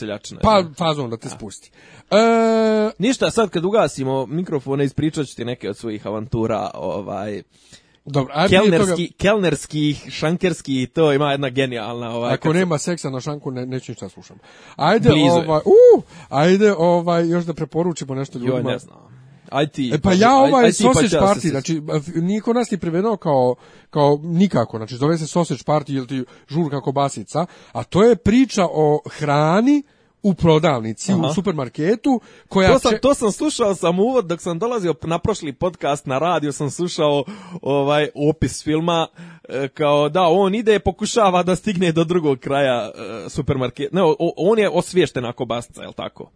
Pa, fazom da te spusti. E... Ništa, sad kad ugasimo mikrofone, ispričat ću ti neke od svojih avantura, ovaj... Dobro, a kelnerski, toga... kelnerski, šankerski, to ima jedna genijalna ovaj. Ako nema seksa na šanku ne neću ništa slušam. Ajde, ovaj, u, ajde, ovaj još da preporučimo nešto ljudima. Jo, ne znam it E pa, pa ja ovaj pa sausage party, znači niko nas ni prevedao kao, kao nikako, znači zove se sausage party ili ti žurka kobasica, a to je priča o hrani u prodavnici, u supermarketu koja to sam, će... to sam slušao sam uvod dok sam dolazio na prošli podcast na radio sam slušao ovaj opis filma e, kao da on ide pokušava da stigne do drugog kraja e, supermarketa ne on je osviještena kobasica, je tako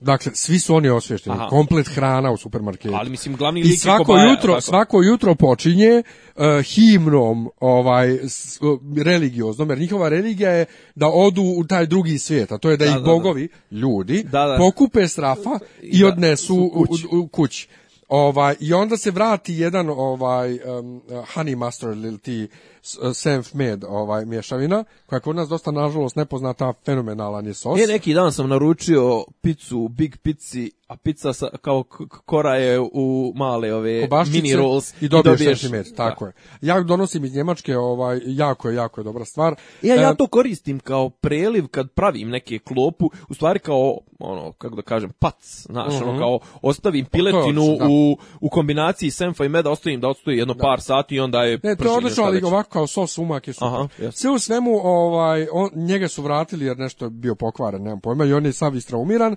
dakle svi su oni osvješteni, komplet hrana u supermarketu. Ali mislim glavni lik svako jutro, svako jutro počinje eh, himnom, ovaj s, uh, religioznom, jer njihova religija je da odu u taj drugi svijet, a to je da, ih bogovi, ljudi, pokupe strafa i odnesu u kući. Ovaj i onda se vrati jedan ovaj um, honey master ili ti E, self med ovaj, mješavina, koja je kod nas dosta, nažalost, nepoznata, fenomenalan je sos. Je, neki dan sam naručio picu Big Pici, a pizza sa, kao kora je u male ove mini rolls. I dobiješ, je med, tako je. Ja donosim iz Njemačke, ovaj, jako je, jako je dobra stvar. Ja, ja e, to koristim kao preliv kad pravim neke klopu, u stvari kao, ono, kako da kažem, pac, znaš, ono, mhm. kao ostavim pa piletinu u, u kombinaciji senfa i meda, ostavim da odstoji jedno par sati i onda je... Ne, to je odlično, ali ovako kao sos sumak je Sve u svemu, ovaj, on, njega su vratili jer nešto je bio pokvaren, nemam pojma, i on je sav istraumiran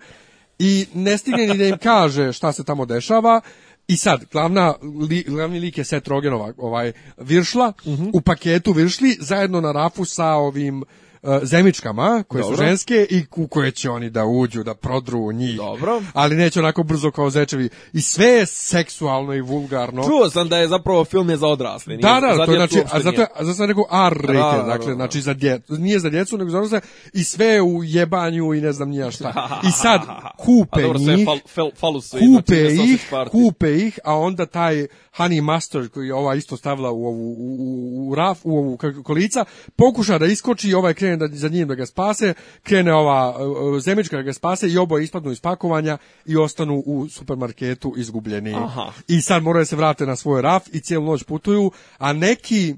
i ne stigne ni da im kaže šta se tamo dešava. I sad, glavna, li, glavni lik je Seth Rogenova, ovaj, Viršla, mhm. u paketu Viršli, zajedno na rafu sa ovim E, zemičkama, koje Dobro. su ženske i u koje će oni da uđu, da prodru u njih. Dobro. Ali neće onako brzo kao zečevi. I sve je seksualno i vulgarno. Čuo sam da je zapravo film je za odrasle. Da, da, to je znači, a zato, a zato sam rekao R rated, dakle, znači za djecu, nije za djecu, nego za odrasle i sve je u jebanju i ne znam nija šta. I sad (laughs) kupe a dobro, njih, kupe ih, kupe ih, a onda taj Honey Master koji je ova isto stavila u ovu u, u, u raf, u ovu kolica, pokuša da iskoči i ovaj krene da, za njim da ga spase, krene ova e, zemljička da ga spase i oboje ispadnu iz pakovanja i ostanu u supermarketu izgubljeni. I sad moraju se vrate na svoj raf i cijelu noć putuju, a neki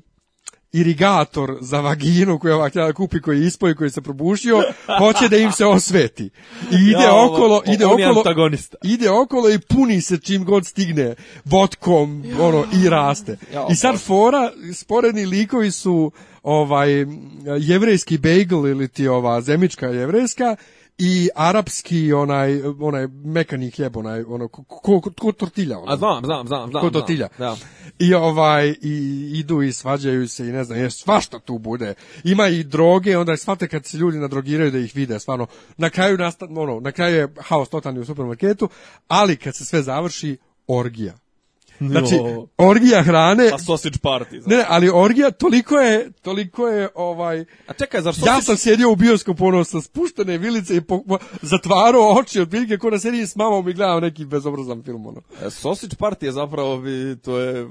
irigator za vaginu koju htjela kupi, koji je ispoj, koji se probušio, hoće da im se osveti. I ide okolo, ide okolo, antagonista. ide okolo i puni se čim god stigne vodkom, ono, i raste. I sad fora, sporedni likovi su ovaj jevrejski bagel ili ti ova zemička jevrejska i arapski onaj onaj mekani hljeb onaj ono ko, ko, tortilja ono. znam, znam, znam, znam. Ko tortilja. Da. I ovaj i idu i svađaju se i ne znam, je svašta tu bude. Ima i droge, onda svate kad se ljudi nadrogiraju da ih vide, stvarno. Na kraju nastane, ono, na kraju je haos totalni u supermarketu, ali kad se sve završi orgija Znači, orgija hrane... A sausage party. Znači. Ne, ne, znači. ali orgija toliko je, toliko je, ovaj... A čekaj, zar sausage... Ja sam sjedio u bioskopu, ono, sa spuštene vilice i po, zatvarao oči od biljke ko na seriji s mamom i gledao neki bezobrazan film, ono. E, sausage party je zapravo, to je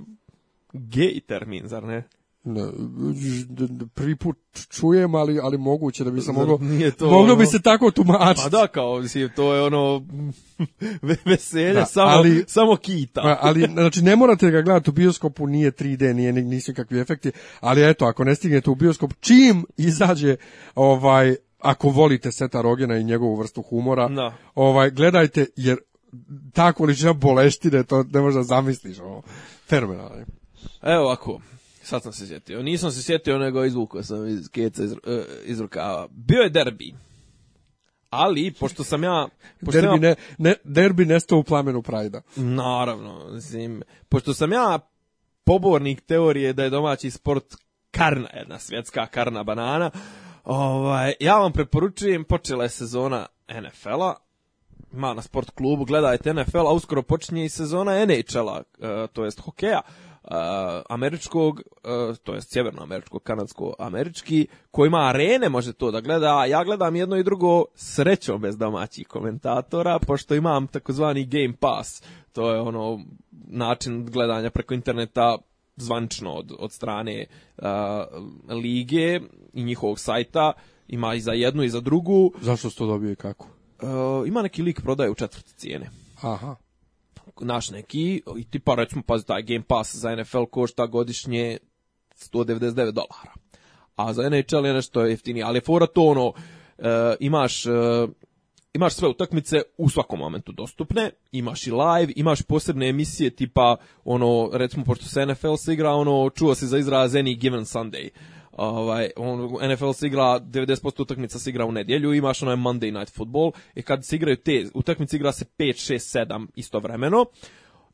gej termin, zar ne? Ne, prvi put čujem, ali, ali moguće da bi se moglo, moglo bi ono- se tako tumačiti. Pa da, kao, to je ono (laughs) veselje, samo, ali, samo kita. Pa, ali, znači, ne morate ga gledati u bioskopu, nije 3D, nije nisu kakvi efekti, ali eto, ako ne stignete u bioskop, čim izađe ovaj, ako volite Seta Rogena i njegovu vrstu humora, ovaj, gledajte, jer ta količina boleštine, to ne možda zamisliš, ovo fenomenalno. Evo ovako, Sad sam se sjetio. Nisam se sjetio, nego izvukao sam iz keca iz, e, iz rukava. Bio je derbi. Ali, pošto sam ja... Pošto derbi, ja, ne, ne, derbi nestao u plamenu Prajda. Naravno. Mislim, pošto sam ja pobornik teorije da je domaći sport karna, jedna svjetska karna banana, ovaj, ja vam preporučujem, počela je sezona NFL-a, ma na sport klubu, gledajte NFL, a uskoro počinje i sezona NHL-a, e, to jest hokeja američkog, to sjeverno američkog kanadsko-američki, koji ima arene može to da gleda, a ja gledam jedno i drugo srećom bez domaćih komentatora, pošto imam takozvani Game Pass, to je ono način gledanja preko interneta zvančno od, od strane uh, lige i njihovog sajta, ima i za jednu i za drugu. Zašto se to dobio i kako? E, ima neki lik prodaje u četvrti cijene. Aha naš neki, i tipa recimo pazi taj Game Pass za NFL košta godišnje 199 dolara. A za NHL je nešto jeftinije, ali fora to ono, e, imaš, e, imaš sve utakmice u svakom momentu dostupne, imaš i live, imaš posebne emisije tipa, ono, recimo pošto se NFL se igra, ono, čuo se za izraz Given Sunday ovaj, on, NFL se igra, 90% utakmica se igra u nedjelju, imaš onaj Monday Night Football, i kad se igraju te utakmice, igra se 5, 6, 7 istovremeno,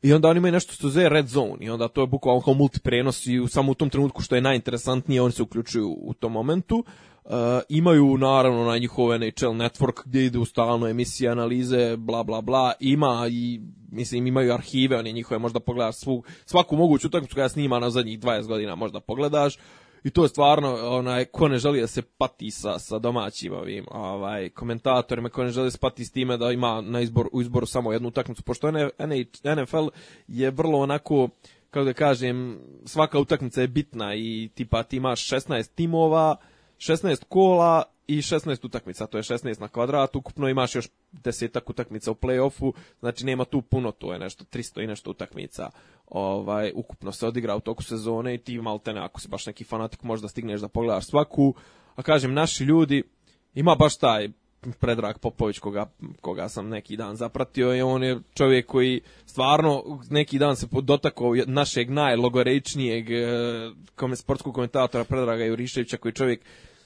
i onda oni imaju nešto što zove red zone i onda to je bukvalno kao multiprenos i samo u tom trenutku što je najinteresantnije oni se uključuju u tom momentu. E, imaju naravno na njihov NHL network gdje ide u stalno emisije, analize, bla bla bla. Ima i mislim imaju arhive, oni njihove možda pogledaš svu, svaku moguću utakmicu koja snima na zadnjih 20 godina možda pogledaš i to je stvarno onaj ko ne želi da se pati sa, sa domaćim ovim ovaj komentatorima ko ne želi da se pati s time da ima na izbor u izboru samo jednu utakmicu pošto NFL je vrlo onako kako da kažem svaka utakmica je bitna i tipa ti imaš 16 timova 16 kola i 16 utakmica, to je 16 na kvadrat, ukupno imaš još desetak utakmica u play-offu, znači nema tu puno, to je nešto 300 i nešto utakmica. Ovaj, ukupno se odigra u toku sezone i ti maltene ako si baš neki fanatik, možda stigneš da pogledaš svaku. A kažem, naši ljudi, ima baš taj Predrag Popović koga, koga sam neki dan zapratio i on je čovjek koji stvarno neki dan se dotakao našeg najlogoreičnijeg eh, sportskog komentatora Predraga Juriševića koji čovjek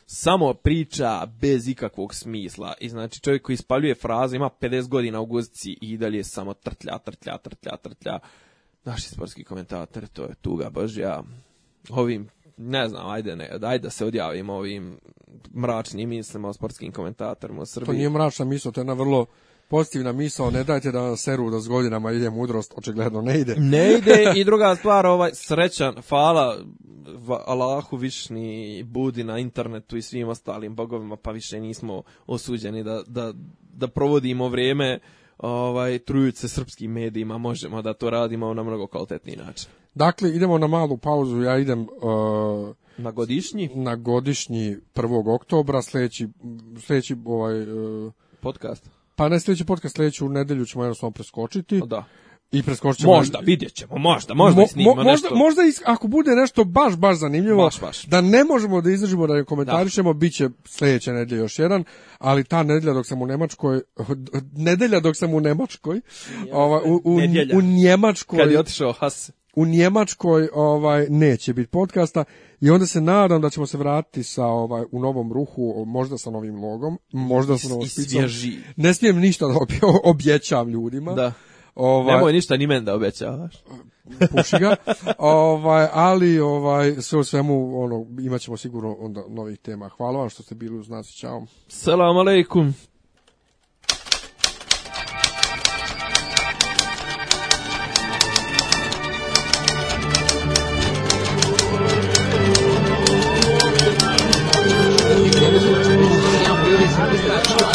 samo priča bez ikakvog smisla. I znači čovjek koji ispaljuje fraze ima 50 godina u guzici i dalje samo trtlja, trtlja, trtlja, trtlja. Naši sportski komentator, to je tuga božja. Ovim, ne znam, ajde, ne, ajde da se odjavimo ovim mračnim mislima o sportskim komentatorima u Srbiji. To nije mračna misla, to je na vrlo pozitivna misao, ne dajte da vam seru da s godinama ide mudrost, očigledno ne ide. Ne ide (laughs) i druga stvar, ovaj srećan, hvala Allahu višni budi na internetu i svim ostalim bogovima, pa više nismo osuđeni da, da, da provodimo vrijeme ovaj, trujući se srpskim medijima, možemo da to radimo na mnogo kvalitetniji način. Dakle, idemo na malu pauzu, ja idem... Uh, na godišnji? Na godišnji 1. oktobra, sljedeći, sljedeći ovaj... Uh, Podcast? Pa na sljedeći podcast sljedeću nedelju ćemo jednostavno preskočiti. Da. I preskočit Možda, vidjet ćemo, možda, možda mo, možda, Možda ako bude nešto baš, baš zanimljivo, baš, baš. da ne možemo da izdržimo, da je komentarišemo, da. bit će sljedeće nedelja još jedan, ali ta nedjelja dok sam u Nemačkoj, (laughs) nedjelja dok sam u Nemačkoj, ovaj, u, u, u Njemačkoj... Kad je otišao Has? U Njemačkoj ovaj, neće biti podcasta, i onda se nadam da ćemo se vratiti sa ovaj u novom ruhu, možda sa novim logom, možda sa novom spicom. Ne smijem ništa da (laughs) objećam ljudima. Da. Ovaj, Nemoj ništa ni men da obećavaš. Puši ga. ovaj, ali ovaj, sve u svemu ono, imat ćemo sigurno onda novih tema. Hvala vam što ste bili uz nas. Ćao. Salam aleikum.